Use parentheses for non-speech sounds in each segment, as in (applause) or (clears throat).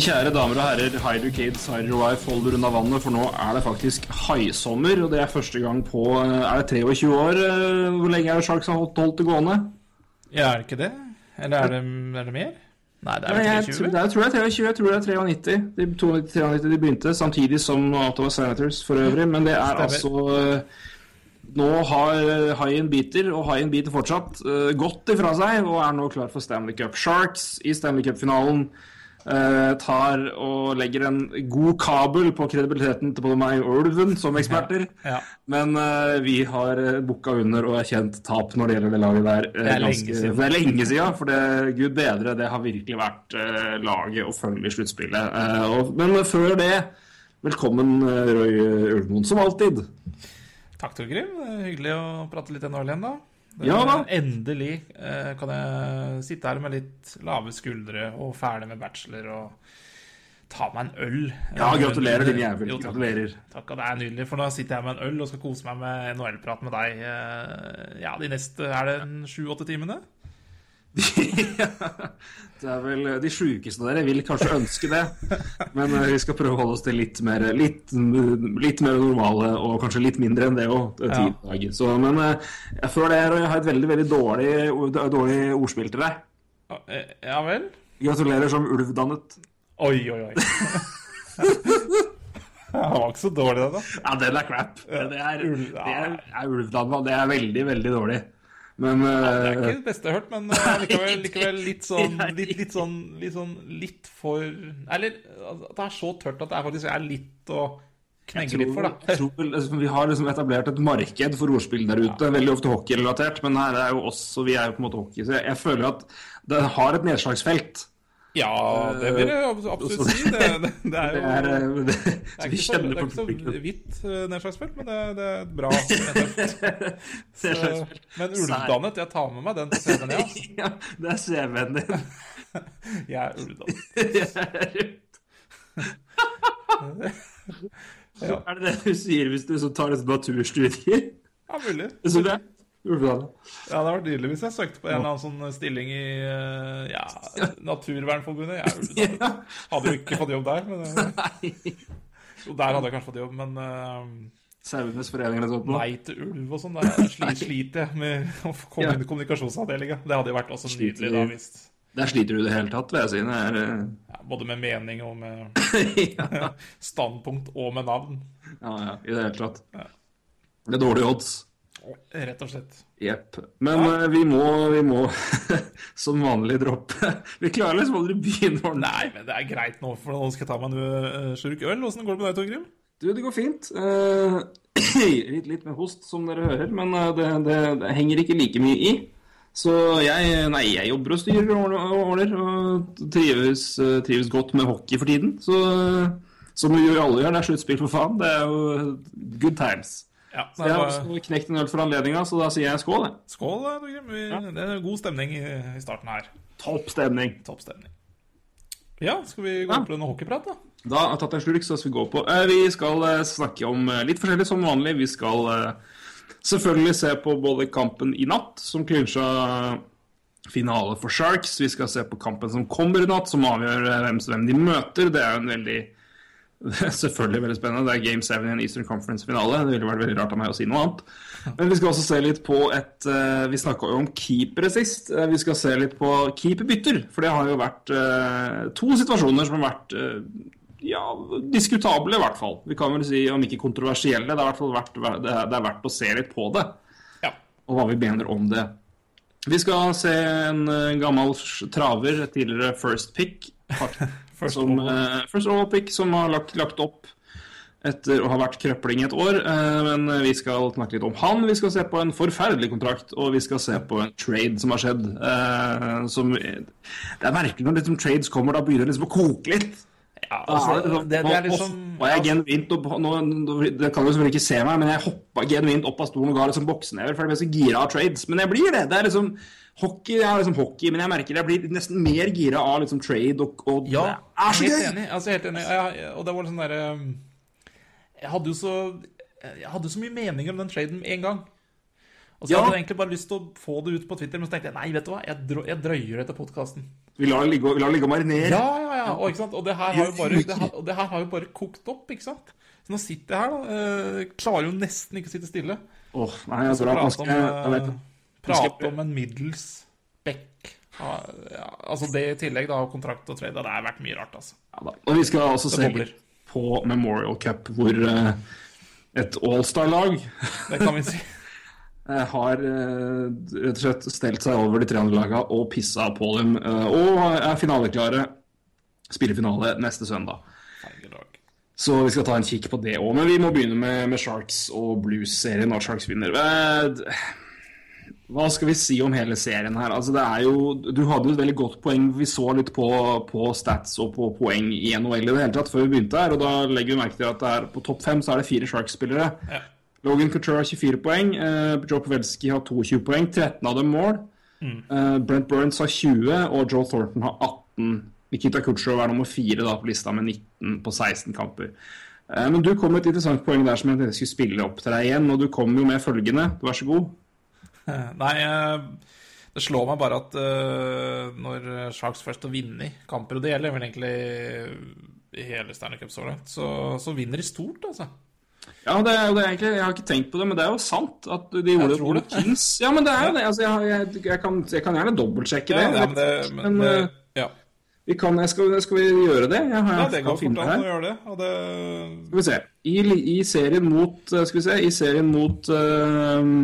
Mine kjære damer og herrer, Hider Kids, Hider Wife, hold dere unna vannet, for nå er det faktisk haisommer, og det er første gang på Er det 23 år? eh, Hvor lenge er det Sharks har holdt, holdt det gående? Ja, er det ikke det? Eller er det, er det mer? Nei, det er vel 23? Jeg, jeg tror det er 23, jeg tror det er 93. De, 92, de begynte, samtidig som Ottawa Senators for øvrig, men det er Stemmer. altså eh, Nå har haien biter, og haien biter fortsatt, eh, godt ifra seg, og er nå klar for Stanley Cup. Sharks i Stanley Cup-finalen eh, tar og legger en god kabel på kredibiliteten til både meg og Ulven som eksperter. Ja. Men uh, vi har uh, bukka under og erkjent tap når det gjelder det laget der. eh, Det er lenge siden. Det er lenge siden, for det, gud bedre, det har virkelig vært uh, laget å følge i sluttspillet. Uh, og- men før det, velkommen Røy Roy Ulvmoen, som alltid. Takk, Torgrim. Hyggelig å prate litt NHL igjen, da. Ja da. Endelig eh, kan jeg sitte her med litt lave skuldre og ferdig med bachelor og ta meg en øl. Ja, gratulerer, din jævel. Jo, takk. Gratulerer. Takk, og det er nydelig, for nå sitter jeg med en øl og skal kose meg med NHL-prat med deg. eh, Ja, de neste Er det sju-åtte timene? (laughs) (laughs) det er vel eh, de sjukeste av dere vil kanskje ønske det, men eh, vi skal prøve å holde oss til litt mer, litt, litt mer normale, og kanskje litt mindre enn det òg, Ja. Så, men jeg føler det er, jeg har et veldig veldig dårlig, dårlig ordspill til deg. Eh, Ja vel? Gratulerer som ulvdannet. Oi, oi, oi. (laughs) Det var ikke så dårlig, den, da. Ja, den er crap. Det er, det er, er ulvdannet, det er veldig, veldig dårlig. Men Det er eh, ikke det beste jeg har hørt, men (laughs) uh, likevel, likevel litt sånn (laughs) litt, litt sånn litt sånn litt for Eller altså, at det er så tørt at det faktisk er litt å knegge litt for, da. tror altså, vi har liksom etablert et marked for ordspill der ute, veldig ofte hockeyrelatert, men her er jo oss, og vi er jo på en måte hockey. Så jeg, jeg føler at det har et nedslagsfelt. Ja, det vil jeg absolutt si. Det, det, det er (laughs) Det jo er, eh, det, det er ikke så, det er ikke så hvitt nedslagsfelt, men det, det er bra. (laughs) nedslagsfelt. Så, men ulvdannet, jeg tar med meg den til CV-en, ja. (laughs) Ja, det er CV-en din. Jeg er ulvdannet. Ja. Er det det du sier hvis du så tar et naturstudier? Ja, mulig. Så det Ja, det hadde vært nydelig hvis jeg søkte på en eller annen sånn stilling i eh, ja, Naturvernforbundet. Jeg. Hadde jo ikke fått jobb der. Men, eh, jo, der hadde jeg kanskje fått jobb, men uh, Sauenes forening eller noe. nei til ulv og sånn. Der sliter jeg med å komme inn i kommunikasjonsavdelinga. Det hadde jo vært også nydelig, da, hvis Der sliter du i det hele tatt, vil jeg si. Er, uh... ja, Både med mening og med (laughs) ja, standpunkt og med navn. ja, ja, i det hele tatt. Det er dårlige odds. Rett og slett. Jepp. Men eh, vi må, vi må (laughs) som vanlig droppe Vi klarer liksom aldri begynne å Nei, men det er greit nå, for nå skal jeg ta meg en uh, slurk øl. Åssen går det med deg, Torgrim? Du, det går fint. Uh, (clears throat) litt, litt med host, som dere hører, men eh, det, det, det henger ikke like mye i. Så jeg, nei, jeg jobber og styrer og ordner- og trives, eh, trives godt med hockey for tiden. Så som vi alle gjør, det er sluttspill for faen. Det er jo good times. Ja, Så jeg har også knekt en øl for anledninga, så da sier jeg skål. jeg. Skål, Torgrim. Vi- Det er god stemning i, starten her. Topp stemning. Topp stemning. Ja, skal vi gå Ja. på noe hockeyprat, da? Da har jeg tatt en slurk, så skal vi gå på. Eh, vi skal eh, snakke om eh, litt forskjellig som vanlig. Vi skal eh, selvfølgelig se på både kampen i natt, som klinsja finale for Sharks. Vi skal se på kampen som kommer i natt, som avgjør eh, hvem, hvem de møter. Det er jo en veldig (laughs) Selvfølgelig veldig spennende. Det er Game 7 i en Eastern Conference-finale. Det ville vært veldig rart av meg å si noe annet. Men vi skal også se litt på et eh, Vi snakka jo om keepere sist. Eh, vi skal se litt på keeperbytter. For det har jo vært eh, to situasjoner som har vært ja, diskutable, i hvert fall. Vi kan vel si om ikke kontroversielle. Det, er, i hvert fall vært, det er det er verdt å se litt på det. Ja. Og hva vi mener om det. Vi skal se en gammel traver, tidligere first pick, (laughs) First som, eh, first overall pick, som har lagt, lagt opp etter å ha vært krøpling et år. Uh, men vi skal snakke litt om han. Vi skal se på en forferdelig kontrakt, og vi skal se på en trade som har skjedd. Uh, som, det er merkelig når liksom trades kommer, da begynner det liksom å koke litt. Ja, altså, det, sånn, det, det er liksom jeg genuint opp, nå, nå, Det kan du selvfølgelig ikke se meg, men jeg hoppa genuint opp av stolen og ga liksom boksenever, for jeg ble så gira av trades. Men jeg blir det. Det er liksom Hockey det er liksom hockey, men jeg merker jeg blir nesten mer gira av liksom trade og, og Ja, Det er så helt gøy! enig. Altså, helt enig. Ja, og det var sånn derre Jeg hadde jo så Jeg hadde så mye meninger om den traden med en gang. Og så Ja. hadde jeg egentlig bare lyst til å få det ut på Twitter, men så tenkte jeg nei, vet du hva, jeg, drø jeg drøyer det til podkasten. Vi lar det ligge, ligge og marinere. Ja, ja, ja. Og, ikke sant? og, det her har jo bare, det her, det her har jo bare kokt opp, ikke sant. Så nå sitter jeg her, da. eh, klarer jo nesten ikke å sitte stille. Åh, nei, jeg jeg, jeg, jeg, jeg, jeg, jeg, jeg, jeg vet, eh, prate om en middels back. Ja, ja, altså det i tillegg, da, og kontrakt og trade. Det har vært mye rart, altså. ja, da. Og vi skal også se litt på Memorial Cup, hvor uh, et All-Star-lag Det kan vi si. (laughs) eh, har uh, rett og slett stelt seg over de tre andre lagene og pissa på dem, Uh, og er finaleklare. Spiller finale neste søndag. Så vi skal ta en kikk på det òg. Men vi må begynne med, med Sharks og Blues-serien. når Sharks vinner. d- Hva skal vi si om hele serien her? Altså, det er jo, du hadde jo et veldig godt poeng. Vi så litt på, på stats og på poeng i NHL i det hele tatt før vi begynte her. Og da legger vi merke til at er, på topp fem så er det fire Sharks-spillere. Ja. Logan Couture har 24 poeng. eh, Joe Pavelski har 22 poeng. 13 av dem mål. Eh, Brent Burns har 20, og Joe Thornton har 18. Nikita Kutsjov er nummer fire da, på lista med 19 på 16 kamper. Eh, Men du kom med et interessant poeng der som jeg skulle spille opp til deg igjen. Og du kom jo med følgende. Vær så god. (laughs) Nei, eh, det slår meg bare at eh, når Sharks først har vunnet kamper, og det gjelder vel egentlig i hele Stanley Cup så langt, så, så vinner de stort, altså. Ja, det er det er egentlig, Jeg har ikke tenkt på det, men det er jo sant at de gjorde det mot. Kings. Ja, men det er jo det. Altså, jeg, jeg, jeg, kan, jeg kan gjerne dobbeltsjekke det. Ja, men det, men, Men, eh, ja. vi kan, skal, skal vi gjøre det? Jeg har, ja, det kan går fort an å gjøre det. Og det Skal vi se. I, i serien mot Skal vi se. I serien mot uh,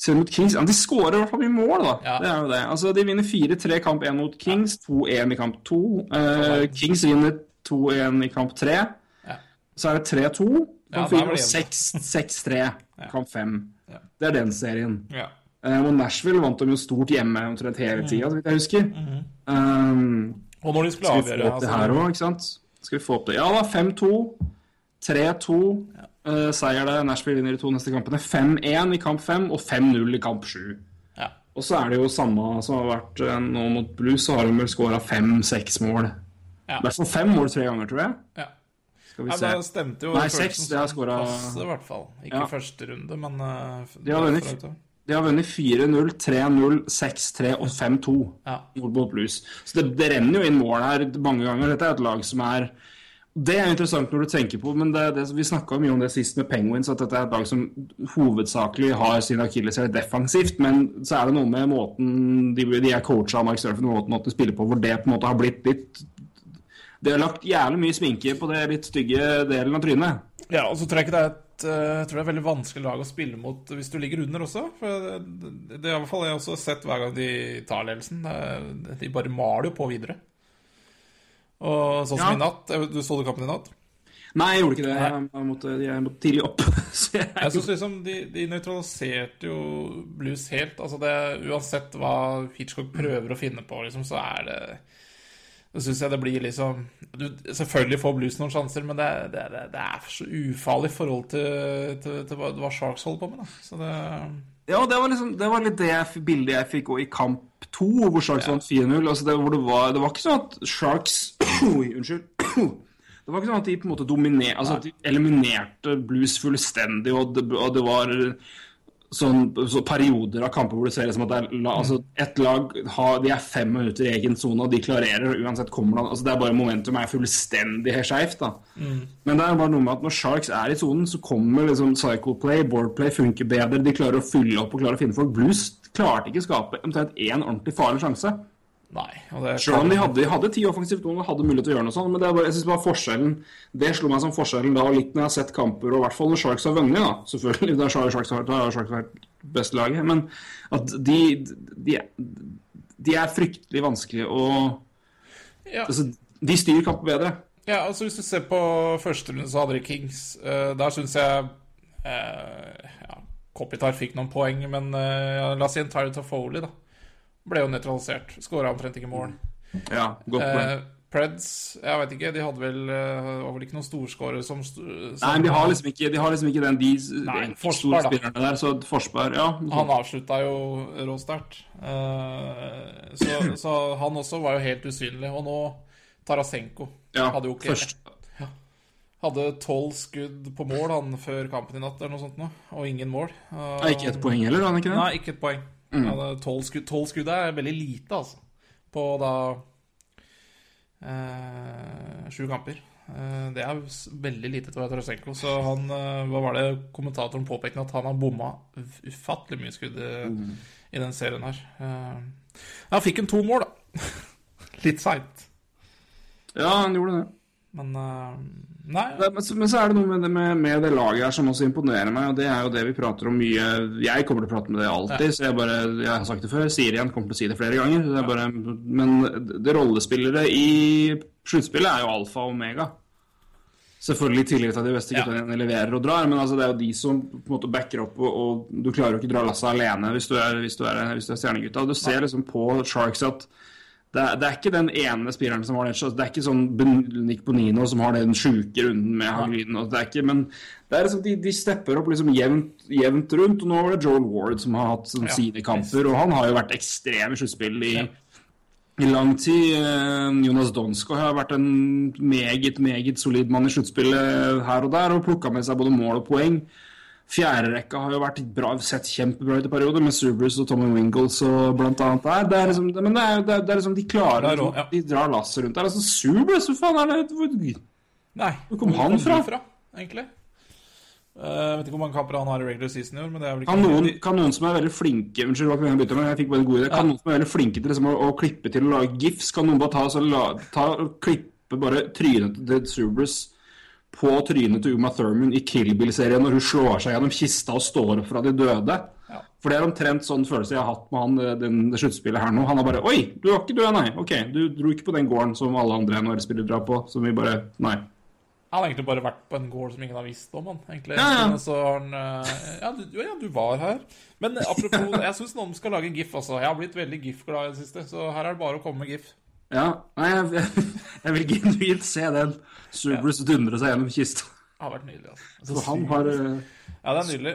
Serien mot Kings De skårer i hvert fall mye mål, da. Ja. Det er jo det. Altså, De vinner 4-3 kamp 1 mot Kings, 2-1 i kamp 2. Uh, Kings vinner 2-1 i kamp 3. Ja. Så er det 3-2. Kamp der 4 og 6-3 kamp 5. Ja. Det er den serien. ja. Uh, og Nashville vant dem jo stort hjemme omtrent hele tida, så vidt jeg husker. Um, Og når de skulle skal vi få avgjøre opp det altså, her òg, ikke sant? Skal vi få opp det? Ja da, 5-2. 3-2. Eh, seier det. Nashville vinner de to neste kampene. 5-1 i kamp 5 og 5-0 i kamp 7. ja. Og så er det jo samme som har vært uh, nå mot Blues, så har de vel skåra 5-6 mål. Ja. I hvert fall fem mål tre ganger, tror jeg. ja. Skal vi Ja, se. det stemte jo Nei, seks, det har skåra i hvert fall. Ikke Ja. første runde, men uh, De har vunnet. De har vunnet 4-0, 3-0, 6-3 og 5-2 Ja. mot Blues. Så det, det renner jo inn mål her mange ganger. Dette er et lag som er Det er interessant når du tenker på, men det, det, vi snakka mye om det sist med Penguins, at dette er et lag som hovedsakelig har sin akilleshæl defensivt, men så er det noe med måten de, de er coacha av Mark Surfen, måten de spiller på, hvor det på en måte har blitt litt Det har lagt jævlig mye sminke på det litt stygge delen av trynet. Ja, og så tror jeg ikke det er et eh, jeg tror det er et veldig vanskelig lag å spille mot hvis du ligger under også. For det, det, det fall jeg også sett hver gang de tar ledelsen. De bare maler jo på videre. Og sånn som Ja. i natt. Du så du kampen i natt? Nei, jeg gjorde ikke det. Jeg, jeg, måtte, jeg måtte tidlig opp. (laughs) Så jeg, Jeg synes liksom de, de nøytraliserte jo blues helt. Altså det, Uansett hva Hitchcock prøver å finne på, liksom, så er det Det syns jeg det blir liksom du, Selvfølgelig får blues noen sjanser, men det, det, det, er så ufarlig i forhold til, til, til hva Sharks holder på med. Da. Så det Ja, det var, liksom, det var litt det jeg, bildet jeg fikk i kamp to, hvor Sharks vant 4-0. Altså det, det, var, det var ikke sånn at Sharks (clears throat) Oi, unnskyld. (clears throat) Det var ikke sånn at de på en måte dominerte, altså at de eliminerte Blues fullstendig, og det, og det var sånn så perioder av kamper hvor du ser det som at det er, la, altså et lag har, de er fem minutter i egen sone, og de klarerer, og uansett kommer det altså Det er bare momentum er fullstendig skeivt, da. Men det er bare noe med at når Sharks er i sonen, så kommer liksom cycle play, board play funker bedre. De klarer å fylle opp og klarer å finne folk. Blues klarte ikke å skape omtrent én ordentlig farlig sjanse. Nei. Selv om de hadde, hadde ti offensivt og hadde mulighet til å gjøre noe sånt. Men det er bare, jeg synes bare forskjellen Det slo meg som forskjellen da litt når jeg har sett kamper, og i hvert fall når Sharks har vunnet, da. Selvfølgelig, (laughs) da har Sharks, Sharks vært beste laget. Men at de, de, de er fryktelig vanskelig å ja. altså, De styrer kampen bedre. Ja, altså Hvis du ser på første runde, så hadde de Kings. Uh, der syns jeg uh, ja, Kopitar fikk noen poeng, men uh, la oss si en Tyre Toffoli, da. Ble jo nøytralisert. Skåra omtrent ikke mål. Ja, godt poeng. Eh, Preds, jeg vet ikke, de hadde vel eh, var vel ikke noen storskårer som, som Nei, men de har liksom ikke, de har liksom ikke den de, Nei, de Forsberg, da. spillerne der. Så Forsberg, ja. Han avslutta jo råsterkt. Uh, så, så han også var jo helt usynlig. Og nå Tarasenko ja hadde jo ikke først, Hadde tolv skudd på mål han før kampen i natt, eller noe sånt noe, og ingen mål. Uh, Nei, ikke et poeng heller, han ikke det? Nei, ikke et poeng. Mm. Tolv skudd, 12 skudd er veldig lite, altså. På da eh, sju kamper. Eh, det er veldig lite til Tarasenko. Så han eh, Hva var det kommentatoren påpekte? At han har bomma ufattelig mye skudd i, Mm. i den serien her. Eh, han fikk en to mål, da. (laughs) Litt seint. Ja, han gjorde det. Men eh. Det, men, så, men så er det noe med det, med, med det laget her som også imponerer meg, og det er jo det vi prater om mye Jeg kommer til å prate med det alltid, så jeg bare Jeg har sagt det før, sier igjen, kommer til å si det flere ganger. Det bare, men det rollespillere i sluttspillet er jo alfa og omega. Selvfølgelig tidligere til at de beste Ja. guttene leverer og drar, men altså det er jo de som på en måte backer opp, og, og du klarer jo ikke dra lasset alene hvis du er, hvis du er, hvis du er stjernegutta. Du ser liksom på Sharks at det er, det er ikke den ene spilleren som har det. Det er ikke sånn Nick Bonino som har den sjuke runden med Hagelin. og Det er ikke, men det er liksom, de, de stepper opp liksom jevnt, jevnt rundt. og Nå var det Joel Ward som har hatt sånn sine kamper, og han har jo vært ekstrem i sluttspill i, i lang tid. Eh, Jonas Donsko har vært en meget, meget solid mann i sluttspillet her og der, og plukka med seg både mål og poeng. Fjerderekka har jo vært bra, sett kjempebra ut i perioder, med Subrus og Tommy Wingles og blant annet der. Det er liksom, men det er, det er, det er liksom de klarer er rå- ja. De drar lasset rundt der. Altså, Subrus, hvor faen er det? Hvor- Nei. Hvor kom han fra? fra? egentlig? Eh, Jeg vet ikke hvor mange kamper han har i regular season i år, men det er vel ikke Kan noen, kan noen som er veldig flinke Unnskyld, å bytte, men jeg fikk bare en god idé. Kan noen som er veldig flinke til liksom, å, å klippe til å lage gifs, kan noen bare ta, så la, ta og klippe bare trynet til Subers på trynet til Uma Thurman i Kill Bill-serien når hun slår seg gjennom kista og står opp fra de døde? Ja. For det er omtrent sånn følelse jeg har hatt med han den, det sluttspillet her nå. Han er bare Oi, du var ikke død, nei. Ok, du dro ikke på den gården som alle andre NHL-spillere drar på. Som vi bare Nei. Han har egentlig bare vært på en gård som ingen har visst om. han, egentlig. Ja, ja. Så han eh, ja du, ja, du var her. Men apropos, jeg syns noen skal lage en gif. altså. Jeg har blitt veldig gif-glad i det siste, så her er det bare å komme med gif. Ja, nei, (laughs) jeg, jeg, vil genuint se den Subers dundre seg gjennom kista. Det har vært nydelig. altså. altså For han har eh, Ja, det er nydelig.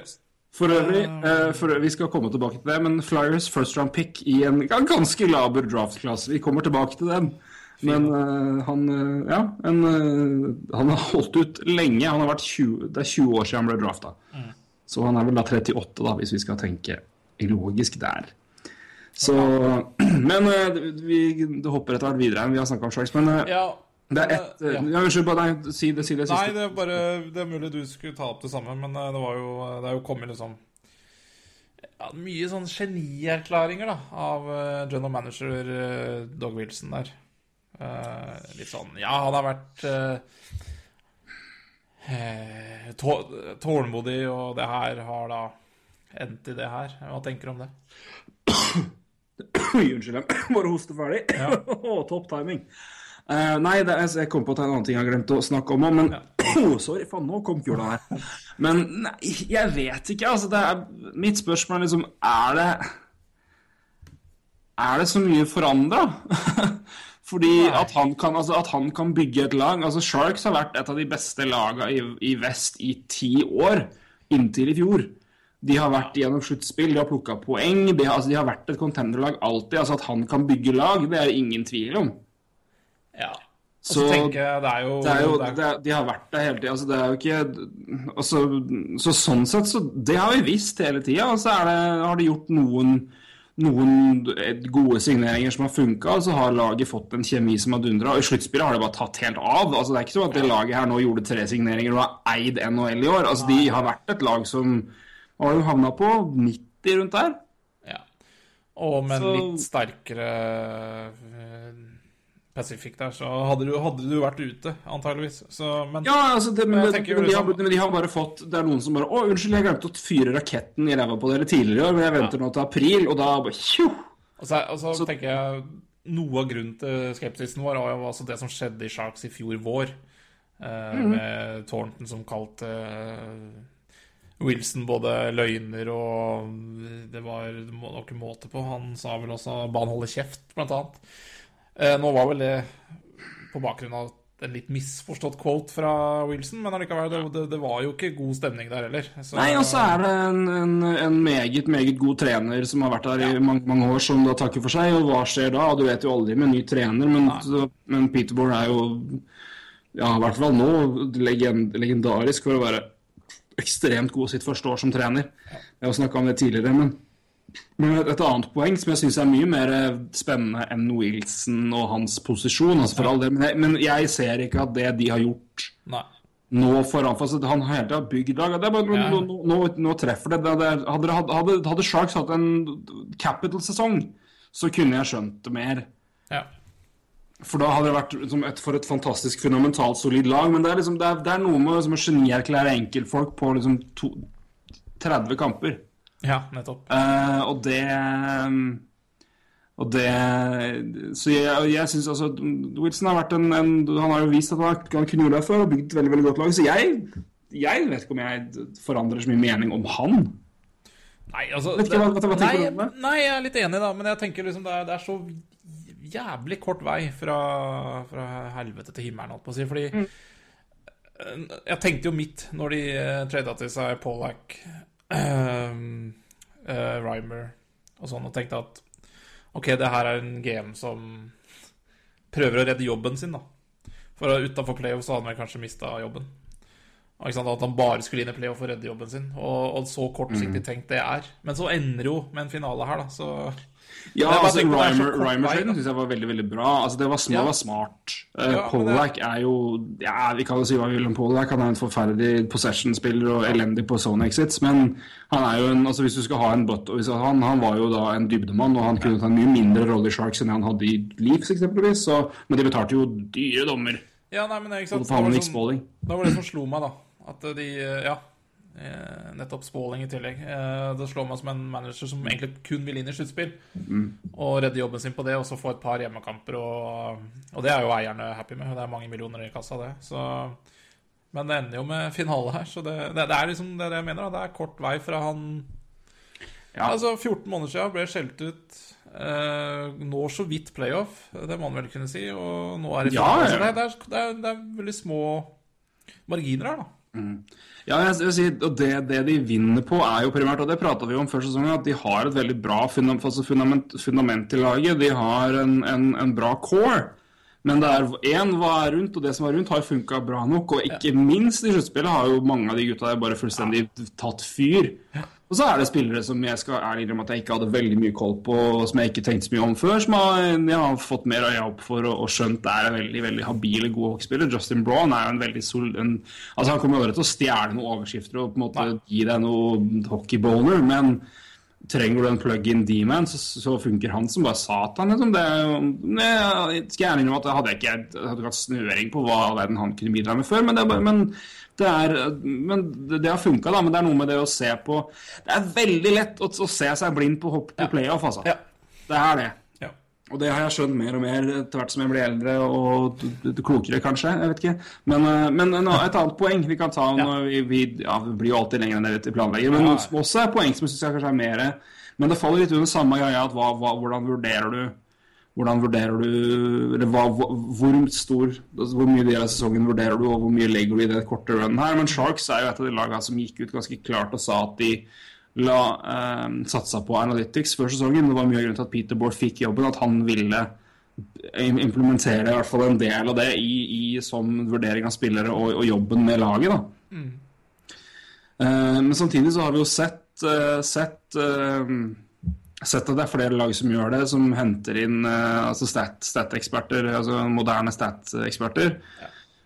For øvrig, uh, for, vi skal komme tilbake til det, men Flyers first round pick i en ganske laber draft-klasse. Vi kommer tilbake til den. Men uh, han Ja, en, uh, han har holdt ut lenge. Han har vært 20, det er 20 år siden han ble drafta. Så han er vel da 38, da, hvis vi skal tenke logisk der. Så (clears throat) Men eh, vi det hopper etter hvert videre. Vi har snakka om Sharks, men eh, Ja, det er ett ja. ja. Unnskyld, bare nei, si det, si det Nei, det er bare Det er mulig du skulle ta opp det samme, men eh, det var jo Det er jo kommet liksom ja, Mye sånn genierklæringer da av eh, general manager uh, Dog Wilson der. Uh, litt sånn Ja, han har vært eh, eh, tå- tålmodig, og det her har da endt i det her. Hva tenker du om det? (clears throat) Unnskyld. Jeg (coughs) bare hoste ferdig. (laughs) Åh, Topp timing. Uh, nei, det jeg, jeg kom på at det er en annen ting jeg har glemt å snakke om men oh, (coughs) Sorry, faen, nå kom kula her. Men nei, jeg vet ikke, altså. Det er, mitt spørsmål er liksom Er det Er det så mye forandra? (laughs) Fordi at han, kan, altså, at han kan bygge et lag altså Sharks har vært et av de beste lagene i, i vest i ti år, inntil i fjor. De har vært gjennom sluttspill, de har plukka poeng. De har, altså, de har vært et contenderlag alltid. altså At han kan bygge lag, det er det ingen tvil om. Ja. Så så tenker jeg det er jo, det er jo, det er- det er, De har vært der hele tida. Altså, det er jo ikke altså, Så sånn sett, så Det har vi visst hele tida. Og så har de gjort noen noen gode signeringer som har funka, og så har laget fått en kjemi som har dundra. Og i sluttspillet har det bare tatt helt av. Altså, det er ikke sånn at det laget her nå gjorde tre signeringer og har eid NHL i år. Altså, De har vært et lag som har jo havna på 90 rundt der. Ja. Og med en Så- litt sterkere eh, Pacific der, så hadde du, hadde du vært ute, antageligvis. Så, men Ja, altså, det, men, det, men, de har, liksom- men de har bare fått Det er noen som bare 'Å, unnskyld, jeg glemte å fyre raketten i ræva på dere tidligere i år, men jeg venter nå til april', og da bare tjo! Og så, og så, Så- tenker jeg Noe av grunnen til skepsisen vår var jo altså det som skjedde i Sharks i fjor vår. eh, -hmm. Med Thornton som kalte eh, Wilson både løgner og Det var noen måte på. Han sa vel også 'ba han holde kjeft', blant annet. Eh, nå var vel det på bakgrunn av en litt misforstått quote fra Wilson, men allikevel, det, det, det var jo ikke god stemning der heller. Så- Nei, og så er det en, en, en meget, meget god trener som har vært der i mange, mange år, som da takker for seg, og hva skjer da? Du vet jo aldri med ny trener, men, Nei. men Peterborough er jo ja, i hvert fall nå legend, legendarisk for å være ekstremt god sitt første år som trener. Jeg har snakka om det tidligere, men, men et, et annet poeng som jeg syns er mye mer eh, spennende enn Wilson og hans posisjon, altså for all del, men, jeg, men jeg ser ikke at det de har gjort Nei. nå foran for, altså, Han har hele tida bygd lag. Det er bare, Ja. nå, nå, nå, nå treffer det. det, det hadde, hadde, hadde Sharks hatt en capital-sesong, så kunne jeg skjønt det mer. Ja. For da hadde det vært som et, for et fantastisk fundamentalt solid lag. Men det er, liksom, det er, det er noe med liksom, å genierklære enkeltfolk på liksom to, 30 kamper. ja, nettopp. Eh, og det Og det Så jeg, jeg syns altså Wilson har vært en, en Han har jo vist at han, han kunne gjøre det før og bygd et veldig veldig godt lag. Så jeg, jeg vet ikke om jeg forandrer så mye mening om han. Nei, altså tenker nei, det? nei, jeg er litt enig, da. Men jeg tenker liksom det er, det er så jævlig kort vei fra, fra helvete til himmelen, holdt på å si. Fordi Mm. eh, Jeg tenkte jo mitt når de uh, trada til seg Pollack, uh, Rymer og sånn, og tenkte at OK, det her er en GM som prøver å redde jobben sin, da. For utafor playoff så hadde han vel kanskje mista jobben. Og Ikke sant? At han bare skulle inn i playoff og redde jobben sin. Og, og så kortsiktig Mm. tenkt det er. Men så ender jo med en finale her, da. Så Ja, altså, det er Rymer-traden syns jeg var veldig veldig bra. Altså, Det var, små, Ja. var smart. Uh, Ja, Pollack er jo ja, Vi kan jo si hva vi vil om Pollack. Han er en forferdelig possession-spiller og elendig på zone exits. Men han er jo en altså Hvis du skal ha en butt han, han var jo da en dybdemann, og han kunne ta en mye mindre rolle i Sharks enn han hadde i Leafs, eksempelvis. Så, men de betalte jo dyre dommer. Ja, nei, men ikke sant. For han Det var Nick sånn- Da var det som slo meg, da. At de Ja. Eh, Nettopp Spalling i tillegg. Eh, Det slår meg som en manager som egentlig kun vil inn i sluttspill. Og redde jobben sin på det, og så få et par hjemmekamper. Og, og det er jo eierne happy med. Det er mange millioner i kassa, det. Så, men det ender jo med finale her, så det, det, det er liksom det jeg mener. Da. Det er kort vei fra han Ja. Altså, 14 måneder siden ble skjelt ut. Eh, når så vidt playoff, det må man vel kunne si. Og nå er det finale. ja. Så det, det, det, er, det er veldig små marginer her, da. Ja, jeg, jeg sier, og det, det de vinner på, er jo primært, og det prata vi om før sesongen, at de har et veldig bra fundament, altså fundament, fundament til laget. De har en, en, en bra core. Men det er én hva er rundt, og det som er rundt, har funka bra nok. Og ikke minst i sluttspillet har jo mange av de gutta der bare fullstendig tatt fyr. Og så er det spillere som jeg skal ærlig innrømme at jeg ikke hadde veldig mye koll på, og som jeg ikke tenkte så mye om før, som har, jeg har fått mer øye opp for og, og skjønt er en veldig veldig habile, gode hockeyspiller. Justin Braun er jo en veldig sol... En, altså Han kommer jo aldri til å stjele noen overskrifter og på en måte gi deg noe hockeyboner, men trenger du en plug-in D-man, så, så funker han som bare satan. Liksom. Det, jeg skal gjerne innrømme at jeg ikke jeg hadde ikke hatt snøring på hva verden han kunne bidra med før, men det, men det, er, men det, har funka, da. Men det er noe med det å se på Det er veldig lett å, å se seg blind på hopp på playoff, altså. Ja. Det er det. Ja. Og det har jeg skjønt mer og mer etter hvert som jeg blir eldre og klokere, kanskje. Jeg vet ikke. Men, eh, men no, et annet poeng vi kan ta når vi, vi Ja, vi blir jo alltid lenger enn det vi planlegger, men også et poeng som jeg syns kanskje er mer Men det faller litt under samme greia at hva, hva, hvordan vurderer du hvordan vurderer du eller hva, hvor, stor altså Hvor mye del av sesongen vurderer du, og hvor mye legger du i det korte runnen her? Men Sharks er jo et av de lagene som gikk ut ganske klart og sa at de la, eh, satsa på analytics før sesongen. Det var mye av grunnen til at Peter Bård fikk jobben, at han ville implementere i hvert fall en del av det i, i som vurdering av spillere og, og jobben med laget. da. Eh, men samtidig så har vi jo sett, eh, sett, eh, sett at det er flere lag som gjør det, som henter inn uh, altså stat- stat-eksperter, altså moderne stat-eksperter,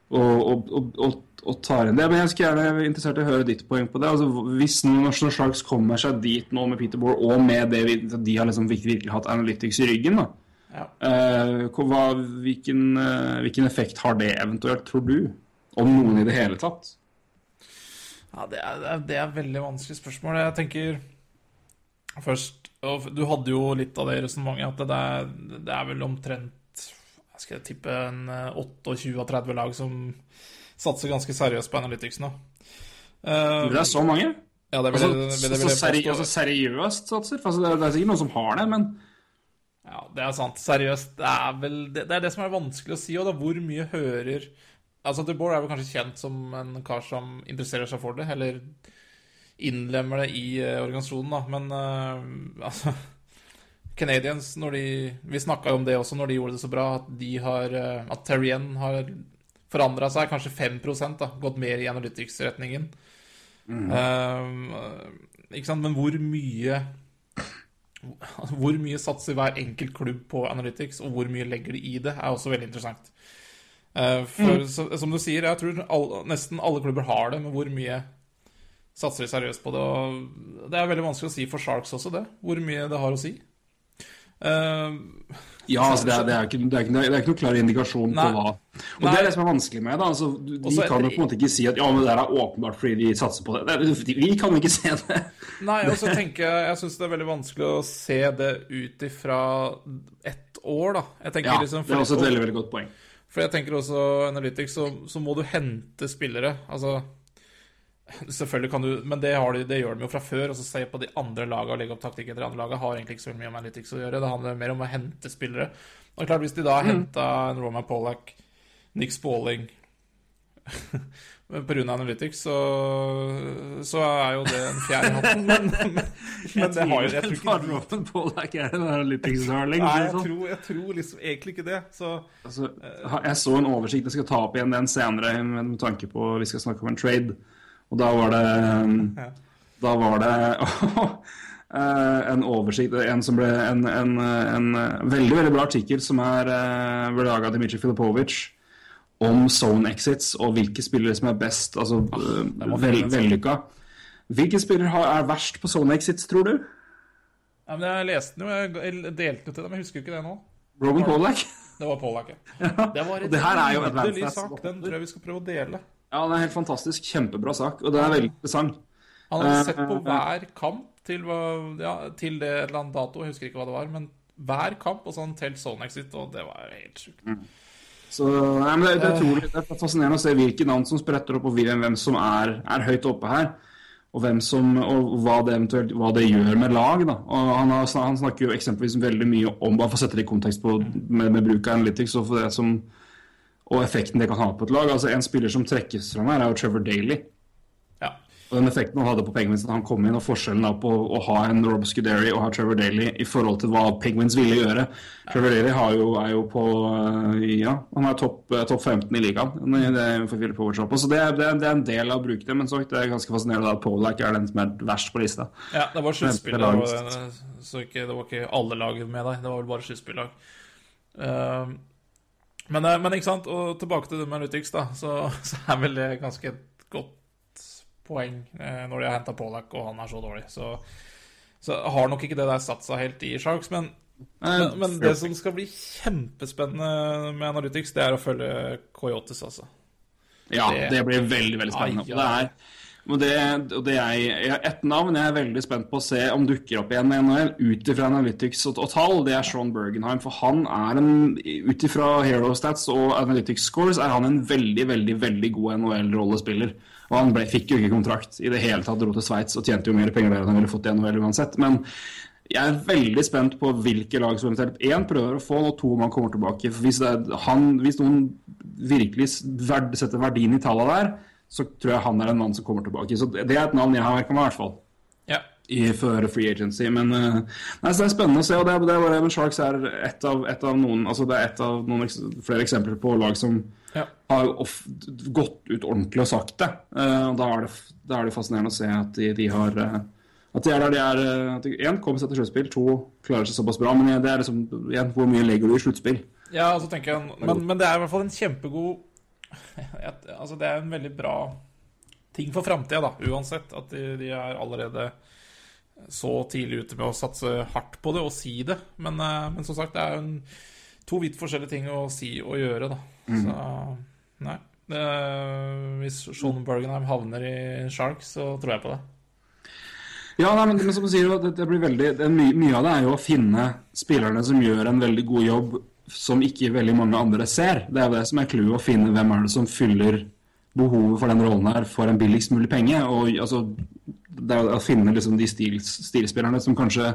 og, og, og, og, og tar inn det. Men jeg skulle gjerne være interessert i å høre ditt poeng på det. Altså, hvis noen slags kommer seg dit nå med Peter Bohr, og med det de har liksom virkelig, virkelig hatt analytics i ryggen, da, Ja. uh, hva, hvilken, uh, hvilken effekt har det eventuelt, tror du? Om noen i det hele tatt? Ja, det er, det er- veldig vanskelig spørsmål. Jeg tenker først og Du hadde jo litt av det resonnementet at det er, det er vel omtrent jeg skal tippe en eh, 28 av 30 lag som satser ganske seriøst på analytics nå. Uh, Det er så mange? ja, det vil, Altså, jeg- vil, så, jeg- vil så seri altså, seriøst satser? Altså, det, er, det er sikkert noen som har det, men Ja, det er sant. Seriøst. Det er vel det, det er det som er vanskelig å si, og da hvor mye hører Altså, De Boer er vel kanskje kjent som en kar som interesserer seg for det, eller innlemmer det i eh, organisasjonen, da, men eh, (laughs) altså Canadians, de Vi snakka jo om det også når de gjorde det så bra, at de har eh, At Terrien har forandra seg, kanskje 5 da, gått mer i analytics-retningen. Eh, ikke sant, men hvor mye altså, Hvor mye satser hver enkelt klubb på analytics, og hvor mye legger de i det, er også veldig interessant. Uh, for så, som du sier, jeg tror all, nesten alle klubber har det, men hvor mye satser de seriøst på det? Og det er veldig vanskelig å si for Sharks også, det. Hvor mye det har å si. Uh, Ja, altså det, er, det, er ikke, det, er ikke, det er ikke noe klar indikasjon Nei. på hva. Og Nei. det er det som er vanskelig med det. Altså, de Også kan jo på en måte ikke si at ja, men det er åpenbart fordi de satser på det. det vi kan jo ikke se det. Nei, og så tenker jeg Jeg syns det er veldig vanskelig å se det ut ifra ett år, da. Ja, liksom, det er også et veldig veldig godt poeng. For jeg tenker også Analytics, så, så må du hente spillere. Altså Selvfølgelig kan du Men det, har de, det gjør de jo fra før. Og så se på de andre lagene og legge opp taktikk etter de andre lagene har egentlig ikke så mye om Analytics å gjøre. Det handler mer om å hente spillere. Og klart Hvis de da har henta en Roman Pollack, Nick Spalling (laughs) Pga. Analytics, så, så er jo det en fjær i hatten. (laughs) Men, men, men det har jo Jeg tror ikke Roman Pollack er en analytics darling. Nei, jeg tror, jeg tror liksom egentlig ikke det. Så Altså, jeg så en oversikt, jeg skal ta opp igjen den senere med tanke på vi skal snakke om en trade. Og da var det Ja. Da var det (laughs) eh, en oversikt En som ble en, en, en veldig veldig bra artikkel som er uh, ble laga av Dmitrij Filipovic om zone exits og hvilke spillere som er best, altså eh, var fin, vel, vellykka. Hvilke spillere er verst på zone exits, tror du? ja, men Jeg leste den jo, jeg delte den til dem, jeg husker ikke det nå. Robin Pollack? Det var Pollack, ja. (laughs) Det var et en det her er jo et sak. Den tror jeg vi skal prøve å dele. Ja, det er helt fantastisk. Kjempebra sak, og det er veldig interessant. Han hadde Eh, sett på hver kamp til, ja, til det et eller annet dato, jeg husker ikke hva det var, men hver kamp, og så han telt zone exit, og det var helt sjukt. Så nei, men det, er utrolig, det er fascinerende å se hvilke navn som spretter opp, og hvem, hvem som er, er høyt oppe her. Og, hvem som, og hva det eventuelt hva det gjør med lag. Han, har, han snakker jo eksempelvis veldig mye om Bare for å sette det i kontekst på, med, med bruk av analytics og, for det som, og effekten det kan ha på et lag. Altså En spiller som trekkes fram her, er jo Trevor Daly. Ja. Og den effekten han hadde på Penguins da han kom inn, og forskjellen da på å ha en Rob Scuderi og ha Trevor Daly i forhold til hva Penguins ville gjøre. Trevor Daly har jo, er jo på øh, Ja, han er topp top 15 i ligaen. Det er Så det, er- det, det er en del av å bruke det, men så, det er ganske fascinerende at Polak er den som er verst på lista. Ja, det var sluttspill, det var- så ikke, det var ikke alle lag med deg. Det var vel bare sluttspillag. Uh, men, eh, men ikke sant, og tilbake til det med Analytics, da, så, (laughs) så er vel det ganske et godt poeng eh, når de har henta Pollack, og han er så dårlig. Så, så har nok ikke det der satt seg helt i Sharks, men men, men det som skal bli kjempespennende med Analytics, det er å følge Coyotes, altså. Ja, Det- det blir veldig veldig spennende. Ai, ja. det er, og det, det jeg, jeg- et navn jeg er veldig spent på å se om dukker opp igjen i NHL ut ifra Analytics og, og tall, det er Sean Bergenheim. For han er en Ut ifra Hero Stats og Analytics Scores er han en veldig, veldig veldig god NHL-rollespiller. Og han ble, fikk jo ikke kontrakt i det hele tatt, dro til Sveits og tjente jo mer penger der enn han ville fått i NHL uansett. Men jeg er veldig spent på hvilke lag som eventuelt én prøver å få og to om han kommer tilbake. For hvis, det er, han, hvis noen virkelig verd, setter verdien i tallene der, så tror jeg han er en mann som kommer tilbake. Så det er et navn jeg har merka meg, i hvert fall. Ja. I, før free agency. Men uh, nei, så det er spennende å se. og det er, det er men Sharks er et av, et av noen altså det er et av noen flere eksempler på lag som Ja. har off, gått ut ordentlig og sagt det. Uh, da er det, da er det fascinerende å se at de, de har uh, At de er der de er eh, at de, En, kommer seg til sluttspill. To, klarer seg såpass bra. Men det er liksom igjen, hvor mye legger du i sluttspill? Ja, altså tenker jeg men, men det er i hvert fall en kjempegod (laughs) Altså, det er en veldig bra ting for framtida, da, uansett. At de, de er allerede så tidlig ute med å satse hardt på det og si det. Men, eh, men som sagt, det er jo en, to vidt forskjellige ting å si og gjøre, da. Så nei. Det, hvis Sean Bergenheim havner i Sharks, så tror jeg på det. Ja, nei, men, men som du sier, det, det blir veldig, det mye, mye av det er jo å finne spillerne som gjør en veldig god jobb som ikke veldig mange andre ser. Det er jo det som er clouet, å finne hvem er det som fyller behovet for den rollen her for en billigst mulig penge. Og altså, det er å finne liksom de stils, stilspillerne som kanskje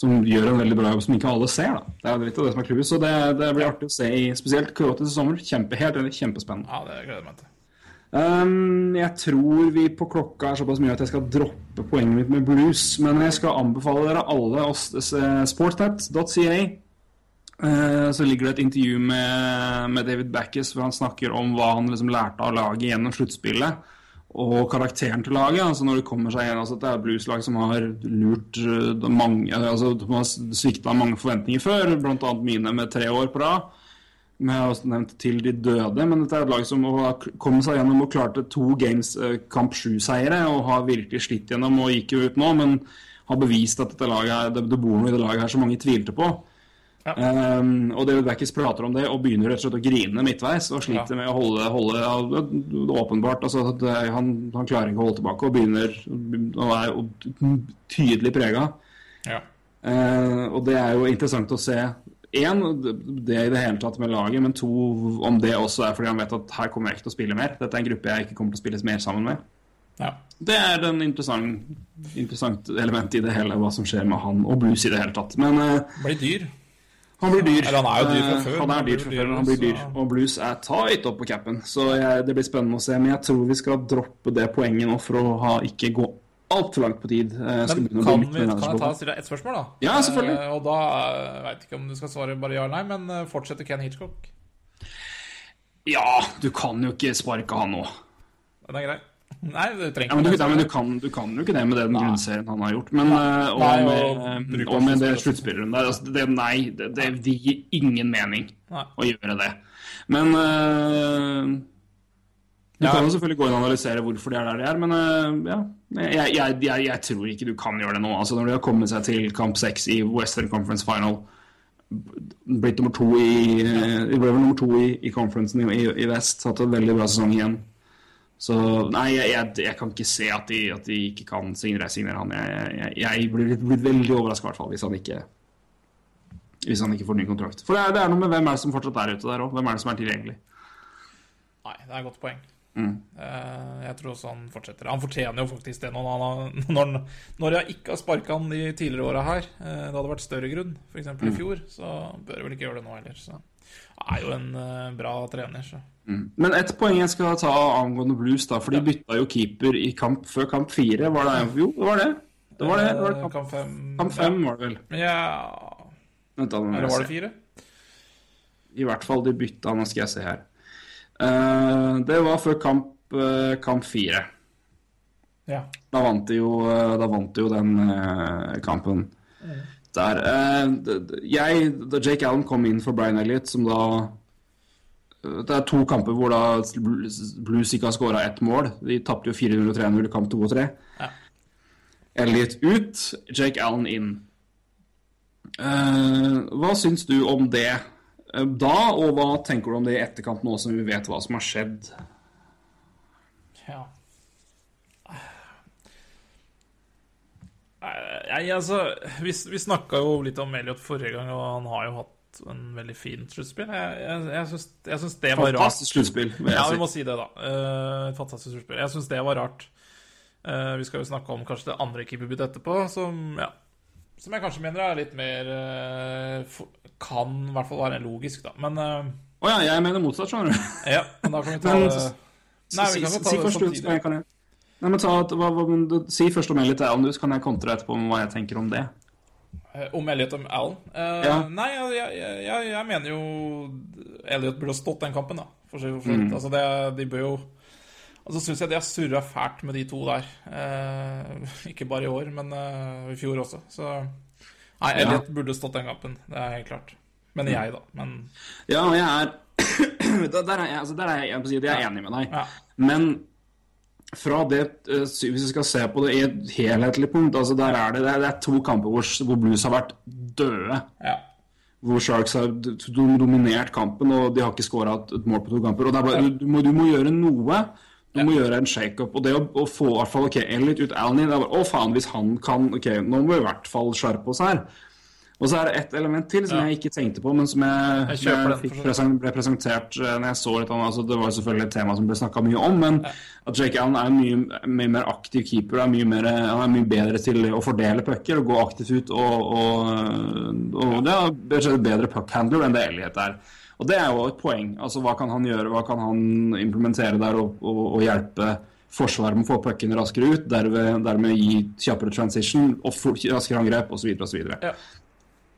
som gjør en veldig bra jobb som ikke alle ser. da. Det er litt av det som er clouet. Så det, det blir artig å se i spesielt Coyotes til sommer. Kjempe, helt enig, kjempespennende. Ja, det gleder jeg meg til. Um, jeg tror vi på klokka er såpass mye at jeg skal droppe poenget mitt med blues. Men jeg skal anbefale dere alle oss- sportsnet.ca. eh, så ligger det et intervju med, med David Backes hvor han snakker om hva han liksom lærte av laget gjennom sluttspillet. Og karakteren til laget. altså Når det kommer seg igjen altså at det er et blueslag som har lurt eh, mange altså De har svikta mange forventninger før, bl.a. mine med tre år på rad. Vi har også nevnt til de døde, men dette er et lag som har kommet seg gjennom og klarte to games eh, kamp sju-seiere og har virkelig slitt gjennom og gikk jo ut nå, men har bevist at dette laget det, det bor noe i det laget her som mange tvilte på. Ja. Um, og David Backis prater om det og begynner rett og slett å grine midtveis og sliter Ja. med å holde, holde det åpenbart. Altså, at han, han klarer ikke å holde tilbake og begynner og er tydelig prega. Ja. Uh, og det er jo interessant å se én, det i det hele tatt med laget, men to, om det også er fordi han vet at her kommer jeg ikke til å spille mer. Dette er en gruppe jeg ikke kommer til å spille mer sammen med. ja. Det er en interessant, interessant element i det hele, hva som skjer med han og blues i det hele tatt. Men uh, Blir dyr. Han blir dyr. Eller han er jo dyr fra Eh, før, Han er dyr fra før, men han blir dyr. Og blues er tight opp på capen. Så jeg, det blir spennende å se. Men jeg tror vi skal droppe det poenget nå for å ha, ikke gå altfor langt på tid. Eh, Men kan, vi, kan jeg ta stille deg ett spørsmål, da? Ja, selvfølgelig. Eh, og da uh, veit ikke om du skal svare bare ja eller nei, men fortsetter Ken Hitchcock? Ja, du kan jo ikke sparke han nå. Den er grei. Nei, du trenger Ja, men du, ja, men du, kan, du kan jo ikke det med den grunnserien han har gjort. Men, uh, og, Nei, og med, og med det sluttspillere. sluttspilleren der altså, det, Nei, det, det, det gir ingen mening Nei. å gjøre det. Men uh, Du Ja. kan jo selvfølgelig gå inn og analysere hvorfor de er der de er, men uh, ja. Jeg, jeg, jeg, jeg tror ikke du kan gjøre det nå. Altså Når de har kommet seg til kamp seks i Western Conference Final, blitt nummer to i ja. Ble vel nummer to i, i conferencen i, i, i vest, hatt en veldig bra sesong igjen. Så nei, jeg, jeg, jeg kan ikke se at de, at de ikke kan signere, signere han. Jeg, jeg, blir litt, veldig overraska hvert fall hvis han ikke hvis han ikke får ny kontrakt. For det er, det er noe med hvem er det som fortsatt er ute der òg. Hvem er det som er tilgjengelig? Nei, det er et godt poeng. Mm. Eh, jeg tror også han fortsetter. Han fortjener jo faktisk det når, han, (laughs) når, når jeg ikke har sparka han de tidligere åra her. eh, det hadde vært større grunn, f.eks. Mm. i fjor, så bør jeg vel ikke gjøre det nå heller. Så han er jo en eh, bra trener, så. Men ett poeng jeg skal ta angående Blues, da, for de bytta jo keeper i kamp før kamp fire. Var det, jo, det var det. Det var det. det, var det Eh, kamp, Kamp fem kamp fem var det vel. Ja Vent, Eller var det fire? I hvert fall de bytta, nå skal jeg se her. Uh, det var før kamp, uh, kamp fire. Ja. Da vant de jo, da vant de jo den uh, kampen der. Eh, d- d- jeg, da Jake Allen kom inn for Brian Elliott, som da Det er to kamper hvor da Blues ikke har skåra ett mål. De tapte jo 4-0 og 3-0 i kamp 2 og 3. Ja. Elliot ut, Jake Allen inn. Uh, hva syns du om det uh, da, og hva tenker du om det i etterkant nå som vi vet hva som har skjedd? Ja. Nei, altså Vi, vi snakka jo litt om Elliot forrige gang, og han har jo hatt en veldig fin sluttspill. Jeg, jeg, jeg, syns, jeg syns det var rart. Fantastisk sluttspill. jeg Ja, vi må si det, da. Uh, fantastisk sluttspill. Jeg syns det var rart. Uh, vi skal jo snakke om kanskje det andre keeperbyttet etterpå, som ja, som jeg kanskje mener er litt mer uh, Kan i hvert fall være logisk, da. Men eh, oh, ja, jeg mener motsatt, skjønner du. ja, men da kan vi ta det Nei, vi kan ta det samtidig. jeg jeg. Nei, men ta, hva, hva, men du- si først om Elliot Allen, du, så kan jeg kontre etterpå med hva jeg tenker om det. Eh, Om Elliot og Allen? Uh, Ja. Nei, jeg, jeg, jeg, mener jo Elliot burde ha stått den kampen, da. For for Mm. Altså, det, de bør jo Og så syns jeg de har surra fælt med de to der. Uh, ikke bare i år, men uh, i fjor også. Så Nei, Elliot burde stått den kampen. Det er helt klart. Men jeg, da. Men Ja, jeg er (clears throat) Der der er jeg, altså, der er jeg, jeg, si jeg er enig med deg. ja. Men fra det eh, Hvis vi skal se på det i et helhetlig punkt, altså der er det, det er, to kamper hvor, hvor Blues har vært døde. ja. Hvor Sharks har dominert kampen, og de har ikke skåra et, mål på to kamper. Og bare, du, må, du må gjøre noe. Du må gjøre en shakeup. Og det å, å få i hvert fall ok, Elliot ut Alney det er bare, Å, faen, hvis han kan Ok, nå må vi i hvert fall skjerpe oss her. Og så er det ett element til som Ja. jeg ikke tenkte på, men som jeg, Jeg jeg den, fikk for så vidt. presen, ble presentert eh, når jeg så litt annet, altså Det var selvfølgelig et tema som ble snakka mye om, men at Jake Allen er mye, mye mer aktiv keeper. Er mer, han er mye bedre til å fordele pucker og gå aktivt ut. Og, og, og det er bedre puckhandler enn det Elliot er. Og det er jo et poeng. Altså Hva kan han gjøre? Hva kan han implementere der og, og, og hjelpe forsvaret med å få puckene raskere ut? Derved, dermed gi kjappere transition og raskere angrep osv. osv. Ja.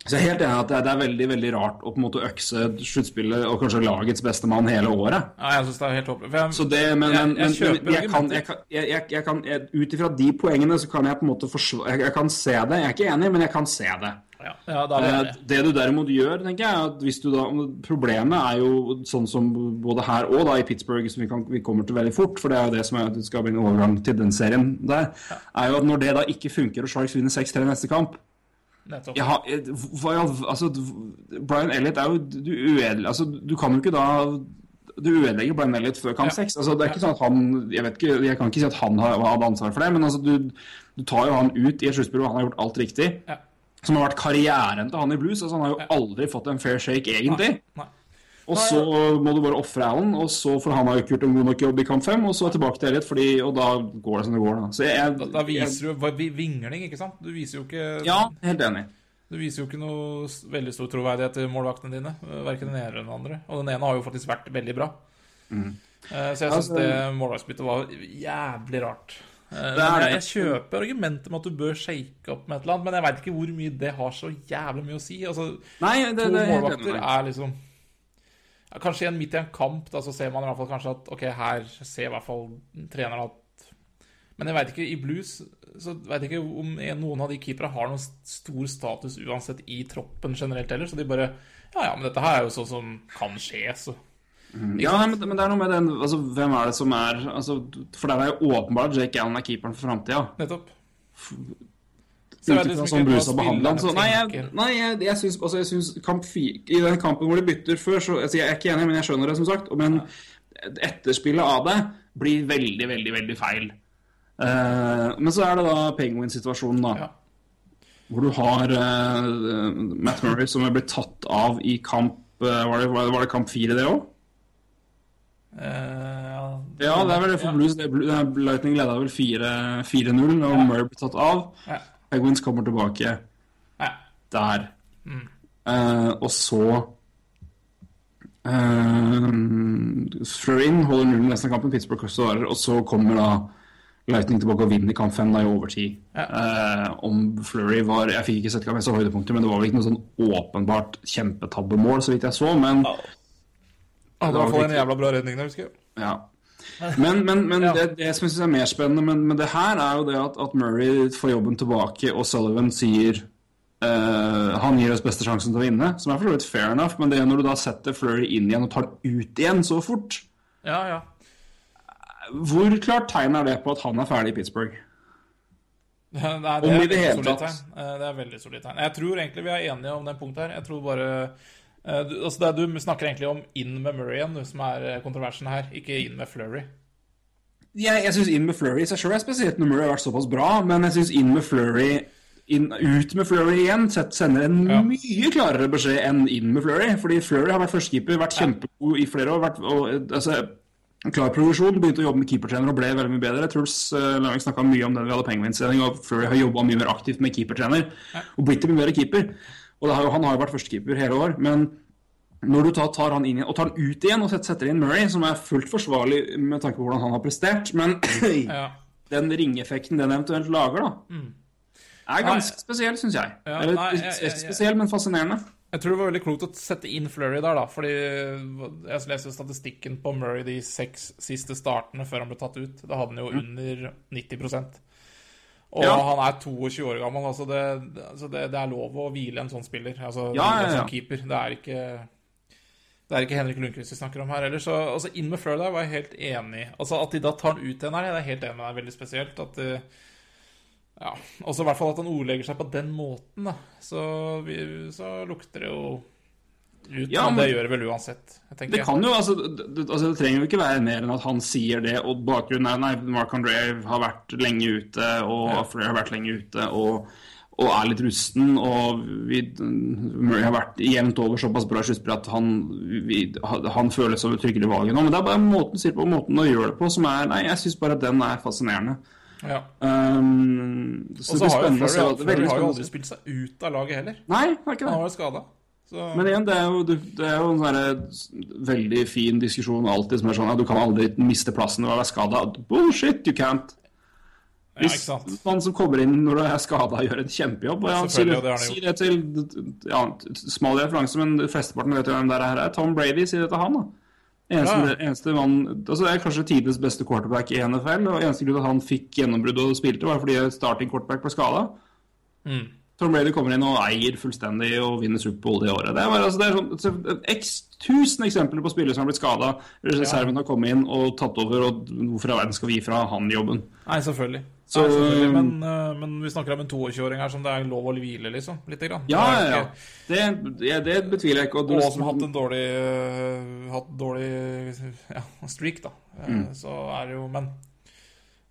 Så jeg er helt enig at det er, veldig veldig rart å på en måte økse sluttspillet og kanskje lagets beste mann hele året. Ja, jeg syns det er helt håpløst. Så det, men, Ut ifra de poengene så kan jeg på en måte forsvare jeg, jeg kan se det. Jeg er ikke enig, men jeg kan se det. Ja, ja, er vi Eh. Det du derimot gjør, tenker jeg, at hvis du da Problemet er jo sånn som både her og da i Pittsburgh, som vi, kan, vi kommer til veldig fort, for det er jo det som er, det skal bli en overgang til den serien der, er jo at når det da ikke funker og Sharks vinner 6-3 neste kamp Nettopp. jeg- hva, altså, Brian Elliot er jo du, uedelig, altså, du kan jo ikke da du ødelegger Brian Elliot før kamp Ja. Altså, det er ikke sånn at han jeg, vet ikke, jeg kan ikke si at han har hadde ansvar for det, men altså, du, du tar jo han ut i et sluttspill hvor han har gjort alt riktig. Ja. Som har vært karrieren til han i blues. Altså, han har jo aldri fått en fair shake, egentlig. Nei. Og så må du bare ofre Allen, og så for han ikke gjort en god nok jobb i kamp fem, og så er tilbake til Elliot, fordi, og da går det som det går. Da. Så jeg, Da, da viser du vingling, ikke sant? Du viser jo ikke Ja, helt enig. Du viser jo ikke noe veldig stor troverdighet til målvaktene dine. Verken den ene eller den andre. Og den ene har jo faktisk vært veldig bra. Mm. Så jeg syns Altså- det målvaktsbyttet var jævlig rart. Det er jeg, det. jeg kjøper argumentet med at du bør shake opp med et eller annet, men jeg veit ikke hvor mye det har så jævlig mye å si. Altså, Nei, det, to det er målvakter er liksom ja, Kanskje igjen midt i en kamp, da, så ser man i hvert fall kanskje at ok, her ser i hvert fall treneren at Men jeg veit ikke, i blues så vet jeg ikke om noen av de keepere har noen stor status uansett i troppen generelt heller, så de bare Ja, ja, men dette her er jo sånn som kan skje, så Ja, nei, men, men det er noe med den altså, Hvem er det som er altså, For der er jo åpenbart Jake Allen er keeperen for framtida. Nettopp. Ut ifra sånn Bruce har behandlet han. Så, nei, jeg, nei, jeg, jeg syns altså, jeg syns kamp I den kampen hvor de bytter før, så altså, Jeg er ikke enig, men jeg skjønner det, som sagt. Men etterspillet av det blir veldig, veldig, veldig feil. Uh, men så er det da Penguin-situasjonen, da. Ja. Hvor du har uh, Matt Murray som er blitt tatt av i kamp uh, Var det, var det kamp fire, det òg? Eh, ja, Ja, det er vel det for Blues. Det, Lightning leda vel 4 4-0, og Murray ble tatt av. Ja. Penguins kommer tilbake Ja. der. Eh, og så uh, Fleurin holder nullen resten av kampen, Pittsburgh svarer, og så kommer da Lightning tilbake og vinner kamp fem da i overtid. Ja. Uh, om Flurry var Jeg fikk ikke sett hva jeg så høydepunkter, men det var vel ikke noe sånn åpenbart kjempetabbemål, så vidt jeg så, men oh. det var i hvert fall en jævla bra redning der, husker jeg. ja. Men, men, men Ja. det, det som jeg synes er mer spennende med, med det her, er jo det at, at Murray får jobben tilbake, og Sullivan sier uh, han gir oss beste sjansen til å vinne, som er for så vidt fair enough, men det er når du da setter Flurry inn igjen og tar ut igjen så fort Ja, ja. Hvor klart tegn er det på at han er ferdig i Pittsburgh? Ja, (laughs) Nei, Om det i er det veldig hele tatt. Eh, Det er veldig solid tegn. Jeg tror egentlig vi er enige om den punktet her. Jeg tror bare du, altså det, Du snakker egentlig om inn med Murray igjen, du, som er eh, kontroversen her, ikke inn med Flurry. Jeg, jeg syns inn med Flurry i seg sjøl er spesielt når Murray har vært såpass bra, men jeg syns inn med Flurry inn, ut med Flurry igjen sender en Ja. mye klarere beskjed enn inn med Flurry. Fordi Flurry har vært førstekeeper, vært kjempegod i flere år. Vært, og, eh, altså, klar progresjon. Begynte å jobbe med keepertrener og ble veldig mye bedre. Truls uh, Lavik snakka mye om det vi hadde Penguins-sending, og Flurry har jobba mye mer aktivt med keepertrener og blitt mye bedre keeper. Og det har jo, han har jo vært førstekeeper hele år, men når du tar, tar han inn og tar han ut igjen og setter, setter inn Murray, som er fullt forsvarlig med tanke på hvordan han har prestert, men (clears throat) Ja. den ringeffekten den eventuelt lager, da, er ganske spesiell, syns jeg. Ja, Eller nei, jeg- jeg- jeg- spesiell, men fascinerende. Jeg tror det var veldig klokt å sette inn Flurry der, da. Fordi jeg leste statistikken på Murray de seks siste startene før han ble tatt ut. Da hadde han jo under 90 Og Ja. han er 22 år gammel. Altså det, altså det, det er lov å hvile en sånn spiller. Altså Ja, ja, ja. sånn keeper. Det er ikke det er ikke Henrik Lundqvist vi snakker om her heller. Så altså, inn med Flør der var jeg helt enig i. Altså, at de da tar han ut igjen her, jeg er helt enig med deg. Veldig spesielt. At eh, ja, også i hvert fall at han ordlegger seg på den måten, da. Så, vi, så lukter det jo ut. Ja, men det gjør det vel uansett. Det kan jo, altså det, altså det trenger jo ikke være mer enn at han sier det, og bakgrunnen er nei, Mark André har vært lenge ute, og Ja. Flair har vært lenge ute, og, og er litt rusten, og vi, Murray har vært jevnt over såpass bra i at han, vi, han føles som et tryggere valg nå. Men det er bare måten sier på, måten å gjøre det på, som er Nei, jeg syns bare at den er fascinerende. Ja. Um, så Og så har jo. Flurry, aldri spilt seg ut av laget heller. Nei, det har ikke Han det. var jo skada. Så Men igjen, det er jo, det er jo en sånn veldig fin diskusjon alltid som er sånn at du kan aldri miste plassen når å være skada. Bullshit, you can't. Ja, Hvis sant? man som kommer inn når du er skada, gjør en kjempejobb ja, sier, det sier det til ja, Smal referanse, men flesteparten vet jo hvem det er. Tom Brady sier det til han. da. Eneste, Ja, ja. eneste mann, altså Det er kanskje tidenes beste quarterback i NFL. og Eneste grunn til at han fikk gjennombrudd og spilte, var fordi starting quarterback ble skada. Mm. Tom Brady kommer inn og eier fullstendig og vinner Superbowl det året. Det er, altså, det er sånn, så, x tusen eksempler på spillere som har blitt skada. Reserven har kommet inn og tatt over, og hvorfor i verden skal vi gi fra han jobben? Nei, selvfølgelig. Så- Nei, selvfølgelig. Men, eh, men vi snakker om en 22-åring her som det er lov å hvile, liksom. Litt grann. Ja, ja, ja. Det, det, betviler jeg ikke. Og, Og som har hatt en dårlig uh, Hatt dårlig ja, streak, da. Eh, Mm. Så er det jo Men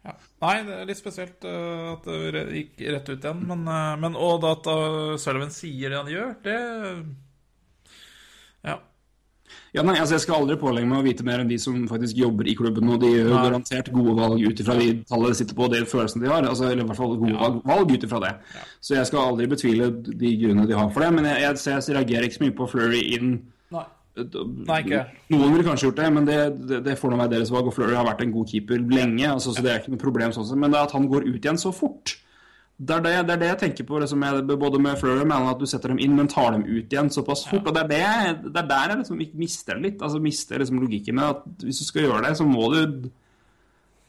ja. Nei, det er litt spesielt uh, at det gikk rett ut igjen. Men, uh, men og at uh, Sullivan sier det han gjør, det Ja. Ja, nei, altså Jeg skal aldri pålegge meg å vite mer enn de som faktisk jobber i klubben. Og de gjør Nei. garantert gode valg ut ifra de tallene de sitter på, og den følelsene de har. Altså, eller i hvert fall gode Ja. valg, ut ifra det. Så jeg skal aldri betvile de grunnene de har for det. Men jeg, jeg, jeg, jeg reagerer ikke så mye på Flurry inn Nei. Ikke. Noen ville kanskje gjort det, men det, det, det får nå være deres valg. Og Flurry har vært en god keeper lenge, altså, så det er ikke noe problem sånn. Men det er at han går ut igjen så fort. Det er det, det, er det jeg tenker på liksom, med, både med Flurry og med at du setter dem inn, men tar dem ut igjen såpass fort. Og det er, det, er der jeg liksom mister det litt. Altså mister liksom logikken med at hvis du skal gjøre det, så må du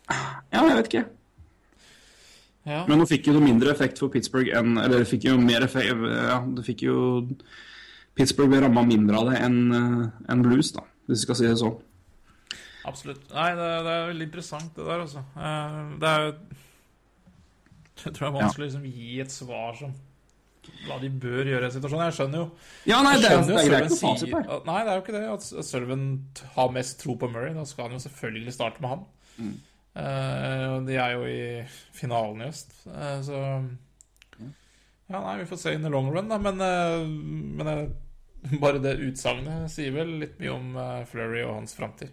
Ja, jeg vet ikke. Ja. Men nå fikk jo mindre effekt for Pittsburgh enn Eller fikk jo mer effekt Ja, du fikk jo Pittsburgh ble ramma mindre av det enn en Blues, da, hvis vi skal si det sånn. Absolutt. Nei, det, det er veldig interessant, det der, altså. Eh, Det er jo Jeg tror det er vanskelig å liksom, gi et svar som hva de bør gjøre i en situasjon. Jeg skjønner jo Ja, nei, det, er- jo det er ikke fasit her. Nei, det er jo ikke det. At Sølven har mest tro på Murray. Da skal han jo selvfølgelig starte med han. Mm. Uh, de er jo i finalen i øst, uh, så Ja, nei, vi får se in the long run, da. Men, eh, men eh, (laughs) bare det utsagnet sier vel litt mye om uh, Flurry og hans framtid.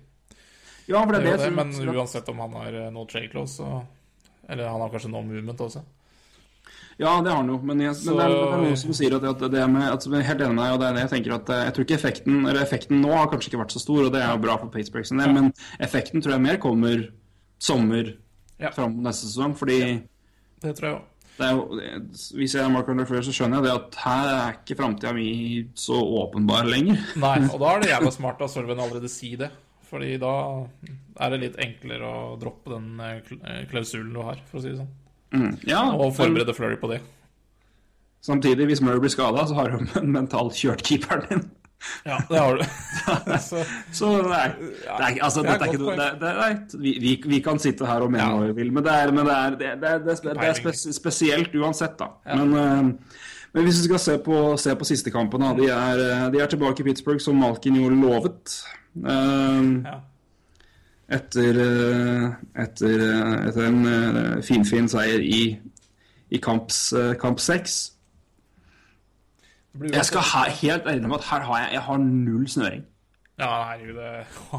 Ja, for det er det, det, men uansett om han har eh, no trade close, så Eller han har kanskje no movement også. Ja, det har han jo, men, jeg, Så- men det, er, det er noen som sier at, at det med at, helt enig med deg, og det er det jeg tenker at eh, jeg tror ikke effekten eller effekten nå har kanskje ikke vært så stor, og det er jo bra for Pittsburgh sin del, men effekten tror jeg mer kommer sommer Ja. fram neste sesong, fordi Det tror jeg òg. Jo, hvis jeg er Mark Fleur, så skjønner jeg det at her er ikke framtida mi så åpenbar lenger. (laughs) Nei, og da er det (laughs) jævla smart av Sølven allerede si det. Fordi da er det litt enklere å droppe den eh, eh, klausulen du har, for å si det sånn. Mm. Ja, Og forberede Flurry på det. samtidig, hvis Murray blir skada, så har du (laughs) en mentalt kjørt keeperen din. Ja, det har du. (laughs) Så, Så nei, det er, altså, det er ikke det, det, nei, vi, vi, kan sitte her og mene Ja. vi vil, men det er, men det er, er spes, spesielt uansett, da. Men, eh, men hvis vi skal se på, se på siste kampen, da. De er, eh, de er tilbake i Pittsburgh, som Malkin jo lovet. Eh, ja. etter, etter, etter en finfin seier i, i kamps, kamp seks. Jeg skal ha, helt ærlig med at her har jeg, jeg har null snøring. Ja, herregud, det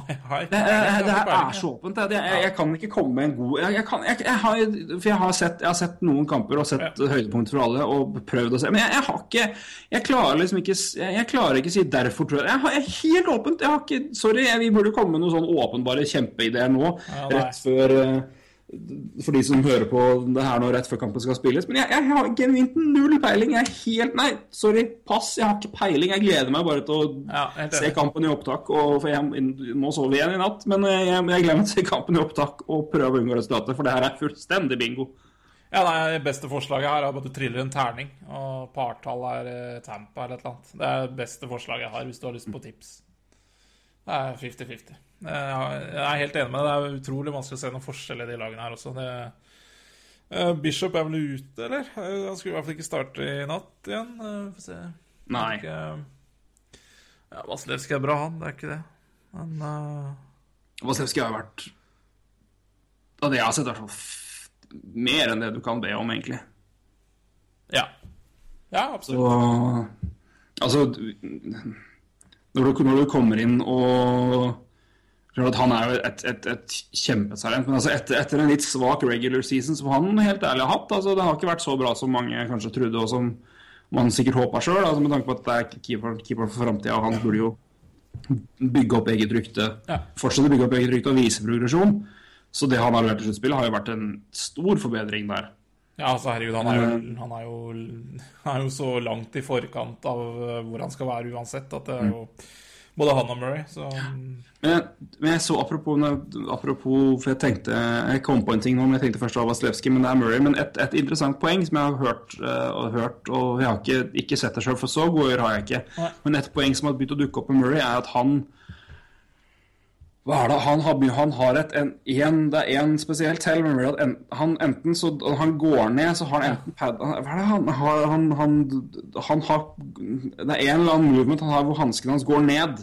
jeg har ikke Det, her er så åpent. Jeg, Jeg, jeg kan ikke komme med en god jeg, jeg, kan, jeg, jeg har, For jeg har, sett, jeg har sett noen kamper og sett høydepunkt for alle og prøvd å se. Men jeg, jeg har ikke Jeg klarer liksom ikke Jeg, jeg klarer ikke å si 'derfor', tror jeg. Jeg, har, jeg er helt åpent. Jeg har ikke Sorry, jeg, vi burde komme med noen sånn åpenbare kjempeideer nå. Ja, rett før eh, For de som hører på det her nå rett før kampen skal spilles. Men jeg, jeg har genuint null peiling. Jeg er helt Nei, sorry. Pass. Jeg har ikke peiling. Jeg gleder meg bare til å Ja, se kampen i opptak. Og, for jeg må sove igjen i natt, men eh, jeg, jeg gleder meg til å se kampen i opptak og prøve å unngå resultatet, for det her er fullstendig bingo. Ja, nei, Det beste forslaget her er at du triller en terning, og partall er eh, Tampa eller et eller annet. Det er det beste forslaget jeg har hvis du har lyst på tips. Det er 50-50. Jeg jeg er helt enig med deg. Det er utrolig vanskelig å se noen forskjell i de lagene her også. Det, eh, Bishop er vel ute, eller? Eh, Han skulle i hvert fall ikke starte i natt igjen. Eh, Få se. Nei. Ikke, ja, Vasilevskij er bra, han. Det er ikke det. Men uh... Vasilevskij har vært Av det jeg har sett, hvert fall mer enn det du kan be om, egentlig. ja. Ja, absolutt. Så Altså når du, når du kommer inn og Han er jo et, et, et kjempetalent, men altså etter, etter en litt svak regular season, som han helt ærlig har hatt altså Det har ikke vært så bra som mange kanskje trodde, og som man sikkert håpa sjøl, altså med tanke på at det er keeper, keeper for framtida, og han burde jo bygge opp eget rykte. Ja. Fortsette å bygge opp eget rykte og vise progresjon. Så det han har levert i sluttspillet, har jo vært en stor forbedring der. Ja, altså herregud, han er, jo, han, er jo, han er jo så langt i forkant av eh, hvor han skal være uansett, at det er jo både han og Murray, så Men, men jeg så apropos, apropos For jeg tenkte Jeg kom på en ting nå, men jeg tenkte først det var Vasilevskij, men det er Murray. Men et, et, interessant poeng som jeg har hørt uh, og hørt, og jeg har ikke, ikke sett det sjøl, for så gode har jeg ikke. Men et poeng som har begynt å dukke opp med Murray, er at han hva er det? Han har, han har et en, en, Det er én spesielt til Men en, han enten så Han går ned, så har han enten pad Hva er det han har han, han, han har Det er en eller annen movement han har hvor hansken hans går ned.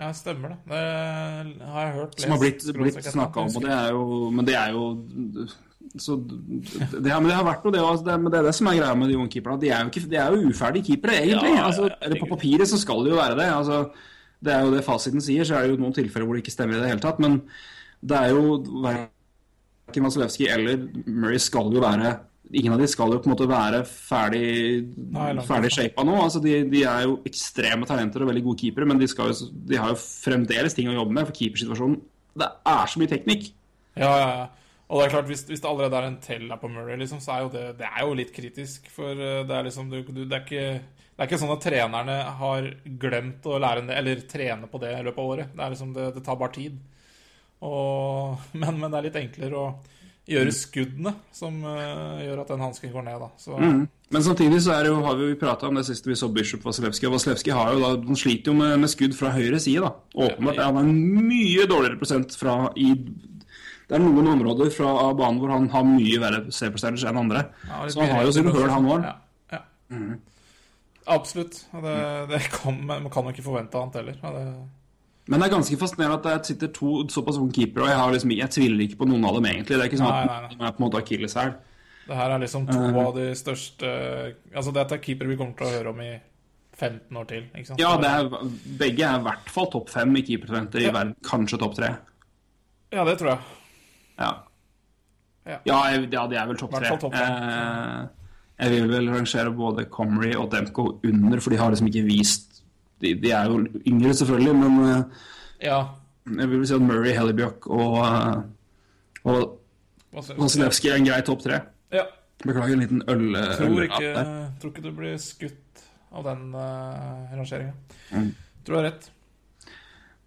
Ja, stemmer det. Det har jeg hørt. Som har blitt, lest, blitt snakka om, og det er jo Men det er jo så det, har- men det har vært noe, det, også, det, men det er det som er greia med de unge keeperne. De er jo, ikke, de er jo uferdige keepere, egentlig. Ja, altså, eller på papiret så skal de jo være det. Altså, det er jo det fasiten sier, så er det jo noen tilfeller hvor det ikke stemmer i det hele tatt. Men det er jo verken Vasilevskij eller Murray skal jo være Ingen av de skal jo på en måte være ferdig, Nei, ferdig shapa nå. Altså, de, de er jo ekstreme talenter og veldig gode keepere, men de, skal jo, de har jo fremdeles ting å jobbe med. For keepersituasjonen Det er så mye teknikk. Ja, ja, ja. Og det er klart, hvis, hvis det allerede er en tell der på Murray, liksom, så er jo det, det er jo litt kritisk. For eh, det er liksom du, du, det, er ikke, det er ikke sånn at trenerne har glemt å lære eller trene på det i løpet av året. Det er liksom, det, det tar bare tid. Og, (laughs) men, men det er litt enklere å gjøre skuddene som uh, gjør at den hansken går ned, da. Så Men samtidig så er det jo, har vi jo prata om det siste vi så Bishop Vasilevskij. Vasilevskij han sliter jo med, med skudd fra høyre side. da. Åpenbart. Han har en mye dårligere prosent fra i Det er noen områder fra banen hvor han har mye verre C-percentage enn andre. ja, Så han har jo sine høl, han òg. Ja, ja. Absolutt. Det, det kan, man kan jo ikke forvente annet heller. Det, Men det er ganske fascinerende at det sitter to såpass unge keepere, og jeg, har liksom, jeg tviler ikke på noen av dem egentlig. Det er ikke sånn Nei, at nei, nei. er på en måte akilleshæl. det her er liksom to av de største Altså, dette er keepere vi kommer til å høre om i 15 år til. Ikke sant? Ja, det er, begge er i hvert fall topp fem i keepertalenter i verden. Kanskje topp tre. ja, det tror jeg. Ja. Ja. Ja, de er vel topp tre. topp tre. Eh, jeg vil vel rangere både Comrie og Demko under, for de har liksom ikke vist De, de er jo yngre, selvfølgelig, men eh, Ja. jeg vil vel si at Murray, Hellebjørk og, eh, og du? Vasilevskij er en grei topp tre. Ja. Beklager en liten øl... Tror ikke, der. tror ikke du blir skutt av den uh, rangeringa. Mm. Tror du har rett.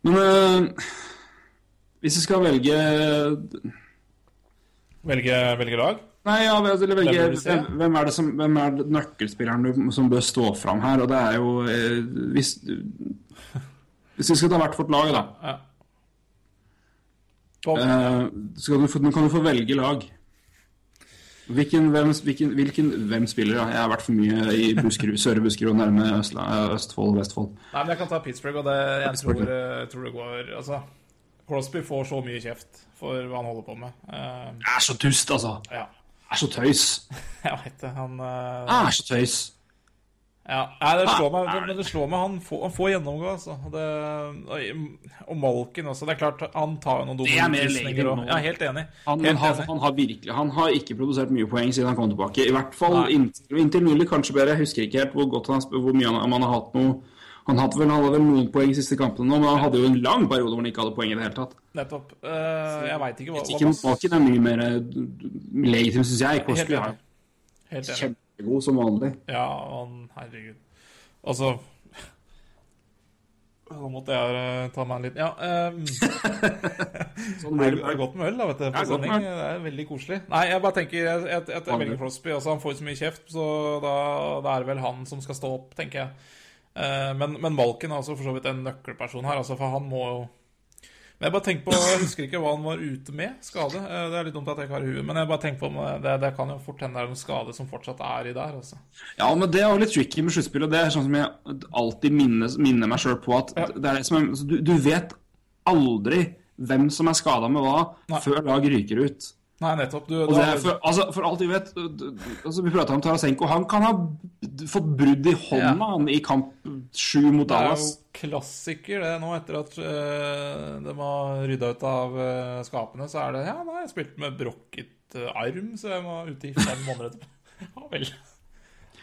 Men uh, hvis vi skal velge Velge, velge lag? Nei, ja, altså, Hvem hvem, hvem er det som Hvem er det nøkkelspilleren du, som bør stå fram her? Og det er jo eh, hvis, hvis vi skal ta hvert vårt lag, da, Ja. Eh, skal du, nå kan du få velge lag. Hvilken, hvem, hvilken, hvilken, hvem spiller, da? Jeg har vært for mye i Buskerud, Søre Buskerud og nærme Østla, Østfold og Vestfold. Nei, men jeg kan ta Pittsburgh, og det, jeg Pittsburgh, tror, tror det går Altså, Crosby får så mye kjeft for hva han holder på med. Uh, Det er så dust, altså. ja, er så tøys. (laughs) jeg veit det. Han eh, er så tøys. Ja, nei, det slår meg, det, men det slår meg han får, han får gjennomgå, altså. Det, og, Malkin også. Det er klart, han tar jo noen dumme er og- nå. Ja, helt enig. Han, helt han, har, enig. han har virkelig Han har ikke produsert mye poeng siden han kom tilbake. I hvert fall inntil, inntil mulig, kanskje bedre. Jeg husker ikke helt hvor godt han hvor mye han, han har hatt noe Han hadde vel, han hadde vel noen poeng i siste kampene nå, men han hadde jo en lang periode hvor han ikke hadde poeng i det hele tatt. Nettopp. Uh, jeg veit ikke hva, Ikke mot Malkin er mye mer eh, legitim, syns jeg. Helt enig. Helt enig. kjempegod som vanlig. Ja, han Herregud. Altså (laughs) Nå måtte jeg eh, ta meg en liten Ja. Um, (laughs) Sånn er det er godt med øl, da, vet du. På Ja, sending. Det er veldig koselig. Nei, jeg bare tenker Jeg, jeg, jeg, jeg velger Crosby. Altså, han får så mye kjeft, så da, da er det vel han som skal stå opp, tenker jeg. Eh, men, men Malkin er altså for så vidt en nøkkelperson her, altså, for han må jo Men jeg bare tenker på Jeg husker ikke hva han var ute med, skade. Eh, Det er litt dumt at jeg ikke har i huet, men jeg bare tenker på om det, det kan jo fort hende det er en skade som fortsatt er i der, altså. Ja, men det er jo litt tricky med sluttspill, og det er sånn som jeg alltid minner, minner meg sjøl på at Ja. det er det som er, altså, du, du vet aldri hvem som er skada med hva, Nei. før lag ryker ut. Nei, nettopp. Du, da... det for, altså, for alt vi vet altså, Vi prata om Tarasenko. Han kan ha fått brudd i hånda Ja. han i kamp sju mot Det er jo klassiker det nå, etter at uh, de har rydda ut av eh, skapene. Så er det Ja, nei, jeg spilte med brokket eh, arm, så jeg var ute i fem måneder etterpå. (laughs) Ja vel.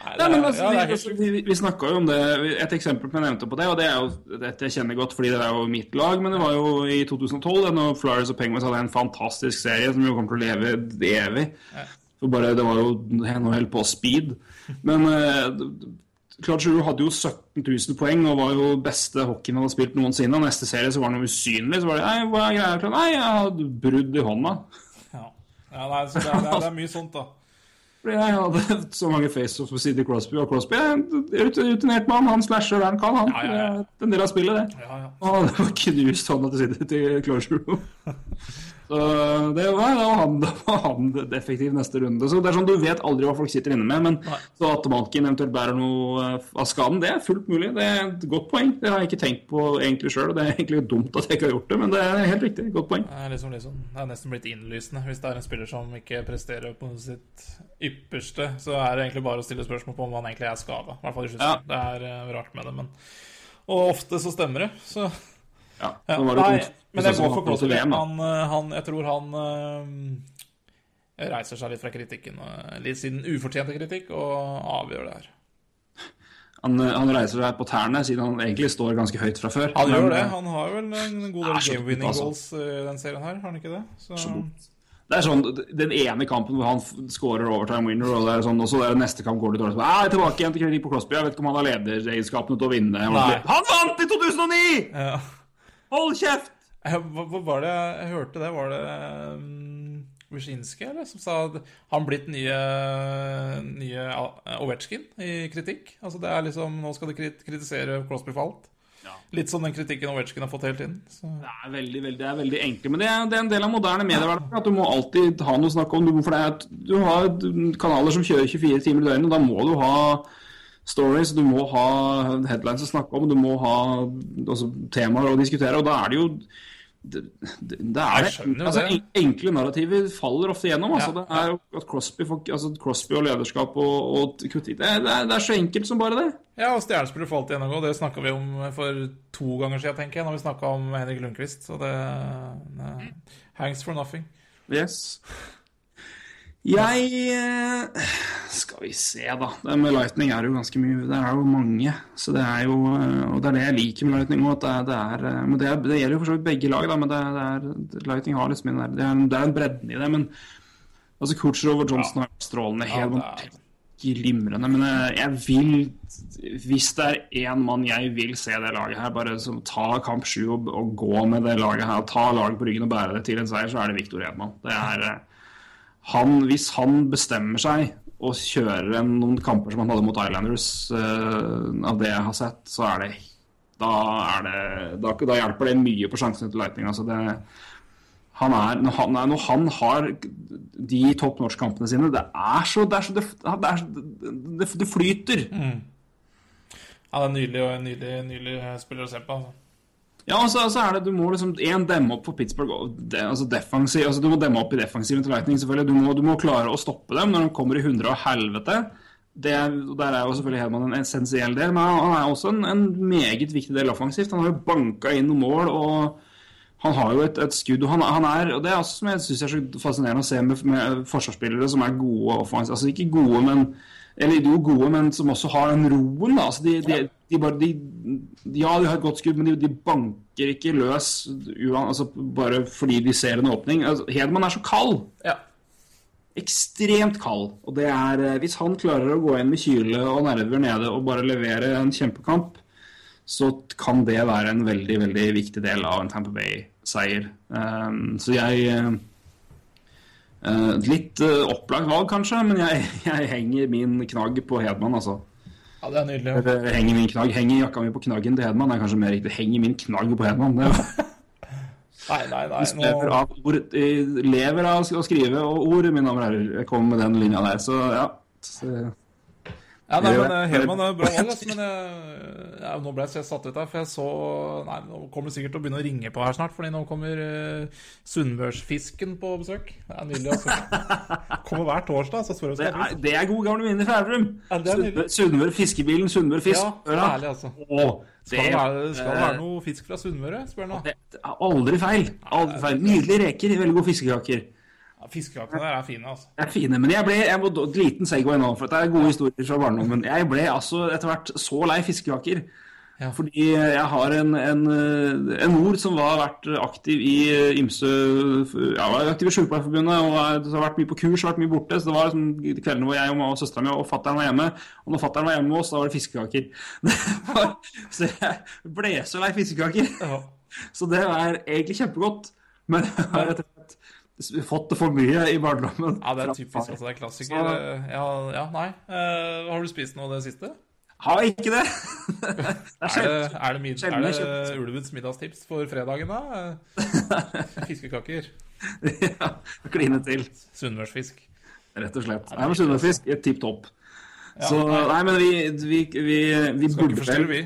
Nei, men altså, ja, er vi, helt vi, vi snakka jo om det Et eksempel som jeg nevnte på det, og det er jo dette jeg kjenner godt fordi det er jo mitt lag, men det var jo i 2012 da når Flyers og Penguins hadde en fantastisk serie som jo kommer til å leve evig. For bare, Det var jo NHL på speed. Men eh, Claude Giroux hadde jo 17 000 poeng og var jo beste hockeyen han hadde spilt noensinne. Og neste serie så var han jo usynlig. Så var det Nei, hva er greia? Nei, jeg hadde brudd i hånda. Ja. ja, nei, så det er, det, er, det er mye sånt, da. Fordi jeg hadde (laughs) så mange faceoffs med Sidney Crosby, og Crosby er en rut- rutinert mann. Han slasher der han kan, han. Ja, ja, ja. Det er en del av spillet, det. Ja, ja. Og det var knust hånda til Sidney til Closure. (laughs) Så det var, han, det var han (laughs) effektiv neste runde. Så det er sånn, Du vet aldri hva folk sitter inne med, men Nei. så at Malkin eventuelt bærer noe eh, av skaden, det er fullt mulig. Det er et godt poeng. Det har jeg ikke tenkt på egentlig sjøl, og det er egentlig dumt at jeg ikke har gjort det, men det er helt riktig. Godt poeng. Det er, liksom, liksom, det er nesten blitt innlysende. Hvis det er en spiller som ikke presterer på sitt ypperste, så er det egentlig bare å stille spørsmål på om han egentlig er skada. Ja. Det er eh, rart med det, men Og ofte så stemmer det, så Ja, ja. det Nei, men jeg Sånn går for til VM. Han, eh, han, jeg tror han øh, reiser seg litt fra kritikken, eh, litt siden ufortjente kritikk, og avgjør det her. Han, han reiser seg på tærne, siden han egentlig står ganske høyt fra før. Han gjør det. Han har vel en god del game-winning altså. goals i den serien her, har han ikke det? Så, Det er sånn, Den ene kampen hvor han scorer overtime winner, og det er sånn, og så er det neste kamp går det dårlig. Så, «Ah, jeg er tilbake igjen til kritikk på Crosby. Jeg vet ikke om han har lederegenskapene til å vinne. Han vant i 2009! ja. Hold kjeft! Eh, Hva, hva var det jeg, hørte det? Var det um, Wyszynski, eller? Som sa at han blitt nye, nye Ovetsjkin i kritikk? Altså det er liksom Nå skal de kritisere Crosby for alt. Litt som den kritikken Ovetsjkin har fått hele tiden. Så. Det er veldig, veldig, det er veldig enkelt, men det er, det er en del av moderne mediehverdag. At du må alltid ha noe å snakke om. Du, for det er, du har kanaler som kjører 24 timer i døgnet, og da må du ha stories, du må ha headlines å snakke om, du må ha altså, temaer å diskutere, og da er det jo det, det, det er altså, det. Enkle narrativer faller ofte gjennom. Altså, Ja, det er jo at Crosby, får- altså, Crosby og lederskap og, og kritikk det, er- det, er, så enkelt som bare det. Ja, og stjernespillere falt igjennom gjennomgå. Det snakka vi om for to ganger siden, tenker jeg, når vi snakka om Henrik Lundqvist. Så det, det Hangs for nothing. Yes. Jeg eh, Skal vi se, da. Det med Lightning er jo ganske mye Det er jo mange. Så det er jo eh, Og det er det jeg liker med Lightning òg. Det, er- eh, men det, er, det gjelder jo for så vidt begge lag, da. Men det, er- det er, Lightning har liksom det, er, det er en bredden i det. Men altså Kutcher over Johnson har vært strålende. Helt er- glimrende. Men jeg vil Hvis det er én mann jeg vil se det laget her, bare som ta kamp sju og, og gå med det laget her, ta laget på ryggen og bære det til en seier, så er det Viktor Edman. Det er han, hvis han bestemmer seg og kjører en, noen kamper som han hadde mot Islanders, uh, av det jeg har sett, så er det da, er det, da, da hjelper det mye på sjansene til Lightning. Altså det, han er, når, han, når han har de topp norsk-kampene sine Det er så Det, er så, det, er, det, flyter. Ja, det er nydelig og en nydelig, nydelig spiller å se på. Altså. Ja, og så, altså, er det Du må liksom en demme opp for Pittsburgh. De, altså defensiv, altså Du må demme opp i defensiven til Lightning. selvfølgelig du må, du må klare å stoppe dem når de kommer i hundre og helvete. Det, er- Der er jo selvfølgelig Hedman en essensiell del, men han er også en, en meget viktig del offensivt. Han har jo banka inn noen mål. og han har jo et, et skudd, og han, han er og Det er også som jeg syns er så fascinerende å se med, med forsvarsspillere som er gode offensivt. Altså ikke gode, men eller de er jo gode, men som også har den roen. altså de, de, de bare, de, Ja, de har et godt skudd, men de, banker ikke løs altså bare fordi de ser en åpning. Altså, Hedman er så kald. Ja. Ekstremt kald. Og det er, eh, hvis han klarer å gå inn med kyle og nerver nede og bare levere en kjempekamp, så kan det være en veldig, veldig viktig del av en Tamper Bay-seier. Um, så jeg eh, eh, Litt uh, opplagt valg, kanskje, men jeg, (laughs) jeg henger min knagg på Hedman, altså. ja, det er nydelig. Eller, henger min knagg, henger jakka mi på knaggen til Hedman, det er kanskje mer riktig. Henger min knagg på Hedman. Det er, (laughs) Nei, nei, nei. lever, Nå, av ord, eh, lever av å skrive og ord, mine damer og herrer. Jeg kommer med den linja der, så ja. Så, ja, nei, men Helman Hedman er bra valg, (laughs) men jeg, ja, nå ble jeg satt ut her, for jeg så Nei, nå kommer det sikkert til å begynne å ringe på her snart, fordi nå kommer uh, Sunnmørsfisken på besøk. Det er nydelig, altså. (laughs) Kommer hver torsdag, så spør vi det, er, det er gode gamle minner fra Elverum. Ja, det. Sunnmør- Fiskebilen, Sunnmør Fisk. Ja, ærlig, altså. Å, Skal det være, skal det eh, være noe fisk fra Sunnmøre? Spør nå. Det aldri feil. Aldri feil. Nydelige reker, veldig gode fiskekaker. Fiskekakene der er fine, altså. Det er fine, men jeg ble jeg må, liten segway nå, for dette er gode historier fra barndommen. Jeg ble altså etter hvert så lei fiskekaker. Ja. Fordi jeg har en, en, en mor som var vært aktiv i ymse Ja, var aktiv i Sjukepleierforbundet og har vært mye på kurs, vært mye borte. Så det var liksom kveldene hvor jeg og, og søstera mi og fatter'n var hjemme. Og når fatter'n var hjemme med oss, da var det fiskekaker. (laughs) Så jeg ble så lei fiskekaker. Ja. Så det er egentlig kjempegodt. Men jeg har fått det for mye i barndommen. Ja, det er typisk. altså, Det er klassiker. Så- Ja, ja nei. Uh, har du spist noe det siste? Har jeg ikke det? (laughs) det er det, sjelden. er det, er jeg det Ulvens middagstips for fredagen, da? Eh, (laughs) Fiskekaker. ja, Kline til, Sunnmørsfisk. rett og slett. Nei, men Sunnmørsfisk er tipp topp. Ja, Så nei. men vi, vi, vi, vi Skal ikke forstyrre, vi.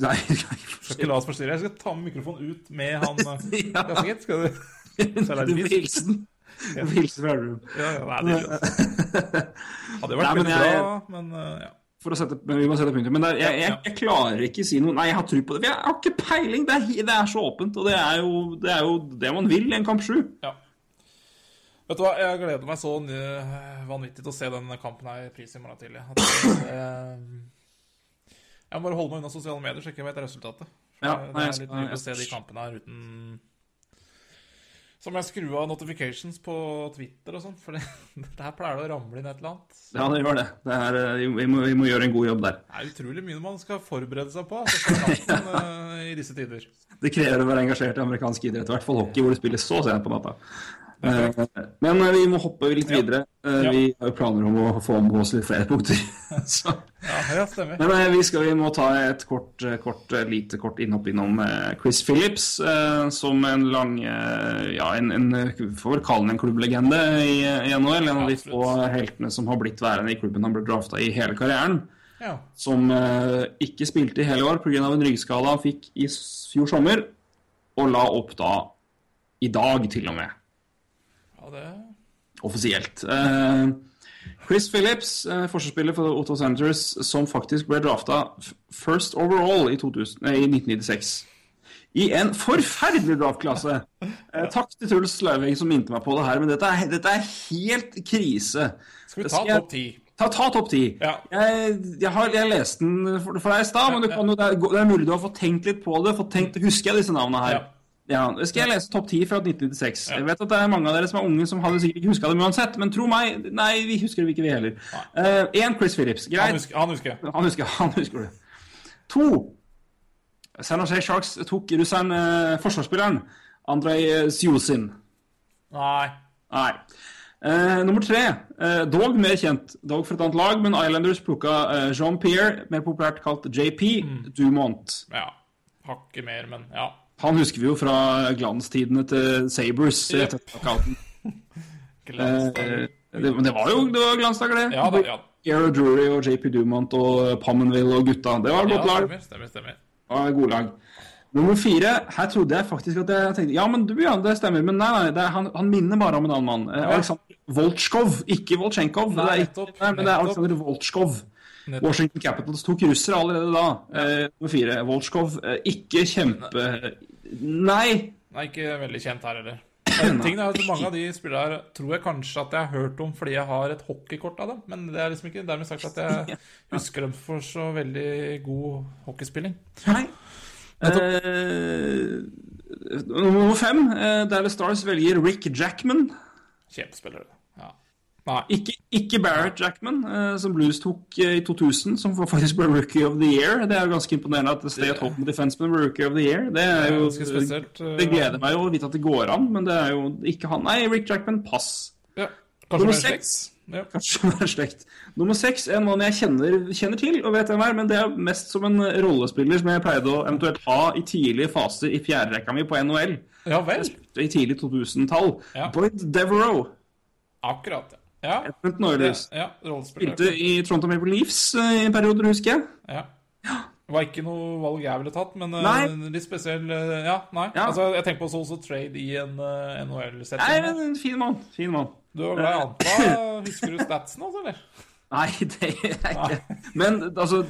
Nei, skal ikke la oss forstyrre. Jeg skal ta med mikrofonen ut med han eh, (laughs) Ja. Skal du det (laughs) Du fisk. hilsen. Hilsen fra Ulrum. Ja, ja, nei, det er. Hadde vært Nei, jeg- bra, men eh, ja. For å sette, men vi må sette punktum. Men der, er, jeg, jeg, jeg klarer ikke å si noe Nei, jeg har tro på det. Jeg har ikke peiling. Det er, det er så åpent. Og det er, jo, det er jo det man vil i en kamp sju. ja. Vet du hva, jeg gleder meg så vanvittig til å se den kampen her pris i morgen tidlig. Eh, jeg må bare holde meg unna sosiale medier, så jeg ikke vet resultatet. For Ja, det er litt mye å se de kampene her uten Så må jeg skru av notifications på Twitter og sånn, for (laughs) det, det her pleier det å ramle inn et eller annet. Ja, det gjør det. det er, eh, vi, må, vi må gjøre en god jobb der. Det er utrolig mye man skal forberede seg på altså, (laughs) eh, i disse tider. Det krever å være engasjert i amerikansk idrett, i hvert fall hockey, hvor det spilles så sent på natta. Eh, Men eh, vi må hoppe litt videre. Eh, Ja. Vi har jo planer om å få med oss litt flere punkter. (laughs) Så. Ja, stemmer. Men vi, skal, vi må ta et kort, kort, lite kort innhopp innom Chris Phillips, som en lang Ja, en, en får vel kalle ham en klubblegende i, i NHL. En av de få heltene som har blitt værende i klubben han ble drafta i hele karrieren. Ja. Som ikke spilte i hele år pga. en ryggskade han fikk i fjor sommer, og la opp da i dag, til og med ja, det offisielt. Eh, Chris Phillips, eh, forsvarsspiller for Otto Senators, som faktisk ble drafta first overall i, 2000, nei, i 1996. I en forferdelig draftklasse. Eh, takk til Truls Lauveng som minte meg på det her, men dette er, dette er helt krise. Skal vi ta topp ti? Ta, ta topp ti. Ja. Jeg, jeg har jeg leste den for, for deg i stad, men du kan det, er, det er mulig du har fått tenkt litt på det. Fått tenkt, Husker jeg disse navnene her? Ja. Ja, Skal jeg lese topp ti fra 1996? Ja. Jeg vet at det er mange av dere som er unge som hadde sikkert ikke huska dem uansett, men tro meg, nei, vi husker det ikke, vi heller. Én Chris Phillips. Han Greit. husker, han husker. Han husker, han husker (laughs) det. To San Jose Sharks tok russeren, uh, forsvarsspilleren Andrej Sjusin. Nei. Nei. Uh, nummer tre, eh, dog mer kjent, dog for et annet lag, men Islanders plukka eh, Jean Pierre, mer populært kalt JP, Dumont. Ja. Hakket mer, men ja. Han husker vi jo fra glanstidene til Sabres. Etter knockouten. (laughs) Eh, det, men det var jo det var glansdager, det. Ja da, ja. Pierre Drury og JP Dumont og Pommenville og gutta. Det var et godt lag. stemmer, stemmer, stemmer. Gode lag. Nummer fire, her trodde jeg faktisk at jeg tenkte Ja, men du, ja, det stemmer. Men nei, nei, det er, han, han minner bare om en annen mann. Eh, Aleksandr Voltsjkov, ikke Voltsjenkov. Nei, nettopp, nei, men det er. Aleksandr Voltsjkov. Washington Capitals tok russere allerede da. Eh, nummer fire, Voltsjkov. Eh, ikke kjempe... Nei! Nei, ikke veldig kjent her heller. (clears throat) Tingen er at Mange av de spillerne her tror jeg kanskje at jeg har hørt om fordi jeg har et hockeykort av dem. Men det er liksom ikke dermed sagt at jeg (laughs) husker dem for så veldig god hockeyspilling. Nei. Uh, nummer fem, uh, Dallas Stars velger Rick Jackman. Kjempespillere. Nei. Ikke, ikke Barrett Jackman, eh, som Blues tok eh, i 2000, som faktisk ble Rookie of the Year. Det er jo ganske imponerende at Stay at Home Defenseman ble Rookie of the Year. Det er jo det, eh, Det gleder meg jo å vite at det går an, men det er jo ikke han. Nei, Rick Jackman, pass. Ja. Kanskje Nummer seks. Ja. Kanskje (laughs) det er slekt. Nummer seks er en mann jeg kjenner, kjenner til og vet hvem er, men det er mest som en rollespiller som jeg pleide å eventuelt ha i tidlig fase i fjerderekka mi på NHL. ja vel. I tidlig 2000-tall. Ja. Boyd Devereaux. Akkurat. Ja. Edmonton Oilers. ja. Rollespiller. Spilte i Toronto Maple Leafs eh, i en periode, husker jeg. Ja. Det var ikke noe valg jeg ville tatt, men eh, Nei. litt spesiell eh, Ja, nei. Ja. Altså, jeg tenker på også, også trade i en uh, NHL-setting. men en fin mann. Fin mann. Du var glad i Anta. (laughs) Husker du statsen hans, eller? Nei, det er ikke. Men altså,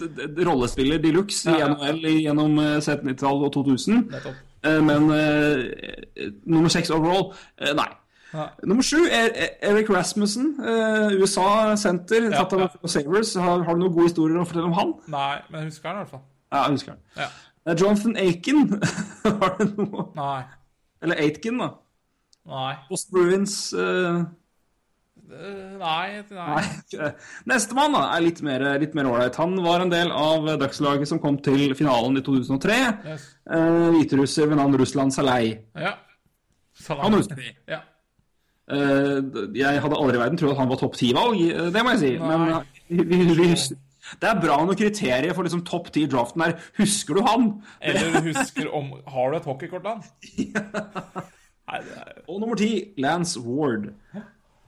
rollespiller de luxe i Ja, ja. NHL gjennom eh, 70-tallet og 2000. Nettopp. Men uh, nummer seks overall uh, Nei. Nei. Nummer sju er er Eric Rasmussen, eh, USA-senter, Ja, tatt av ja. Savers. Har, har du noen gode historier å fortelle om han? Nei, men jeg husker han i hvert fall. Ja, jeg husker han. Ja. Eh, Jonathan Aiken, (laughs) har du noe? Nei. Eller Aitken, da. Nei. Post Bruins eh, Eh, Nei. nei. Nei. Nestemann er litt mer ålreit. Han var en del av Ducks-laget som kom til finalen i 2003. Yes. Eh, Hviterusser ved navn Russland Salei. Ja. Salei Han husker vi. Ja. Eh, jeg hadde aldri i verden trodd at han var topp ti-valg, eh, det må jeg si. Nei. Men eh, vi, vi, det er bra når kriteriet for liksom topp ti i draften er Husker du han? (laughs) Eller husker om Har du et hockeykort, da? (laughs) Og nummer ti, Lance Ward.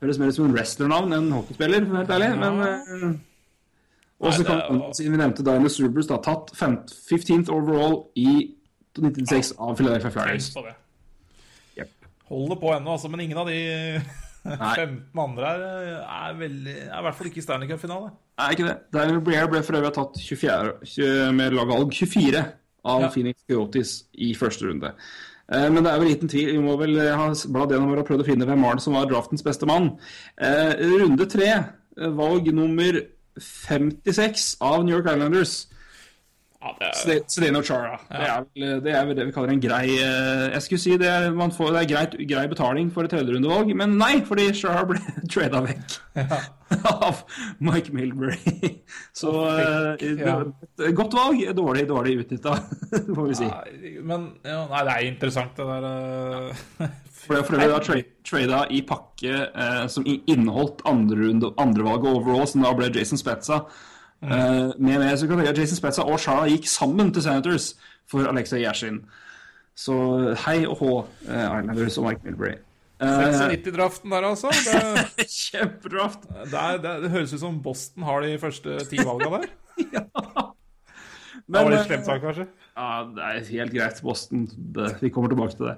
Høres mer ut som en wrestlernavn enn en hockeyspiller, helt ærlig. Men Og så kan siden vi nevnte Dinus Rubers, da, tatt 15th overall i 1996 av Philadelphia Flyers. Tenk på det. Jep. Holder på ennå, altså. Men ingen av de (laughs) 15 andre her er veldig Er i hvert fall ikke i Stanley Cup-finale. Nei, ikke det. Breer ble for øvrig tatt 24, tjue- med lagvalg 24 av Ja. Phoenix Coyotes i første runde. Eh, Men det er vel liten tvil. Vi må vel ha bladd gjennom og prøvd å finne hvem var det som var draftens beste mann. Eh, Runde tre, eh, valg nummer 56 av New York Islanders. Ja, det er, Zdeno Chara. Det, er det er det vi kaller en grei eh, Jeg skulle si det man får, det er greit, grei betaling for et tredjerundevalg, men nei, fordi Chara ble (laughs) trada vekk (laughs) av Mike Milbury. (laughs) Så eh, ja. det- godt valg, dårlig, dårlig utnytta, får vi si. Men ja, Nei, det er interessant, det der eh, For det for det da trada i pakke eh, som inneholdt andrevalget andre overall, som da ble Jason Spezza. Eh, med med så kan si at Jason Spezza og Shara gikk sammen til Senators for Alexa Yashin. Så hei og hå, eh, Islanders og Mike Milbury. Eh, 96-draften der, altså. (laughs) Det, Kjempedraft. det, det, det høres ut som Boston har de første ti valga der. (laughs) Det Men, var litt eh, slemt sagt, kanskje. Ja, det er helt greit, Boston. Det, vi kommer tilbake til det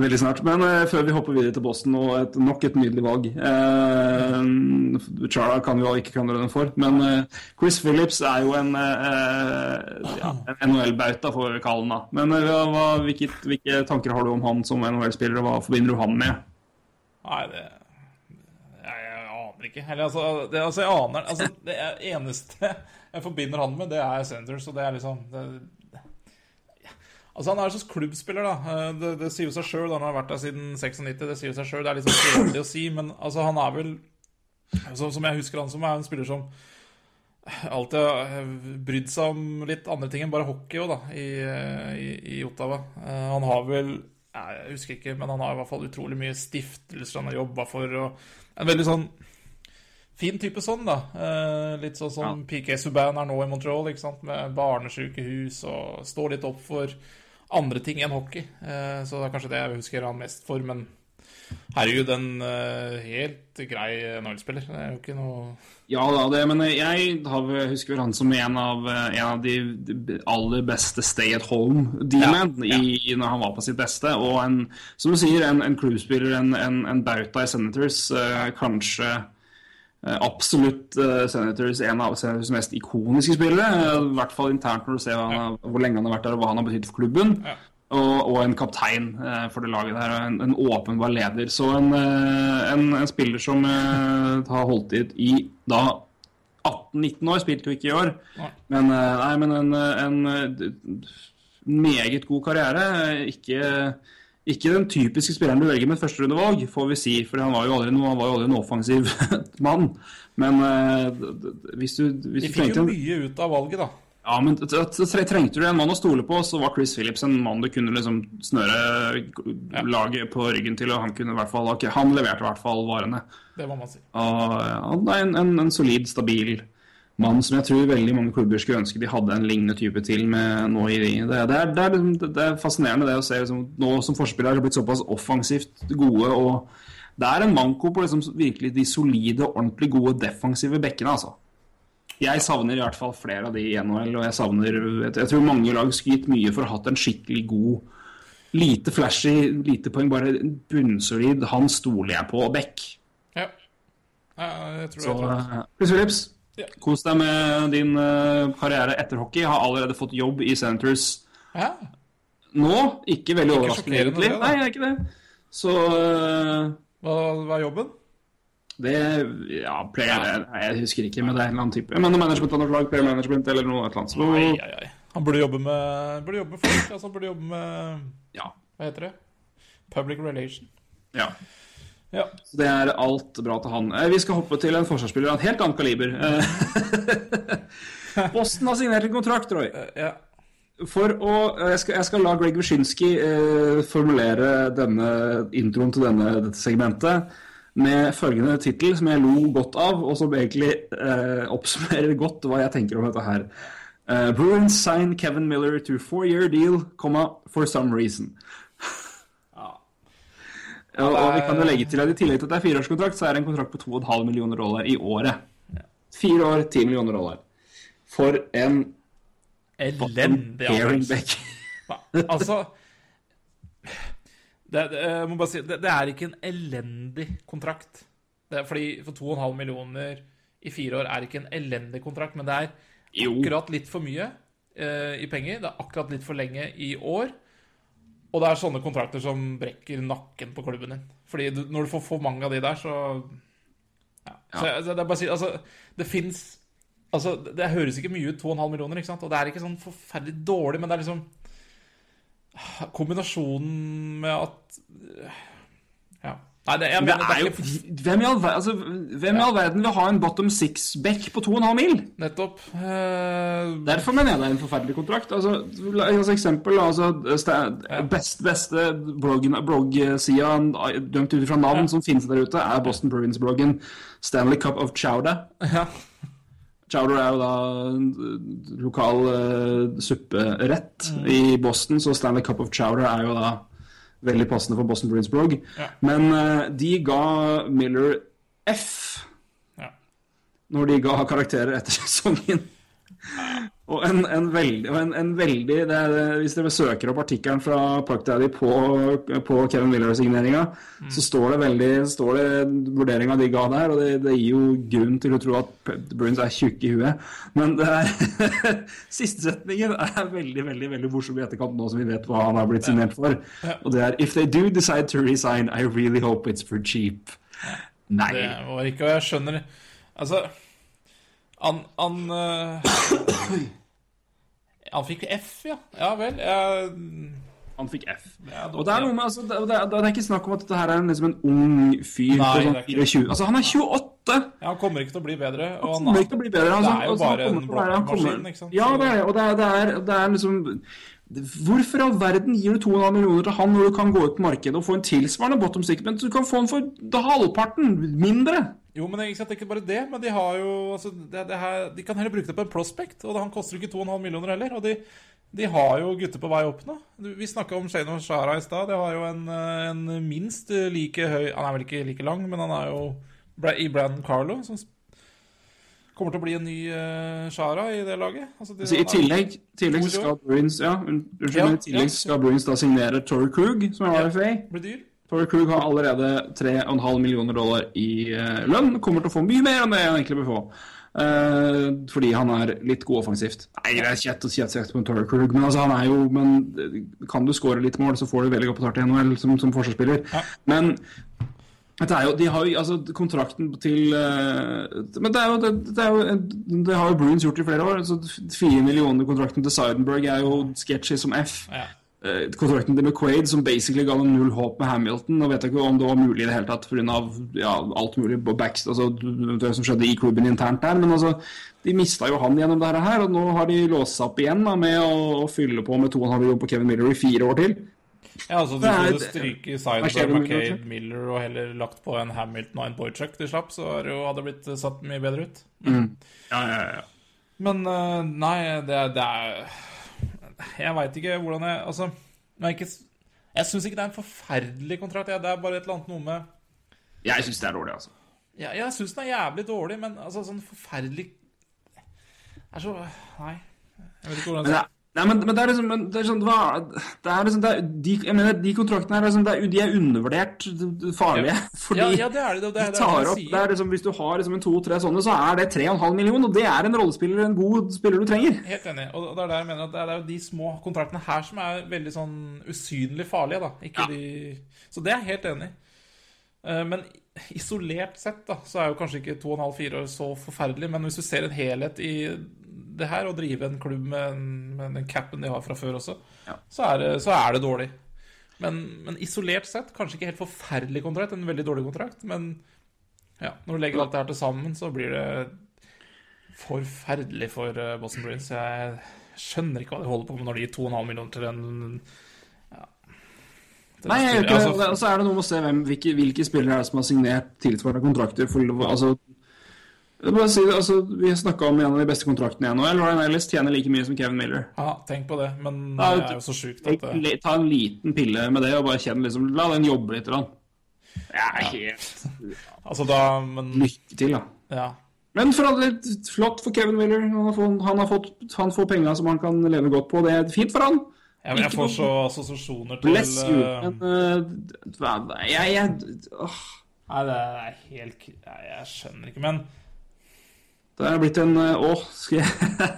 veldig snart. Men uh, før vi hopper videre til Boston, og et, nok et nydelig valg uh, Chara kan vi jo ikke kalle den for, men uh, Chris Phillips er jo en, uh, ja, en NHL-bauta, får vi kalle da. Men eh, hva, hvilket, hvilke, tanker har du om han som NHL-spiller, og hva forbinder du han med? Nei, det ikke. Eller altså, det, altså jeg aner altså, Det eneste jeg forbinder han med, det er Sanders, og det er liksom det, Altså Han er en slags klubbspiller, da. Eh, Det, det sier jo seg sjøl. Han har vært der siden 96. Det sier jo seg sjøl. Det er litt sånn kjedelig å si, men altså han er vel så, Som jeg husker han som, er en spiller som alltid har brydd seg om litt andre ting enn bare hockey også, da, i, i, i Ottawa. Eh, Han har vel Jeg husker ikke, men han har i hvert fall utrolig mye stiftelser han har jobba for. Og en veldig sånn fin type sånn, da. Eh, litt sånn som PK Subban er nå i Montreal, ikke sant? med barnesykehus og står litt opp for andre ting enn hockey. Eh, så det er kanskje det jeg husker han mest for, men herregud, en eh, helt grei NHL-spiller. Det er jo ikke noe Ja da, det, men jeg husker vel han som en av, eh, en av de aller beste stay at home-demon Ja, ja. når han var på sitt beste. Og en, som du sier, en, en crew-spiller, en, en, en bauta i Senators. eh, kanskje eh, absolutt eh, Senators en av Senators mest ikoniske spillere. eh, I hvert fall internt når du ser han har, hvor lenge han har vært der og hva han har betydd for klubben. Ja. Og, og en kaptein eh, for det laget der, og en, en åpenbar leder. Så en, eh, en, en spiller som eh, har holdt ut i da 18-19 år, spilte jo ikke i år, ja. men, eh, nei, men en, eh, en eh, meget god karriere. Ikke, ikke den typiske spilleren du velger med et førsterundevalg, får vi si, for han var jo aldri, noe, han var jo aldri en offensiv (laughs) mann. Men d- hvis du, hvis De fikk jo mye ut av valget, da. ja, men trengte du en mann å stole på, så var Chris Phillips en mann du kunne liksom snøre laget på ryggen til, og han kunne i hvert fall okay, Han leverte i hvert fall varene. Det må man si. Og ja, han er en, en, en solid, stabil mann som jeg tror veldig mange klubber skulle ønske de hadde en lignende type til med nå i det, det, er, det, er, liksom- det, det er fascinerende det å se liksom, nå som forspillere har blitt såpass offensivt gode. og Det er en manko på liksom, virkelig de solide, ordentlig gode defensive bekkene. altså. Jeg savner i hvert fall flere av de i NHL, og jeg savner Jeg tror mange lag skulle gitt mye for å ha hatt en skikkelig god Lite flashy, lite poeng, bare bunnsolid. Han stoler jeg på, og Beck. Ja. jeg tror Så det. Så, eh, Chris Phillips, Ja. kos deg med din eh, karriere etter hockey. Har allerede fått jobb i Senators Ja. nå. Ikke veldig Ikke overraskende, egentlig. det. Nei, det er ikke det. Så eh, Hva, hva er jobben? Det Ja, player Jeg husker ikke, men det er en eller annen type. Men management av noe slag, player management eller noe et eller annet. Ai, ai. Han burde jobbe med, burde jobbe med folk. Altså, han burde jobbe med ja. Hva heter det? Public relation. ja. Ja. Så det er alt bra til han. Eh, Vi skal hoppe til en forsvarsspiller av et helt annet kaliber. Eh, (laughs) Boston har signert en kontrakt, Roy. ja. For å Jeg skal, jeg skal la Greg Wyszynski eh, formulere denne introen til denne, dette segmentet med følgende tittel, som jeg lo godt av, og som egentlig eh, oppsummerer godt hva jeg tenker om dette her. Uh, Bruins sign Kevin Miller to four-year deal, comma, for some reason. Og, og vi kan jo legge til at i tillegg til at det er fireårskontrakt, så er det en kontrakt på 2,5 millioner dollar i året. Fire år, 10 millioner dollar. For en Elendig avgjørelse. Altså det, det, jeg må bare si, det, det er ikke en elendig kontrakt. Det er fordi For 2,5 millioner i fire år er ikke en elendig kontrakt, men det er akkurat litt for mye eh, i penger. Det er akkurat litt for lenge i år. Og det er sånne kontrakter som brekker nakken på klubben din. Fordi du, når du får for mange av de der, så ja. Så jeg, det er bare å si Altså, det fins Altså, det, det høres ikke mye ut, 2,5 millioner, ikke sant? Og det er ikke sånn forferdelig dårlig, men det er liksom Kombinasjonen med at Ja. Nei, det, jeg Det mener, det er jo, hvem, i all, altså, hvem i all verden vil ha en bottom six-back på 2,5 mil? Nettopp. Uh... Derfor mener jeg det er en forferdelig kontrakt. Altså, la- altså eksempel, altså, best, beste bloggen- bloggsida dømt ut fra navn som finnes der ute, er Boston Province-bloggen Stanley Cup of Chowder. ja. Chowder er jo da lokal uh, supperett i Boston, så Stanley Cup of Chowder er jo da veldig passende for Boston Bruins blogg. Ja. Men uh, de ga Miller F Ja. når de ga karakterer etter (laughs) sesongen. Og en, en veldig, en, en veldig det Hvis dere søker opp artikkelen fra Park Daddy på, på Kevin Willer-signeringa, så står det veldig står det vurderinga de ga der, og det, det gir jo grunn til å tro at Bruins er tjukke i huet. Men det er (laughs) siste setningen er veldig veldig, veldig morsom i etterkant, nå som vi vet hva han har blitt signert for. Og det er If they do decide to resign, I really hope it's for cheap. Nei. Det var ikke Og jeg skjønner Altså Han, han uh, Han fikk F, ja. Ja vel. Jeg, Han fikk F. ja, Og det er noe med, altså, det, det, det er ikke snakk om at dette her er liksom en ung fyr Nei, på sånn det er ikke det. 24 Altså, han er 28! ja, han kommer ikke til å bli bedre. Og Han kommer ikke til å bli bedre. Altså, Det er jo altså, bare en han blokkmaskin, ikke sant? Ja, det er, og det er, det er, det er liksom Hvorfor i all verden gir du 2,5 millioner til han når du kan gå ut på markedet og få en tilsvarende bottom stick, men du kan få den for halvparten mindre? Jo, men det er ikke, bare det. Men de har jo altså, det, det her, De kan heller bruke det på en prospect, og han koster ikke 2,5 millioner heller. Og de, de har jo gutter på vei opp nå. Vi snakka om Shane og Shara i stad. Det har jo en, eh, en minst like høy Han er vel ikke like lang, men han er jo i Brandon Carlo, som kommer til å bli en ny uh, Shara i det laget. Altså, de, altså, I tillegg, tillegg skal Bruins ja, unnskyld, Ja, i tillegg ja. skal Bruins da signere Torrey Krug, som er Ja. RFA. Blir dyr. Torrey Krug har allerede 3,5 millioner dollar i eh, lønn. Kommer til å få mye mer enn det han egentlig bør få. Uh, fordi han er litt god offensivt. Nei, det er kjett å si at en Torrey Krug, men altså, han er jo men eh, Kan du score litt mål, så får du veldig godt betalt i NHL som, som forsvarsspiller. Ja. Men er jo, de har jo, altså Kontrakten til uh, Men det er jo, det, det er jo Det har jo Bruins gjort i flere år. så Fire millioner kontrakten til Seidenberg er jo sketchy som F. Ja. Eh, kontrakten til McQuaid, som basically ga dem null håp med Hamilton. Nå vet jeg ikke om det var mulig i det hele tatt pga. Ja, alt mulig på backs, altså, det som skjedde i klubben internt der. Men altså, de mista jo han gjennom dette her, og nå har de låst seg opp igjen da, med å, å fylle på med 2,5 millioner på Kevin Miller i fire år til. Ja, altså Du skulle stryke Hva skjer Sideberg, McCabe, Miller? Og heller lagt på en Hamilton og en Boychuk de slapp, så hadde det blitt satt mye bedre ut. Ja, ja, ja. Men eh, nei, det det er Jeg veit ikke hvordan jeg Altså, jeg, ikke, jeg syns ikke det er en forferdelig kontrakt. Det er bare et eller annet noe med Jeg syns det er dårlig, altså. ja, Jeg syns den er jævlig dårlig, men altså sånn forferdelig er så Nei. Jeg vet ikke hvordan det er, nei, men, men det er liksom men det er sånn, hva, det er liksom det er, de, Jeg mener, de kontraktene her er liksom, det er, de er undervurdert farlige. Fordi Ja, ja, det er det. Det, de er tar opp, det er liksom, Hvis du har liksom en to-tre sånne, så er det 3,5 millioner, og det er en rollespiller, en god spiller du trenger. Helt enig. Og det er der jeg mener at det er, er jo de små kontraktene her som er veldig sånn usynlig farlige, da. Ikke de Så det er jeg helt enig i. Eh, Men isolert sett da, så er jo kanskje ikke 2,5-4 år så forferdelig, men hvis du ser en helhet i det her, å drive en klubb med, med den capen de har fra før også, så, er det, så er det dårlig. Men, men isolert sett, kanskje ikke helt forferdelig kontrakt, en veldig dårlig kontrakt, men ja, når du legger alt det her til sammen, så blir det forferdelig for eh, Boston Bruins. Jeg skjønner ikke hva de holder på med når de gir 2,5 millioner til en ja. til Nei, jeg gjør ikke det. Altså, Og så er det noe med å se hvem, hvilke, hvilke spillere er det som har signert tilsvarende kontrakter. For, altså, si det, altså, vi snakka om en av de beste kontraktene i NHL. Ryan Ellis tjener like mye som Kevin Miller. Ja, tenk på det, men da, det er jo så sjukt at eh, Ta en liten pille med det og bare kjenn liksom La den jobbe litt. grann. Jeg er helt Altså da Men Lykke til, da. ja. Men for all del, flott for Kevin Miller. Han, har fått, han, har fått, han får penga som han kan leve godt på. Det er fint for han. Jeg, jeg får så assosiasjoner til Bless you. eh, Men uh, jeg, jeg åh, Nei, det er helt Nei, jeg skjønner ikke, men Det er blitt en uh, Å, skal jeg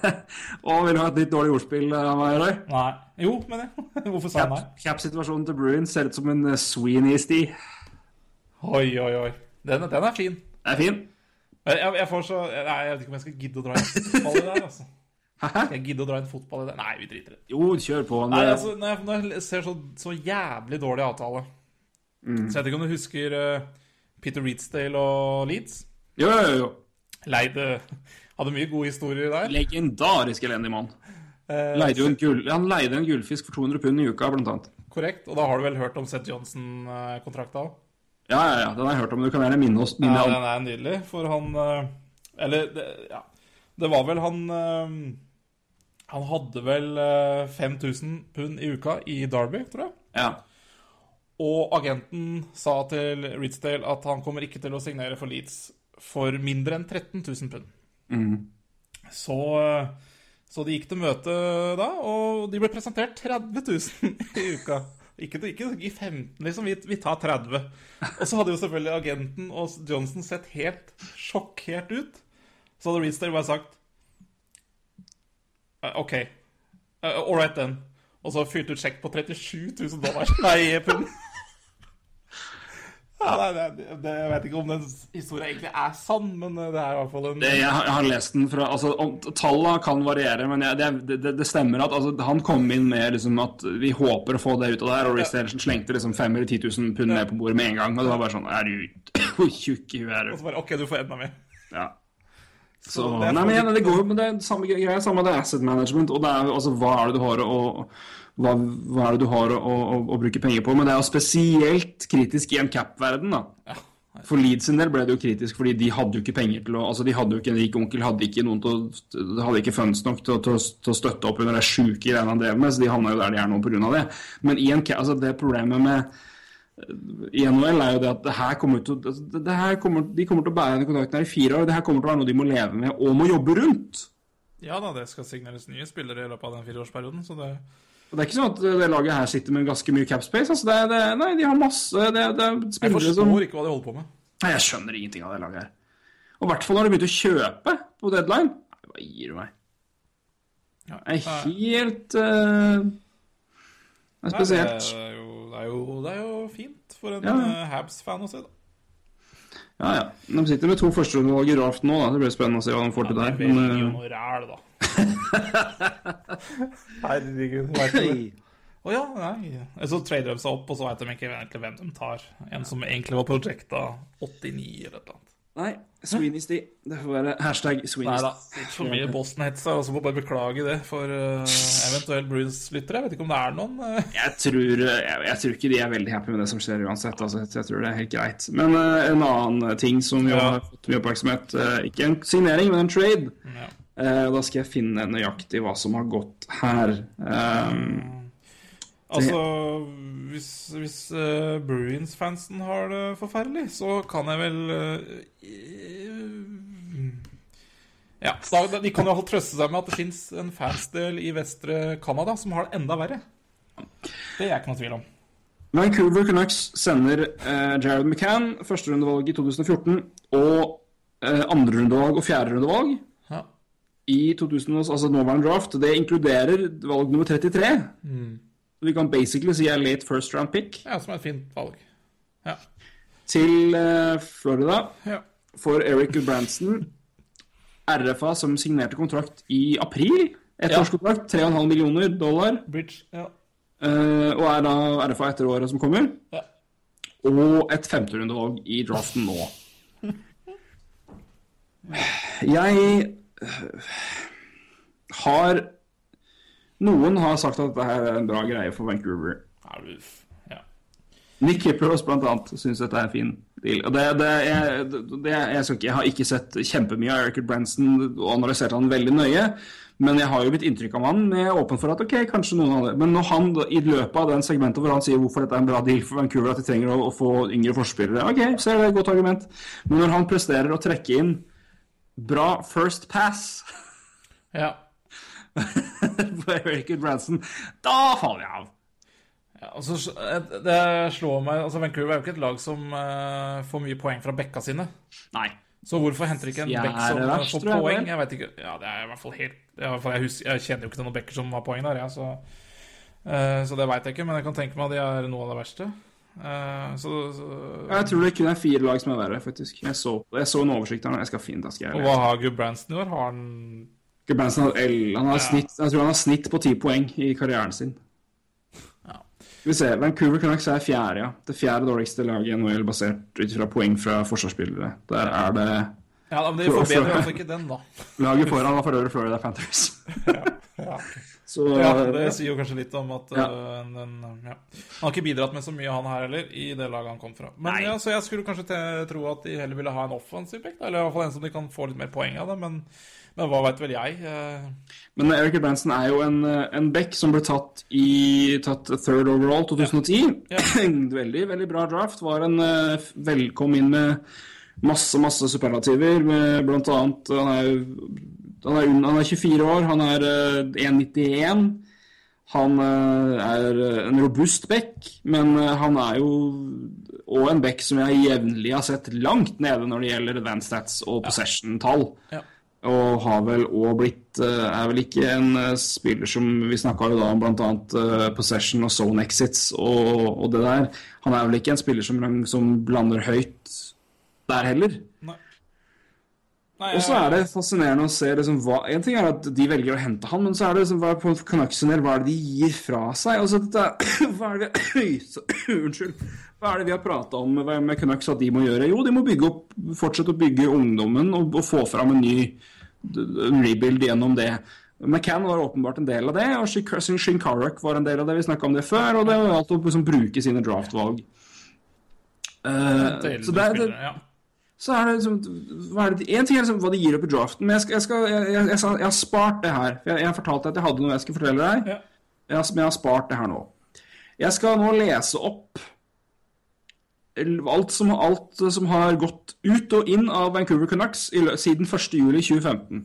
(laughs) Å, vil du ha et litt dårlig ordspill av meg, Roy? Nei. Jo, men det. (laughs) Hvorfor sa jeg nei? Cap- Cap-situasjonen til Bruins ser ut som en uh, Sweeney-sti. Oi, oi, oi. Den, den er fin. Den er fin. Jeg, jeg, jeg får så Nei, jeg vet ikke om jeg skal gidde å dra en fotball i det her, altså. (laughs) Hæ? Skal jeg gidde å dra en fotball i det? Nei, vi driter i det. Jo, kjør på. Nei, altså, når jeg, når jeg ser så, så jævlig dårlig avtale Mm. Så jeg vet ikke om du husker uh, Peter Reedsdale og Leeds? Jo, jo, jo. Leid eh, Hadde mye gode historier der. Legendarisk elendig mann. Eh, Leide gull, han leide en gullfisk for 200 pund i uka, blant annet. Korrekt. Og da har du vel hørt om Seth Johnson-kontrakta òg? Ja, ja, ja, den har jeg hørt om. Du kan gjerne minne oss minne Ja, den er nydelig, for han eh, Eller, det, ja Det var vel han Han hadde vel eh, 5000 pund i uka i Derby, tror jeg. Ja. Og agenten sa til Ridsdale at han kommer ikke til å signere for Leeds for mindre enn 13 000 pund. Mm. Så, så de gikk til møte da, og de ble presentert 30 000 i uka. Ikke, ikke i 15, liksom. Vi, vi tar 30. Og så hadde jo selvfølgelig agenten og Johnson sett helt sjokkert ut. Så hadde Ridsdale bare sagt «Eh, OK. Uh, all right then. Og så fyrte ut sjekk på 37 000 dollar. (laughs) Nei, pund. Ja, det, det, det, jeg vet ikke om den historien egentlig er sann, men det er i hvert fall en Det, jeg, har- jeg har lest den fra altså, Tallene kan variere, men jeg, det, stemmer at altså, han kom inn med liksom, at vi håper å få det ut av det her, og Rhys Ellison slengte liksom 5 eller 10 000 pund ned på bordet med en gang. Og det var bare sånn Er du (clears throat) tjukk i huet er Og så bare OK, du får enda mer. Ja. Så, Så nei, men det går jo med det samme greia, samme det er asset management, og det er altså hva er det du har å hva, hva er det du har å, å, å bruke penger på? Men det er jo spesielt kritisk i en cap-verden, da. For Leeds sin del ble det jo kritisk, fordi de hadde jo ikke penger til å Altså, de hadde jo ikke en rik onkel, hadde ikke noen til å de hadde ikke funds nok til, til, til å støtte opp under det sjuke greiene han drev med, så de havna jo der de er nå pga. det. Men i en, altså, det problemet med i NHL er jo det at det her kommer til, det, her kommer, de kommer til å bære denne kontakten her i fire år. Det her kommer til å være noe de må leve med og må jobbe rundt. Ja da, det skal signeres nye spillere i løpet av den fireårsperioden, så det Og Det er ikke sånn at det laget her sitter med ganske mye cap space. Altså det, det, nei, de har masse Det, det Jeg forstår som ikke hva de holder på med. Nei, Jeg skjønner ingenting av det laget her. Og i hvert fall når de begynte å kjøpe på deadline. Nei, Hva gir du meg? Det er helt uh, Det er Nei, spesielt. Det er, jo, det, er jo, det er jo fint for en Ja. eh, Habs-fan å se, da. Ja, ja. De sitter med to førsterundevalg i Raft nå. da. Det blir spennende å se hva de får til Det der. velger Men, jo eh, noe ræl, da. (laughs) Herregud. Å oh, ja, nei. Så trader de seg opp, og så veit de ikke egentlig hvem de tar. En som egentlig var prosjekta 89 eller et eller annet. Nei, Sweeney's de. Det får være hashtag Nei Sweeney's. da, ikke for mye Boston-hets og så må bare beklage det for uh, eventuelt Bruins-lyttere. Jeg vet ikke om det er noen. Uh. (laughs) Jeg tror, jeg, jeg tror ikke de er veldig happy med det som skjer uansett. Altså, jeg tror det er helt greit. Men uh, en annen ting som jo Ja. har fått mye oppmerksomhet, eh, ikke en signering, men en trade. Ja. Eh, da skal jeg finne nøyaktig hva som har gått her. Um, Altså, hvis, hvis uh, Bruins-fansen har det forferdelig, så kan jeg vel uh, Ja, så da, de kan jo trøste seg med at det fins en fansdel i vestre Canada som har det enda verre. Det er jeg ikke noe tvil om. Vancouver Canucks sender uh, Jared McCann, førsterundevalg i 2014, og uh, andrerundevalg og fjerderundevalg. I 2000, altså nåværende draft. Det inkluderer valg nummer 33. Vi kan basically si er late first round pick. ja, som er et fint valg. Ja. til eh, Florida Ja. for Eric Branson. (laughs) RFA som signerte kontrakt i april. et årskontrakt, 3,5 millioner dollar. Bridge. Ja. eh, og er da RFA etter året som kommer. Ja. Og et femterundevalg i draften nå. (laughs) Jeg har Noen har sagt at dette er en bra greie for Vancouver. Er ja. Nick Kipros annet syns dette er en fin deal. Og det, det, jeg, det, jeg, ikke, jeg har ikke sett kjempemye av Eric Branson og analysert han veldig nøye, men jeg har jo blitt inntrykk av han med åpen for at ok, kanskje noen av det. Men når han i løpet av den segmentet hvor han sier hvorfor dette er en bra deal for Vancouver, at de trenger å, å få yngre forspillere, ok, så er det et godt argument. Men når han presterer å trekke inn bra first pass (laughs) ja. (laughs) på Eric Branson, da faller jeg av. Ja, altså, det slår meg altså Vancouver er jo ikke et lag som uh, får mye poeng fra bekka sine. Nei. Så hvorfor henter ikke en bekk som verst, får jeg poeng? Jeg vet ikke. Ja, det er i hvert fall helt jeg, husker, jeg kjenner jo ikke til noen bekker som har poeng der, ja, så, uh, så det veit jeg ikke. Men jeg kan tenke meg at de er noe av det verste. Eh, så, så Jeg tror det kun er fire lag som er verre, faktisk. Jeg så, jeg så en oversikt her nå. Jeg skal finne det. Skal jeg Og hva har Gudbranson i år? Har han Branson har, L, han har snitt, jeg tror han har snitt på ti poeng i karrieren sin. Ja. Skal vi se, Vancouver Canucks er fjerde, ja. Det fjerde dårligste laget i NHL basert ut fra poeng fra forsvarsspillere. Der er det Ja, men de For- forbedrer fall ikke den, da. Laget foran var for øvrig Florida Panthers. (laughs) Ja, Så ja, det sier jo kanskje litt om at Ja. øh, en, en, ja. Han har ikke bidratt med så mye, han her heller, i det laget han kom fra. Men ja, Så jeg skulle kanskje tro at de heller ville ha en offensiv back, eller i hvert fall en som de kan få litt mer poeng av. det, Men, men hva veit vel jeg? Eh, Men Eric Branson er jo en, en back som ble tatt i tatt third overall 2010. Ja. (clears throat) veldig, veldig bra draft. Var en eh, vel, inn med masse, masse superlativer. Med blant annet Han er, han er, han er 24 år, han er eh, 1,91. Han eh, er eh, en robust back, men eh, han er jo og en back som jeg jevnlig har sett langt nede når det gjelder advanced stats og possession-tall. ja. Og har vel òg blitt eh, Er vel ikke en eh, spiller som Vi snakka jo da om bl.a. Possession og zone exits og, og det der. Han er vel ikke en spiller som, som blander høyt der heller. Nei. Nei, Og så er det fascinerende å se liksom, hva, En ting er at de velger å hente han, men så er det liksom, hva, på Canucksen hva er det de gir fra seg? Altså, dette, (clears throat) hva er det (clears throat) vi så- (clears throat) Unnskyld. Hva er det vi har prata om med, med Canucks at de må gjøre? Jo, de må bygge opp, fortsette å bygge ungdommen og, og få fram en ny en rebuild gjennom det. McCann var åpenbart en del av det, og Shinkarok var en del av det. Vi snakka om det før, og det alt å liksom, bruke sine draftvalg. Uh, så det er, det. Så er det liksom hva er det, En ting er liksom hva de gir opp i draften, men jeg, skal, jeg, skal, jeg, jeg, har spart det her. Jeg, jeg har fortalt deg at jeg hadde noe jeg skal fortelle deg. Ja. Jeg men jeg har spart det her nå. Jeg skal nå lese opp alt som, alt som har gått ut og inn av Vancouver Canucks i, siden 1.7.2015.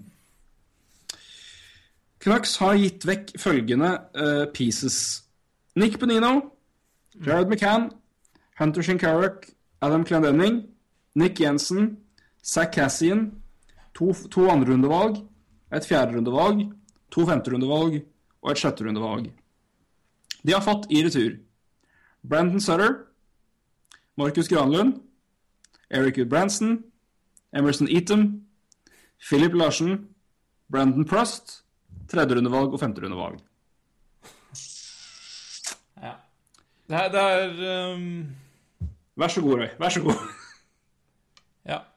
Canucks har gitt vekk følgende uh, pieces. Nick Benino, Jared McCann, Hunter Shinkaruk, Adam Clendenning, Nick Jensen, Zack Cassian, to, to andrerundevalg, et fjerderundevalg, to femterundevalg og et sjetterundevalg. De har fått i retur Brandon Sutter, Markus Granlund, Eric Branson, Emerson Eaton, Philip Larsen, Brandon Prust, tredjerundevalg og femterundevalg. ja. Det er, det er um... Vær så god, Røy. Vær så god.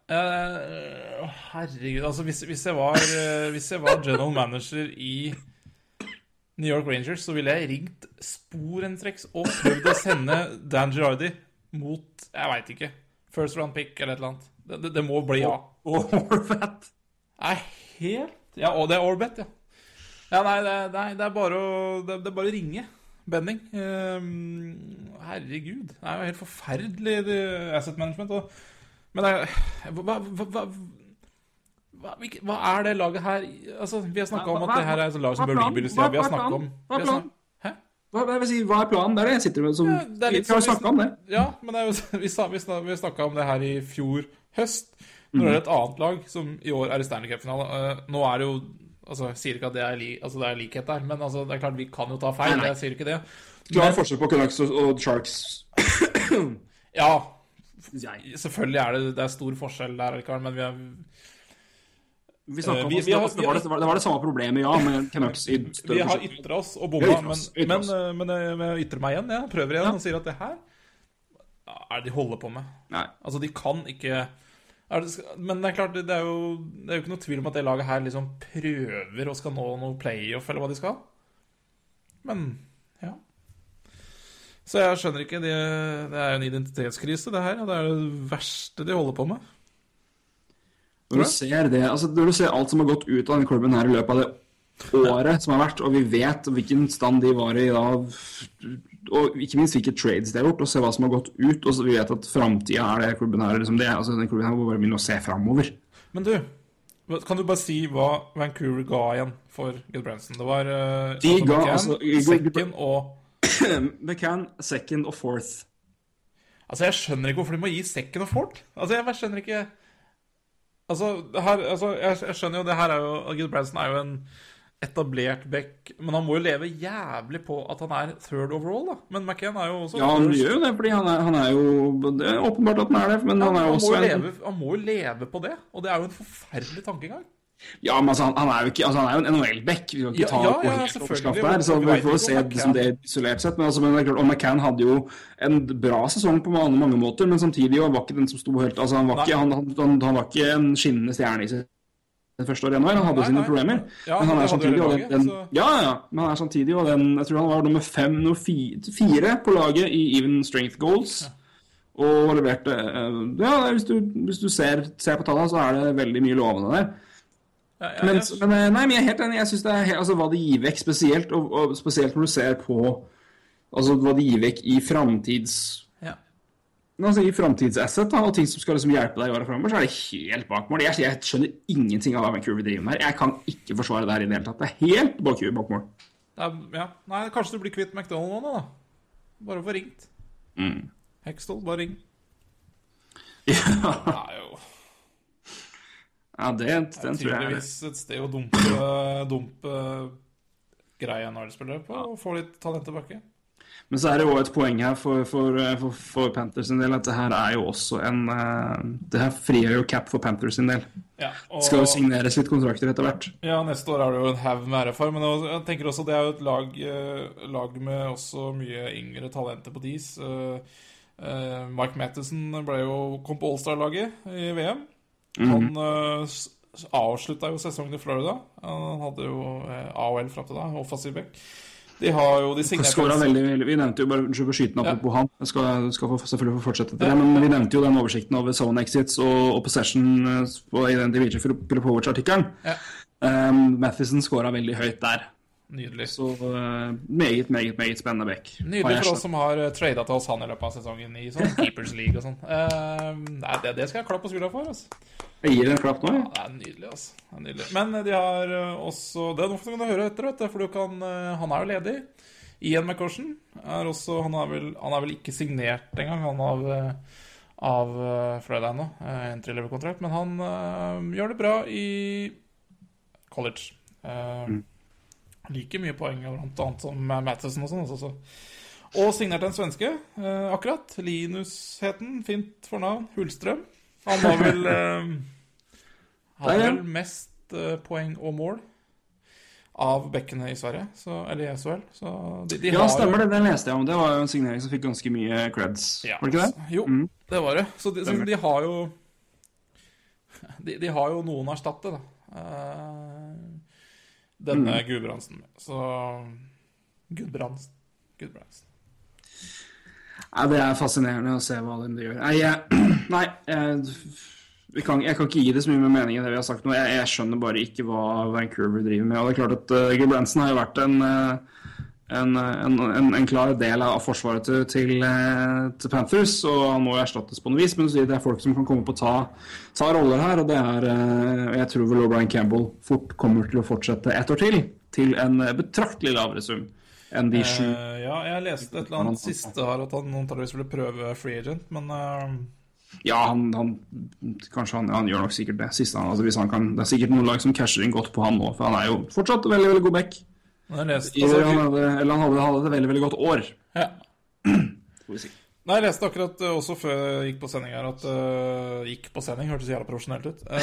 Eh, herregud, altså hvis, hvis, jeg var, uh, hvis jeg var general manager i New York Rangers, så ville jeg ringt sporenstreks og prøvd å sende Dan Girardi mot Jeg veit ikke. First round pick eller et eller annet. Det, det, det må bli ja. Og Horvat. Nei, helt Ja, og det er Orbet, ja. Ja, nei, det, nei, det er bare å Det, det er bare å ringe. Benning. Um, herregud. Det er jo helt forferdelig, asset management. Og, men hva, hva, hva, hva, er det laget her Altså, Vi har snakka om at det her er et lag som bør rebuildes. Hva- Ja, vi har snakket om? Hva er planen? Hva, si, hva er planen? Det er det jeg sitter med som Ja, Vi har snakka om det. Ja, men det jo, vi, vi, snakka om det her i fjor høst. Når det er et annet lag som i år er i Stanley Cup-finale. Eh, nå er det jo Altså, Jeg sier ikke at det er, li, altså, det er likhet der, men altså, det er klart vi kan jo ta feil. Nei, nei. Jeg sier ikke det. Klar forskjell på Canucks og, og Sharks. Ja, synes jeg. Selvfølgelig er det, det er stor forskjell der, men vi er Vi Eh, om vi- vi har- det, var, det, det var det samme problemet, ja, med Canucks i Vi har ytra oss og bomma, men, men, eh, men, jeg- ytrer meg igjen. Jeg prøver igjen Ja. og sier at det her er det de holder på med. Nei. Altså, de kan ikke er det, Men det er klart, det er, jo, det er jo ikke noe tvil om at det laget her liksom prøver og skal nå noe playoff, eller hva de skal. Men. Så jeg skjønner ikke. Det, det er jo en identitetskrise, det her. Og det er det verste de holder på med. Når du ser det, altså når du ser alt som har gått ut av den klubben her i løpet av det året som har vært, og vi vet hvilken stand de var i da, og ikke minst hvilke trades de har gjort, og se hva som har gått ut, og så vi vet at framtida er det klubben her, liksom det, altså den klubben her må bare begynne å se framover. Men du, kan du bare si hva Vancouver ga igjen for Gudbranson? Det var uh, De ga, altså, i- second og (coughs) McCann, second og fourth. Altså, jeg skjønner ikke hvorfor de må gi second og fourth. Altså, jeg skjønner ikke Altså, her, altså jeg, jeg skjønner jo det her er jo Gil Branson er jo en etablert back, men han må jo leve jævlig på at han er third overall, da. Men McCann er jo også Ja, han gjør jo det, fordi han er, han er jo Det er åpenbart at han er det, men han er jo han, må også jo leve, han må jo leve på det, og det er jo en forferdelig tankegang. Ja, men altså, han, han er jo ikke Altså, han er jo en NHL-back. Vi kan ikke Ja, ta ja, ja, helt selvfølgelig. der, så vi får se liksom, det isolert sett. Men altså, men det er klart, og McCann hadde jo en bra sesong på mange, mange måter, men samtidig var ikke den som sto helt Altså, han var, ikke, han, han, han, var ikke en skinnende stjerne i sitt første året i Han hadde Nei, sine nei. problemer. Ja, men han er samtidig og den, den, Ja, ja, men han er samtidig og den Jeg tror han var nummer fem, nummer fire, på laget i even strength goals. Og leverte eh, Ja, hvis du, hvis du ser, ser på tallene, så er det veldig mye lovende der. Ja, ja, Men, men, eh, nei, men jeg er helt enig. Jeg synes det er altså, Hva det gir vekk spesielt, og, og spesielt når du ser på altså, hva det gir vekk i framtids... Altså, I framtidsasset og ting som skal liksom hjelpe deg i åra framover, så er det helt bak mål. Jeg, jeg skjønner ingenting av hva Vancouver driver med her. Jeg kan ikke forsvare det her i det hele tatt. Det er helt bak, bak mål. Er, ja. Nei, kanskje du blir kvitt McDonald nå, da. Bare få ringt. Mm. Hextall, bare ring. (laughs) Ja, Det er jo ja det, den tror jeg tydeligvis et sted å dumpe, dumpe når NHL-spillere på og få litt talent tilbake. Men så er det jo et poeng her for, for, for, for Panthers sin del at det her er jo også en eh, Det her frigjør jo cap for Panthers sin del. Ja, og, Det skal jo signeres litt kontrakter etter hvert. ja, neste år er det jo en haug med RFR, men jeg tenker også det er jo et lag, eh, lag med også mye yngre talenter på dis. Eh, Mike Matheson ble jo, kom på Allstar-laget i VM. Han uh, avslutta jo sesongen i Florida. Han hadde jo eh, AOL fram til da, offensiv back. De har jo de signerte veldig, veldig Vi nevnte jo bare for skyten Ja. på han. Jeg skal, skal få, selvfølgelig få fortsette til Ja. det, men vi nevnte jo den oversikten over zone exits og, og possession eh, på, i den Dimitri Filipovic-artikkelen. Ja. Um, Mathisen skåra veldig høyt der. Nydelig. Så eh, meget, meget meget spennende back. Nydelig for oss som har trada til oss han i løpet av sesongen i sånn (laughs) Keepers League og sånn. Eh, nei, det, det skal jeg klappe på skuldra for. Altså. Jeg gir en klapp nå, Ja, det er nydelig, altså. Det er nydelig. Men de har eh, også Det er noe du kan høre etter, vet du, for du kan, eh, han er jo ledig. Ian McCorsen er også Han er vel, han er vel ikke signert engang, han av eh, av Friday nå. En eh, entry level-kontrakt, men han øh, gjør det bra i college. Eh, Like mye poeng blant annet som Matheson og sånn. Altså. Og signert en svenske, eh, akkurat. Linus het han. Fint fornavn. Hullstrøm. Han har vel (laughs) eh, Han vel mest eh, poeng og mål av bekkene i Sverige, så, eller i SHL. Så de, de Ja, stemmer det. Den leste jeg om. Det var jo en signering som fikk ganske mye creds. Ja, Var det ikke det? Jo, Mm. det var det. Så de, så de har jo (laughs) de, de har jo noen å erstatte, da. Eh, denne Mm. Gudbrandsen. Så Gudbrandsen. Gudbrandsen. Nei, Det er fascinerende å se hva de gjør. Nei, jeg, (clears throat) nei jeg, vi kan, jeg kan ikke gi det så mye med mening i det vi har sagt nå. Jeg skjønner bare ikke hva Vancouver driver med. Og det er klart at uh, Gudbrandsen har jo vært en, uh, en, en, en, klar del av forsvaret til, til, uh, til Panthers, og han må erstattes på noe vis. Men det er folk som kan komme på å ta, ta roller her, og det er uh, Jeg tror vel O'Brien Campbell fort kommer til å fortsette ett år til, til en betraktelig lavere sum enn de sju. Eh, ja, jeg leste et eller annet siste her at han antakeligvis ville prøve free agent, men eh, Ja, han, han Kanskje han, han gjør nok sikkert det. Siste han, altså hvis han kan, Det er sikkert noen lag som casher inn godt på han nå, for han er jo fortsatt veldig veldig god back. Men jeg leste altså, han hadde, eller han hadde, hadde et veldig veldig godt år. ja. (clears throat) Får vi si. Nei, jeg leste akkurat eh, også før jeg gikk på sending her at uh, Gikk på sending, hørtes jævla profesjonelt ut. Uh,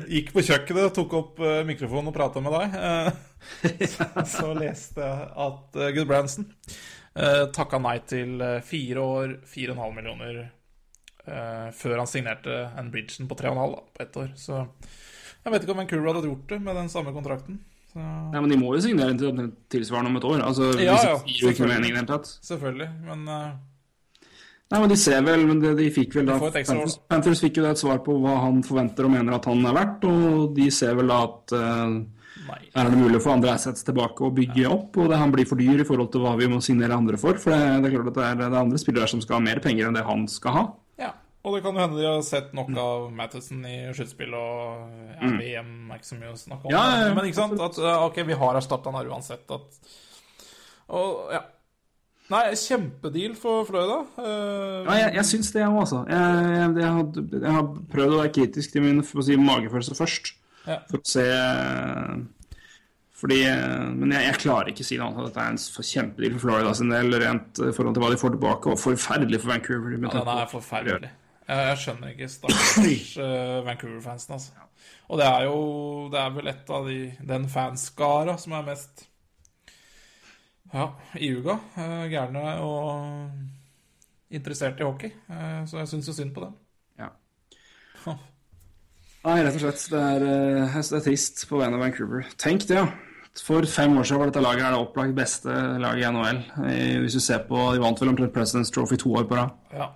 (laughs) gikk på kjøkkenet, tok opp uh, mikrofonen og prata med deg. (laughs) Uh, så leste jeg at uh, Good Branson uh, takka nei til fire år, 4,5 millioner før han signerte en Bridgen på 3,5 da, på ett år. Så jeg vet ikke om Vancouver hadde gjort det med den samme kontrakten. Så... Nei, men de må jo signere til tilsvarende om et år. Altså, Ja, ja, selvfølgelig. Selvfølgelig, men uh, Nei, men de ser vel, men de, de fikk vel da Panthers, Panthers fikk jo da et svar på hva han forventer og mener at han er verdt, og de ser vel da at uh, er det mulig å få andre assets tilbake og bygge opp, og det han blir for dyr i forhold til hva vi må signere andre for. For det, det er klart at det er, det er andre spillere som skal ha mer penger enn det han skal ha. Og det kan jo hende de har sett nok av Matheson i skytespill og ja, VM er ikke så mye å snakke om. Mm. Ja, ja. Men ikke sant? At ok, vi har erstatta han her uansett. At, og ja. Nei, kjempedeal for Florida. Uh, Ja, jeg, jeg syns det, jeg òg, altså. Jeg, jeg, jeg, har, jeg har prøvd å være kritisk til min for å si, magefølelse først. Ja. For å se fordi, Men jeg, jeg klarer ikke å si noe annet. at Dette er en kjempedeal for Florida sin del, rent i forhold til hva de får tilbake, og forferdelig for Vancouver. ja, den er forferdelig. Jeg, skjønner ikke stakkars uh, (coughs) Vancouver-fansen, altså. Og det er jo Det er vel et av de den fanskara som er mest ja, iuga. uga gærne og interessert i hockey. Uh, så jeg syns jo synd på dem. Ja. Nei, rett og slett. Det er, eh, det er trist på vegne av Vancouver. Tenk det, ja. For fem år siden var dette laget her det opplagt beste laget i NHL. Eh, Hvis du ser på, De vant vel omtrent President's Trophy to år på rad. Ja.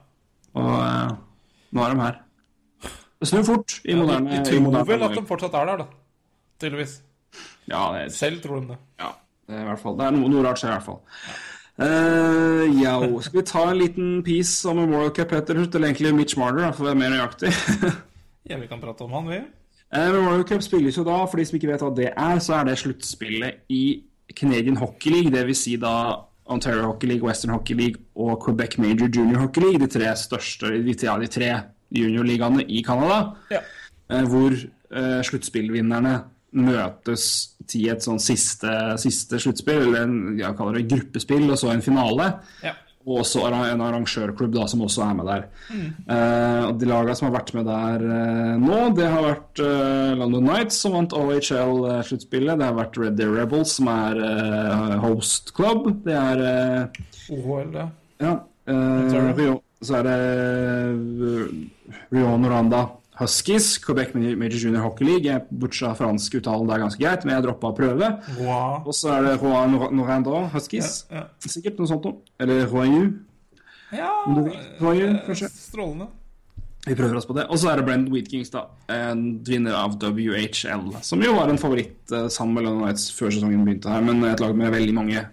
Og eh, nå er de her. Det snur fort i moderne de, de tror moderne vel at de fortsatt er der, da. Tydeligvis. Ja, det er, Selv tror de det. ja, det er i hvert fall Det er noe, noe rart skjer i hvert fall. Uh, ja, skal vi ta en liten piece om Memorial Cup etter slutt? Eller egentlig Mitch Marder, for å være mer nøyaktig. (laughs) Ja, vi kan prate om han, vi. Uh, Memorial Cup spilles jo da, for de som ikke vet hva det er, så er det sluttspillet i Canadian Hockey League, det vil si da Ontario Hockey League, Western Hockey League og Quebec Major Junior Hockey League, de tre største, de tre, de tre juniorligaene i Canada, Ja. eh, hvor uh, sluttspillvinnerne møtes til et sånn siste, siste sluttspill, eller en, jeg kaller det gruppespill, og så en finale. Ja. Og også en arrangørklubb da, som også er med der. Eh, og De lagene som har vært med der eh, nå, det har vært eh, London Knights, som vant OHL-sluttspillet. Det har vært Red Deer Rebels, som er host club. Det er OHL, det. ja, eh, Så er det Rion Rio Noranda Huskies, Quebec Major Junior Hockey League. Bortsett fra fransk uttale, det er ganske greit, men jeg droppa å prøve. Wow. Og så er det Rouen Noranda Huskies. Ja, Sikkert noe sånt noe. Eller Rouen ja. kanskje? Strålende. Vi prøver oss på det. Og så er det Brent Wheatkings, da. En vinner av WHL. Som jo var en favoritt eh, sammen med London Nights før sesongen begynte her, men et lag med veldig mange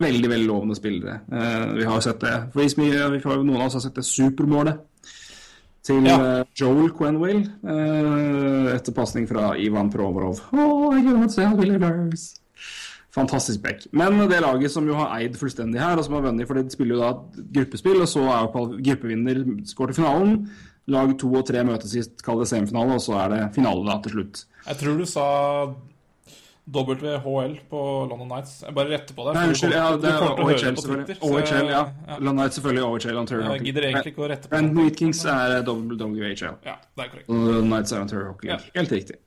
veldig veldig lovende spillere. Eh, vi har jo sett det. For vi noen av oss har sett det supermålet til Ja. eh, Joel Quenwell eh, etter pasning fra Ivan Provorov. Oh. Fantastisk back. Men det laget som jo har eid fullstendig her, og som har vunnet, for de spiller jo da et gruppespill, og så er jo gruppevinner skår til finalen. Lag to og tre møtes i kall det semifinale, og så er det finale da til slutt. Jeg tror du sa WHL på London Nights. Jeg bare retter på deg. Nei, unnskyld, ja, det er OHL, selvfølgelig. OHL, ja. ja. London Knights selvfølgelig OHL. Ontario Jeg Hockey. gidder egentlig ikke å rette på Brent det. Wheatkings er WHL. Ja, det er korrekt. London Knights er Ontario Hockey League. Helt riktig.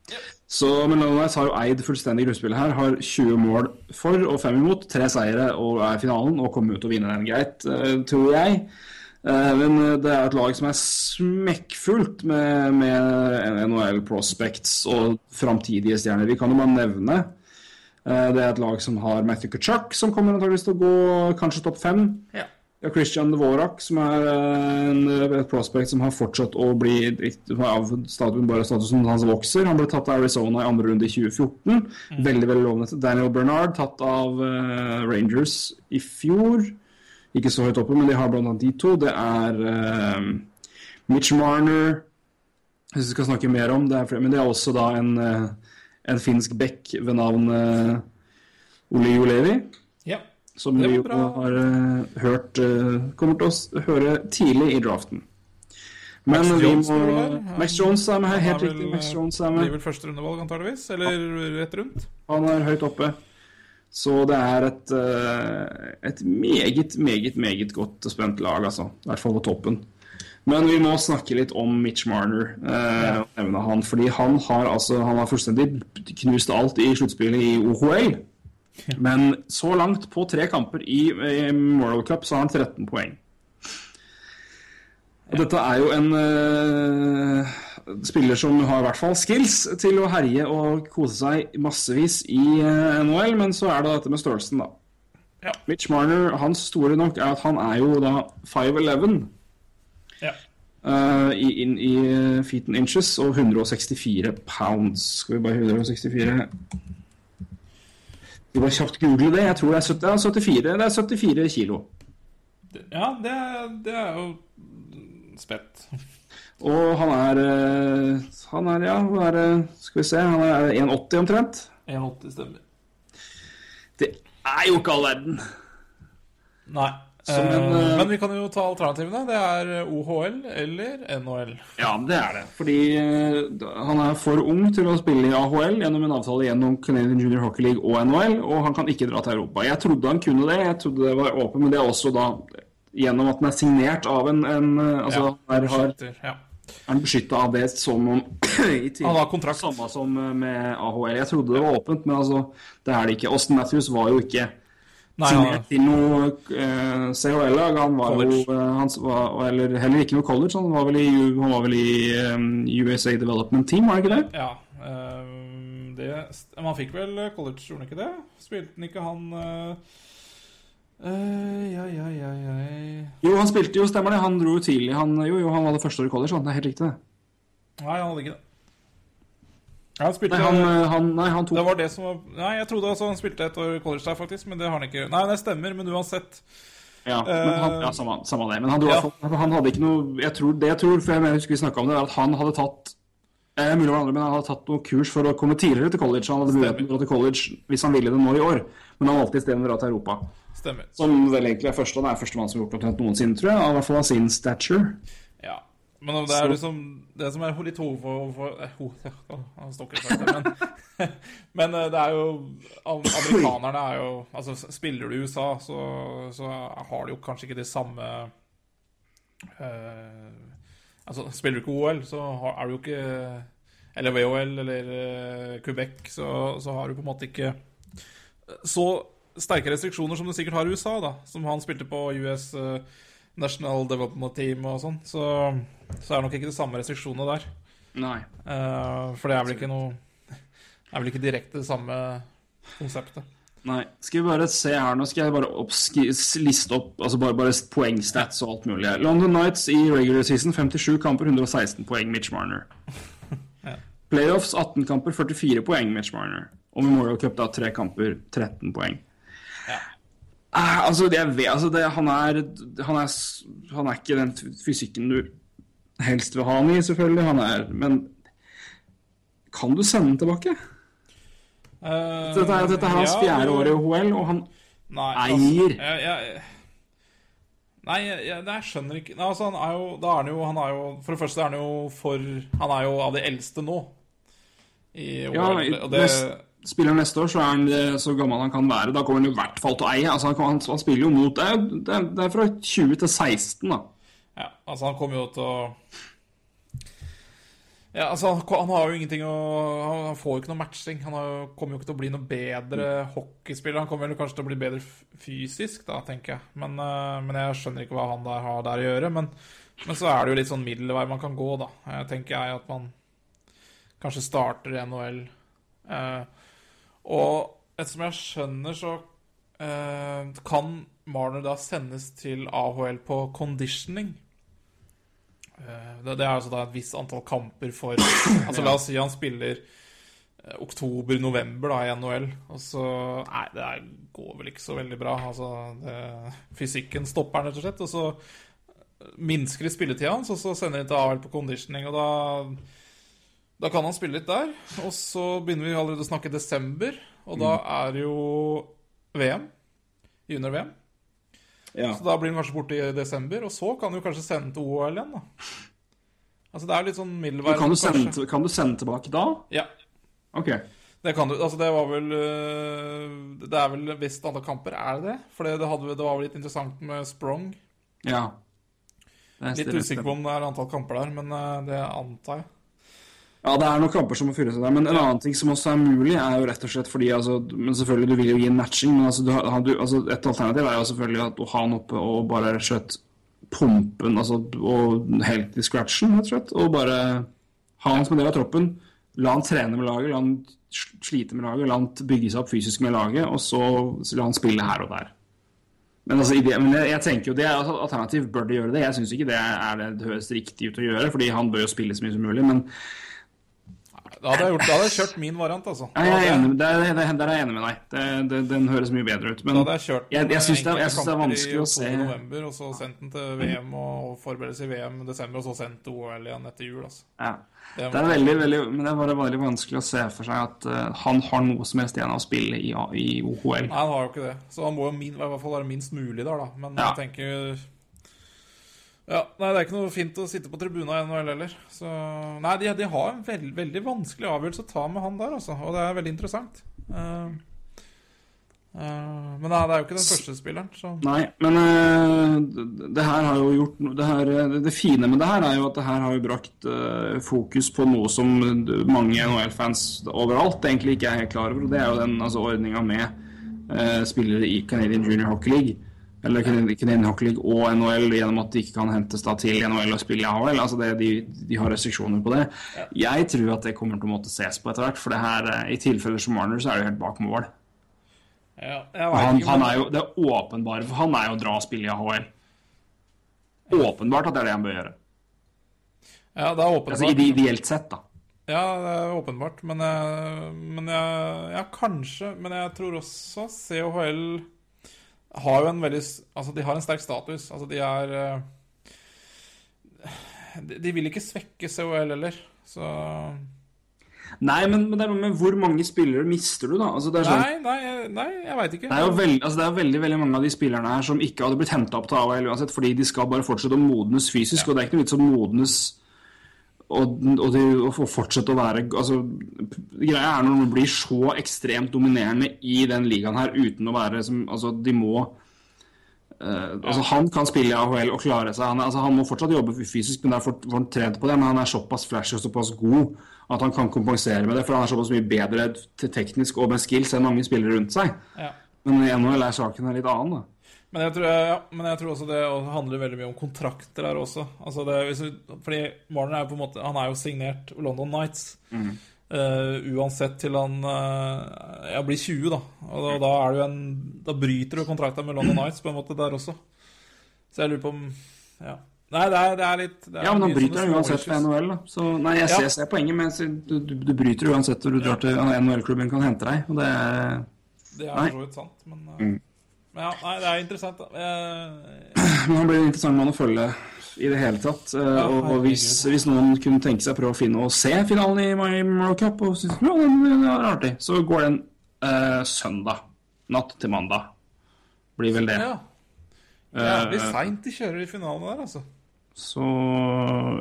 Så, men London Knights har jo eid fullstendig gruppespillet her. Har 20 mål for og 5 imot. Tre seire og er i finalen og kommer ut og vinner den greit, eh, tror jeg. Eh, Men eh, det er et lag som er smekkfullt med, med NHL prospects og framtidige stjerner. Vi kan jo bare nevne eh, Det er et lag som har Matthew Kachuk, som kommer antakeligvis til å gå kanskje topp fem. Ja. Ja, Christian Dvorak, som er en, et prospect som har fortsatt å bli av statuen bare statusen hans vokser. Han ble tatt av Arizona i andre runde i 2014. Veldig veldig lovende. Daniel Bernard, tatt av uh, Rangers i fjor. Ikke så høyt oppe, men de har blant annet de to. Det er uh, Mitch Marner Hvis vi skal snakke mer om det, er, men det er også da en, eh, en finsk bekk ved navn uh, Ole Jolevi. Ja. Som vi jo har eh, hørt eh, Kommer til å høre tidlig i draften. Men Max vi Jones må vel der? Max Jones er med her, helt riktig. Max eh, Jones er med. Blir vel første rundevalg, antageligvis? Eller rett rundt? Han er høyt oppe. Så det er et, eh, et meget, meget, meget godt og spent lag, altså. I hvert fall på toppen. Men vi må snakke litt om Mitch Marner. Eh, og nevne han, fordi han har, altså, han har fullstendig knust alt i sluttspillet i OHL. Men så langt, på tre kamper i, i Moral Cup, så har han 13 poeng. Og dette er jo en eh, spiller som har i hvert fall skills til å herje og kose seg massevis i eh, NHL, men så er det dette med størrelsen, da. Ja. Mitch Marner, hans store nok er at han er jo da 5'11 Ja. uh, i, in, i feet and inches og 164 pounds. Skal vi bare 164 Skal vi bare kjapt google det? Jeg tror det er 70, ja, 74, det er 74 kilo. Ja, det, det er jo spett. Og han er eh, Han er, ja, hva er Skal vi se, han er 1,80 omtrent. 1,80 stemmer. Det er jo ikke all verden. Nei. En, eh, Men vi kan jo ta alternativene. Det er OHL eller NHL. Ja, det er det. Fordi uh, han er for ung til å spille i AHL gjennom en avtale gjennom Canadian Junior Hockey League og NHL, og han kan ikke dra til Europa. Jeg trodde han kunne det, jeg trodde det var åpent, men det er også da gjennom at den er signert av en, en Altså, Ja, her har, ja. Er han beskytta av det som om (clears throat) i tillegg- Han har kontrakt. Samme som eh, med AHL. Jeg trodde det var åpent, men altså, det er det ikke. Austin Matthews var jo ikke Nei, signert til noe eh, CHL-lag. Han var College. jo eh, han var, Eller heller ikke noe college. Han var vel i, han var vel i um, USA Development Team, var det ikke det? ja. Um, det, men han fikk vel college, gjorde han ikke det? Spilte han ikke han eh, eh, Ja, ja, ja, ja Jo, han spilte jo, stemmer det. Han dro jo tidlig. Han, jo, jo, han var det første året i college. Han. Det er helt riktig, det. Nei, han hadde ikke det. Han spilte Nei, han, eh, han, nei, han tok Det var det som var Nei, jeg trodde altså han spilte et år i college der, faktisk, men det har han ikke. Nei, det stemmer, men uansett. Ja, men han, ja samme, samme det. Men han, dro, Ja. han hadde ikke noe Jeg tror, det jeg tror, for jeg husker vi snakka om det, er at han hadde tatt eh, mulig andre, men han hadde tatt noen kurs for å komme tidligere til college. Han hadde muligheten til å dra til college hvis han ville det nå i år, men han valgte isteden å dra til Europa. Stemmer. Som vel egentlig er første, han er førstemann som har gjort det noensinne, tror jeg. I hvert fall av sin stature. Ja. Men det er liksom Det som er litt hoved for, for eh, (laughs) men, (laughs) men eh, det er jo Amerikanerne er jo Altså, spiller du i USA, så, så har du jo kanskje ikke det samme uh, Altså, spiller du ikke OL, så har, er du jo ikke Eller VOL eller Quebec, så, så har du på en måte ikke så sterke restriksjoner som du sikkert har i USA, da. Som han spilte på US eh, National Development Team og sånn. Så, så er det nok ikke de samme restriksjonene der. Nei. Uh, for det er vel ikke noe Det er vel ikke direkte det samme konseptet. Nei. Skal vi bare se her nå, skal jeg bare oppski, liste opp altså bare, bare poengstats og alt mulig. London Knights i regular season 57 kamper, 116 poeng, Mitch Marner. (laughs) Playoffs 18 kamper, 44 poeng, Mitch Marner. Og Memorial Cup da 3 kamper, 13 poeng. Eh, altså, jeg vet, altså det, han, er, han, er, han er ikke den fysikken du helst vil ha han i, selvfølgelig. Han er, men kan du sende han tilbake? Uh, Dette er, dette er hans ja, fjerde år i OL, og han Nei, Eier. Altså, jeg, jeg, nei, jeg, jeg, skjønner ikke nei, altså, han er jo, Da er han jo Han er jo For det første er han jo for Han er jo av de eldste nå. I Ja, OL, i- og det nest- Spiller neste år, så er han eh, så gammel han kan være. Da kommer han i hvert fall til å eie. Altså, han, kan- han, spiller jo mot er, det det er fra 20 til 16, da. Ja, altså han kommer jo til å Ja, altså han, har jo ingenting å Han får jo ikke noe matching. Han jo- kommer jo ikke til å bli noe bedre hockeyspiller. Han kommer vel kanskje til å bli bedre fysisk, da, tenker jeg. Men, eh, men jeg skjønner ikke hva han der har der å gjøre. Men, men så er det jo litt sånn middelvei man kan gå, da. Jeg tenker jeg at man kanskje starter i NHL. Eh, og ettersom jeg skjønner, så eh, kan Marner da sendes til AHL på conditioning. Eh, Det, det er altså da et visst antall kamper for (coughs) Altså La oss si han spiller eh, oktober-november da i NHL, og så Nei, det er, går vel ikke så veldig bra. Altså, det, fysikken stopper han rett og slett, og så minsker de spilletida hans, og så sender de til AHL på conditioning, og da da kan han spille litt der. Og så begynner vi allerede å snakke desember, og da er det jo VM. Junior-VM. Ja. Så da blir han kanskje borte i desember, og så kan du kanskje sende til OL igjen, da. Altså det er litt sånn middelvei. Kan, kan du sende tilbake da? Ja. Ok. Det kan du Altså, det var vel øh, Det er vel visst antall kamper, er det det? For det, det, hadde, det var vel litt interessant med Sprong. Ja. Litt usikker på om det er antall kamper der, men øh, det antar jeg. Ja, det er noen kamper som må fylles der, men en annen ting som også er mulig, er jo rett og slett fordi altså, Men selvfølgelig, du vil jo gi en matching, men altså, du, du, altså, et alternativ er jo selvfølgelig at, å ha han oppe og bare rett og slett pumpe altså, og helt i scratchen, rett og slett. Og bare ha han som en del av troppen. La han trene med laget, la han slite med laget, la han bygge seg opp fysisk med laget, og så la han spille her og der. Men, altså, det, men jeg, jeg tenker jo det er altså, alternativ. Bør de gjøre det? Jeg syns ikke det er det, det høres riktig ut å gjøre, fordi han bør jo spille så mye som mulig. Men Da hadde jeg, gjort, da hadde jeg kjørt min variant, altså. Nei, jeg er enig, det, der, det, der er jeg enig med deg. Det, det, den høres mye bedre ut. Men jeg jeg, jeg syns det, det er vanskelig å se november, og så sendt den til VM og forberedelse i VM i desember, og så sendt til OL igjen etter jul. Altså. ja. Det, Det er veldig, veldig, men det er bare veldig vanskelig å se for seg at uh, han har noe som helst igjen av å spille i, i OHL. Nei, han har jo ikke det. Så han må jo min, i hvert fall være minst mulig der, da. Men Ja. jeg tenker Ja, nei, det er ikke noe fint å sitte på tribuna i NHL heller. Så Nei, de, de har en veld, veldig vanskelig avgjørelse å ta med han der, altså. Og det er veldig interessant. Uh, uh, men nei, det er jo ikke den første spilleren, så Nei, men uh, det, her har jo gjort det, her, det fine med det her er jo at det her har jo brakt fokus på noe som mange NHL-fans overalt egentlig ikke er helt klar over, og det er jo den altså, ordninga med spillere i Canadian Junior Hockey League. Eller Canadian Hockey League og NHL gjennom at de ikke kan hentes da til NHL og spille i AHL. Altså det, de, de har restriksjoner på det. Jeg tror at det kommer til å måtte ses på etter hvert, for det her, eh, i tilfeller som Marner, så er det jo helt bak mål. ja, Han, han er jo, det er åpenbare, for han er jo å dra og spille i AHL. Åpenbart at det er det han bør gjøre. Ja, det er åpenbart. Altså ide- Ideelt sett, da. Ja, det er åpenbart, men, jeg, men jeg, Ja, kanskje, men jeg tror også CHL har jo en veldig Altså, de har en sterk status. Altså, de er eh, De, de vil ikke svekke COL heller, så Nei, men, men, det er men, hvor mange spillere mister du, da? Altså, sånn, Nei, nei, nei jeg veit ikke. det er jo veld, altså, det er veldig veldig mange av de spillerne her som ikke hadde blitt henta opp til AHL uansett, fordi de skal bare fortsette å modnes fysisk, og det er ikke noe vits å modnes og, og, de, og fortsette å være altså, Greia er når man blir så ekstremt dominerende i den ligaen her uten å være som Altså, de må Uh, altså Han kan spille i AHL og klare seg. Han, altså, han må fortsatt jobbe fysisk, men for, for han på det. Men han er såpass flashy og såpass god at han kan kompensere med det. For han er såpass mye bedre teknisk og med skills enn mange spillere rundt seg. Ja. Men i NHL er saken litt annen, da. Men jeg, tror, ja, men jeg tror også det handler veldig mye om kontrakter her også. Altså det, du, fordi Marner er jo på en måte Han er jo signert London Nights. eh, uansett til han uh, ja, blir 20, da. Og da, da er det jo en Da bryter du kontrakten med London Nights på en måte der også. Så jeg lurer på om Ja. Nei, det er, det er litt det er Ja, men han bryter sånne uansett med NHL, da. Så nei, jeg Ja. ser, ser poenget, men du, du, du bryter uansett hvor du drar til NHL-klubben kan hente deg. Og det er Det er jo for så vidt sant, men uh, Mm. Ja, Nei, det er interessant. Eh, Men han blir en interessant mann å følge i det hele tatt. Eh, Ja, og, og hvis, hvis noen kunne tenke seg å prøve å finne og se finalen i Miami Cup og synes ja, den er artig, så går den eh, søndag. Natt til mandag. Blir vel det. ja. Jævlig Eh, seint de kjører i finalen der, altså. Så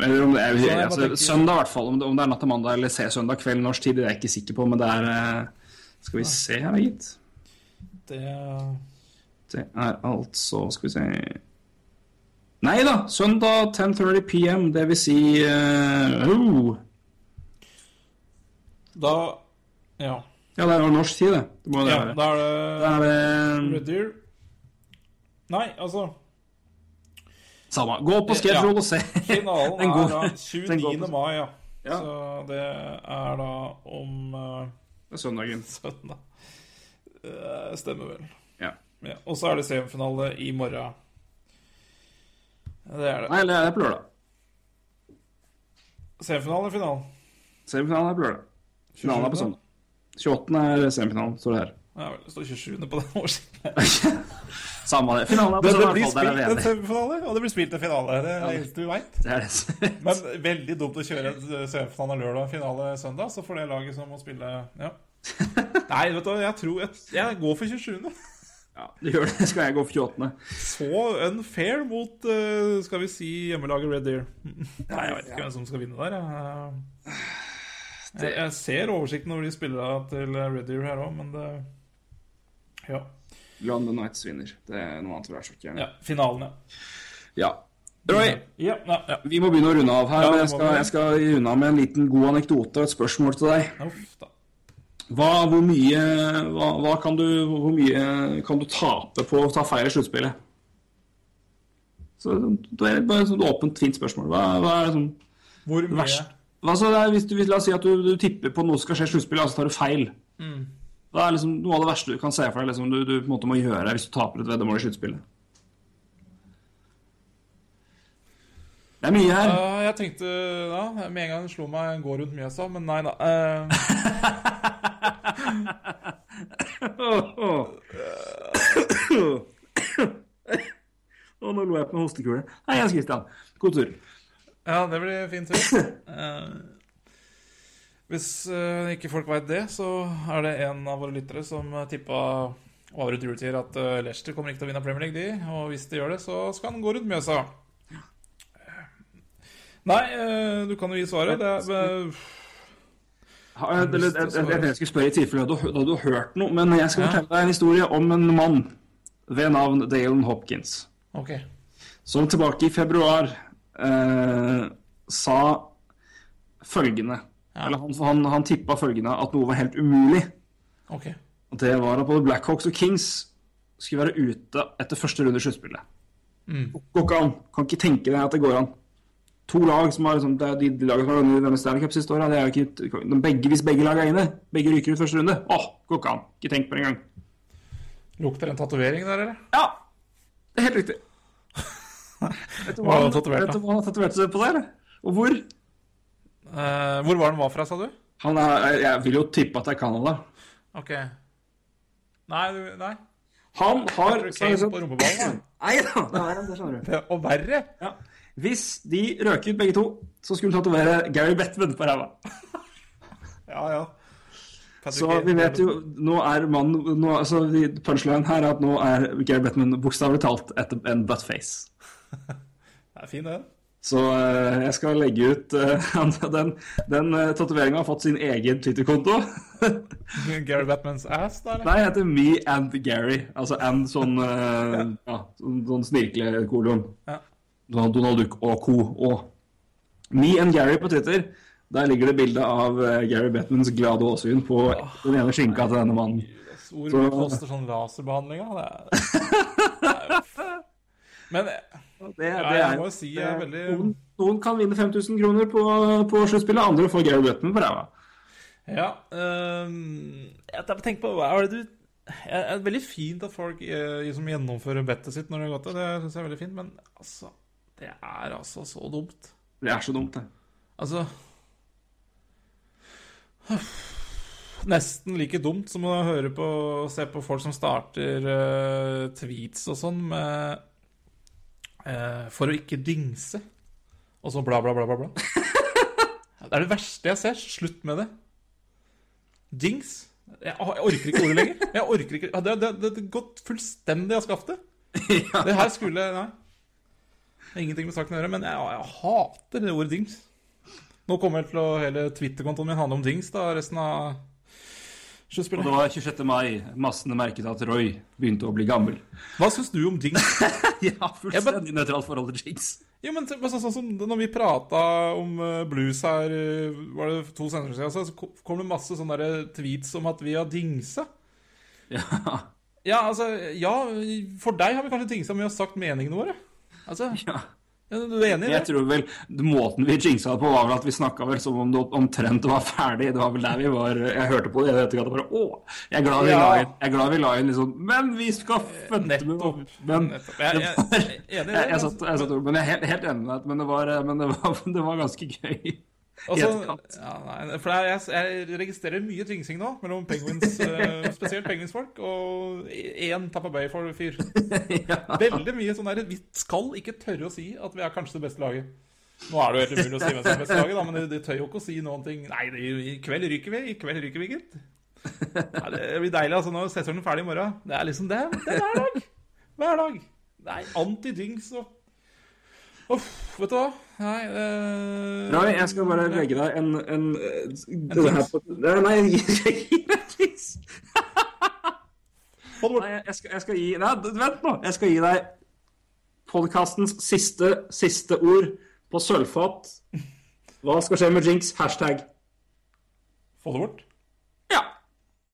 Eller om det er jeg altså, tenker- Søndag, i hvert fall. Om det, om det er natt til mandag eller se søndag kveld norsk tid, det er jeg ikke sikker på, men det er eh, Skal vi se her, gitt. Det Det er altså Skal vi se Nei da! Søndag 10.30 PM, det vil si uh, oh. Da Ja. Ja, det er jo norsk tid, det. Det må det ja være. da er Da det er det. Nei, altså Samme. Gå på schedule og se. (laughs) Finalen går- er da (laughs) 29. mai, ja. Ja. Så det er da om uh, Det er søndagen. (laughs) søndag. Eh, stemmer vel. Ja. Og så er det semifinale i morgen. Det er det. Nei, det er på lørdag. Semifinale eller finalen? Semifinalen er på lørdag. Finalen er på søndag. 28. er semifinalen, står det her. Ja vel, det står 27. på den oversikten. (laughs) (laughs) Samme det. Finalen er på Men det blir spilt en semifinale, og det blir spilt en finale. Det er det eneste vi veit. Det det. Men veldig dumt å kjøre semifinale lørdag og finale søndag, så får det laget som må spille Ja. (laughs) Nei, vet du jeg tror Jeg, jeg går for 27. Ja, det gjør det. Skal jeg gå for 28. Så unfair mot, eh, skal vi si, hjemmelaget Red Deer. Nei, jeg vet ikke hvem som skal vinne der. jeg. Jeg, ser oversikten over de spillerne til Red Deer her òg, men det Ja. London Knights vinner. Det er noe annet vi er så ikke ja finalen, ja. Ja. Roy, Ja, ja, vi må begynne å runde av her. Men jeg skal, jeg skal runde av med en liten god anekdote og et spørsmål til deg. Uff, da. Hva, hvor mye, hva, hva kan du, hvor mye kan du tape på å ta feil i sluttspillet? Så det er bare et åpent, fint spørsmål. Hva, hva er det sånn Hvor mye verst? Hva så det er, hvis du, hvis, la oss si at du, du tipper på noe skal skje i sluttspillet, og så tar du feil. Mm. Hva er liksom noe av det verste du kan se for deg liksom, du, du på en måte må gjøre hvis du taper et veddemål i sluttspillet? Det er mye her. Uh, jeg tenkte ja, Med en gang det slo meg gå rundt Mjøsa, men nei da. Eh, (laughs) Å, nå lo jeg på hostekule. Hei, Jens Christian. God tur. ja, det blir fin tur. Eh, hvis eh, ikke folk veit det, så er det en av våre lyttere som tippa over et juletider at uh, Leicester kommer ikke til å vinne Premier League, de. Og hvis de gjør det, så skal han gå rundt Mjøsa. Nei, eh, du kan jo gi svaret. Det er eh, jeg, jeg, jeg, jeg skulle spørre i tilfelle du, da du har hørt noe, men jeg skal fortelle deg en historie om en mann ved navn Dalen Hopkins. Okay. Som tilbake i februar eh, sa følgende Ja. Eller han, han, han tippa følgende at noe var helt umulig. Okay. Og det var at både Blackhawks og Kings skulle være ute etter første runde i sluttspillet. Mm. Går ikke an. Kan ikke tenke deg at det går an. To lag som har liksom, de, de lagene som har vunnet denne Stanley Cup siste året, det er jo ikke de begge, Hvis begge lag er inne, begge ryker ut første runde Åh, går ikke an. Ikke tenk på det engang. Lukter en tatovering der, eller? Ja, det er helt riktig. Vet du Hva han han tatovert, vet da? du hva han har tatovert seg på eller? Og hvor? Uh, hvor var den var fra, sa du? Han er, jeg vil jo tippe at det er Canada. OK. Nei, du, nei. Han har Patrick Kane på rumpeballen, Nei da, det er han, det skjønner du. Og verre. Ja. Hvis de røk ut begge to, så skulle han tatovere Gary Bettman på ræva. (laughs) Ja, ja. Så vi vet jo Nå er mannen nå, altså, Punchline her er at nå er Gary Bettman bokstavelig talt et, en buttface. (laughs) Det er fin, det. Så uh, jeg skal legge ut (laughs) uh, den, den uh, tatoveringa har fått sin egen Twitter-konto. Gary Batmans ass, da? Nei, heter Me and Gary. Altså and sånn uh, ja, sånn, sånn snirklekolon. Ja. Donald Duck og co. Og Me and Gary på Twitter. Der ligger det bilde av eh, Gary Bettmans glade åsyn på den ene skinka til denne mannen. Hvor mye koster sånn laserbehandling, da? (laughs) Det det Men Det, jeg må jo si jeg er veldig noen, noen kan vinne 5000 kroner på, på sluttspillet, andre får Gary Bettman på ræva. Ja Um, Jeg tenker på Hva er det du Det er veldig fint at folk liksom gjennomfører bettet sitt når det har gått til. Det syns jeg er veldig fint, men altså Det er altså så dumt. Det er så dumt, det. Altså Nesten like dumt som å høre på se på folk som starter uh, tweets og sånn med uh, For å ikke dingse. Og så bla, bla, bla, bla. bla. (laughs) Det er det verste jeg ser. Slutt med det. Dings. Jeg, jeg orker ikke ordet lenger. Jeg orker ikke Det har gått fullstendig av skaftet. (laughs) Det her skulle Nei. Har ingenting med saken å gjøre, men jeg, jeg hater det ordet dings. Nå kommer jeg til å hele Twitter-kontoen min handle om dings da, resten av Og sluttspillet. det var 26. mai. Massene merket at Roy begynte å bli gammel. Hva syns du om dings? (laughs) ja, fullstendig nøytralt forhold til dings. Jo, men så- sånn, så, som når vi prata om eh, blues her eh, Var det to sendinger siden, så kom det masse sånne der tweets om at vi har dingsa. Ja. Ja, altså Ja, for deg har vi kanskje dingsa men vi har sagt meningene våre. Altså, (laughs) ja. ja, Du er enig i det? Jeg tror vel Måten vi jinxa det på, var vel at vi snakka vel som om det omtrent var ferdig. Det var vel der vi var Jeg hørte på det i etterkant og bare Å! Jeg er glad vi Ja. la inn Jeg er glad vi la inn liksom Men vi skal fødte med Nettopp. Men Nettopp. Jeg, jeg, jeg jeg, jeg, altså. satt, jeg satt, men jeg er helt, helt enig med deg. Men, det var, men det, var, (laughs) det var ganske gøy. Altså, ja, nei, for jeg, jeg, registrerer mye tvingsing nå, mellom penguins, (laughs) eh, spesielt penguinsfolk, og én Tappa Bay-fyr. (laughs) Veldig mye sånn der Vi skal ikke tørre å si at vi er kanskje det beste laget. Nå er det jo helt umulig å si hvem som er det beste laget, da, men de, de tør jo ikke å si noen ting. Nei, det, i kveld ryker vi. I kveld ryker vi, gitt. Det blir deilig. altså Nå er sesongen ferdig i morgen. Det er liksom det. Det er hver dag. Hver dag. Nei, anti-dings og Uff, vet du hva? Nei eh, nei jeg skal bare legge deg en, en, en det her på, Nei, Nei, gi. Få bort. Nei, jeg skal, jeg skal gi Nei, vent nå. Jeg skal gi deg podkastens siste, siste ord på sølvfat. Hva skal skje med Jinx? Hashtag. Få det bort.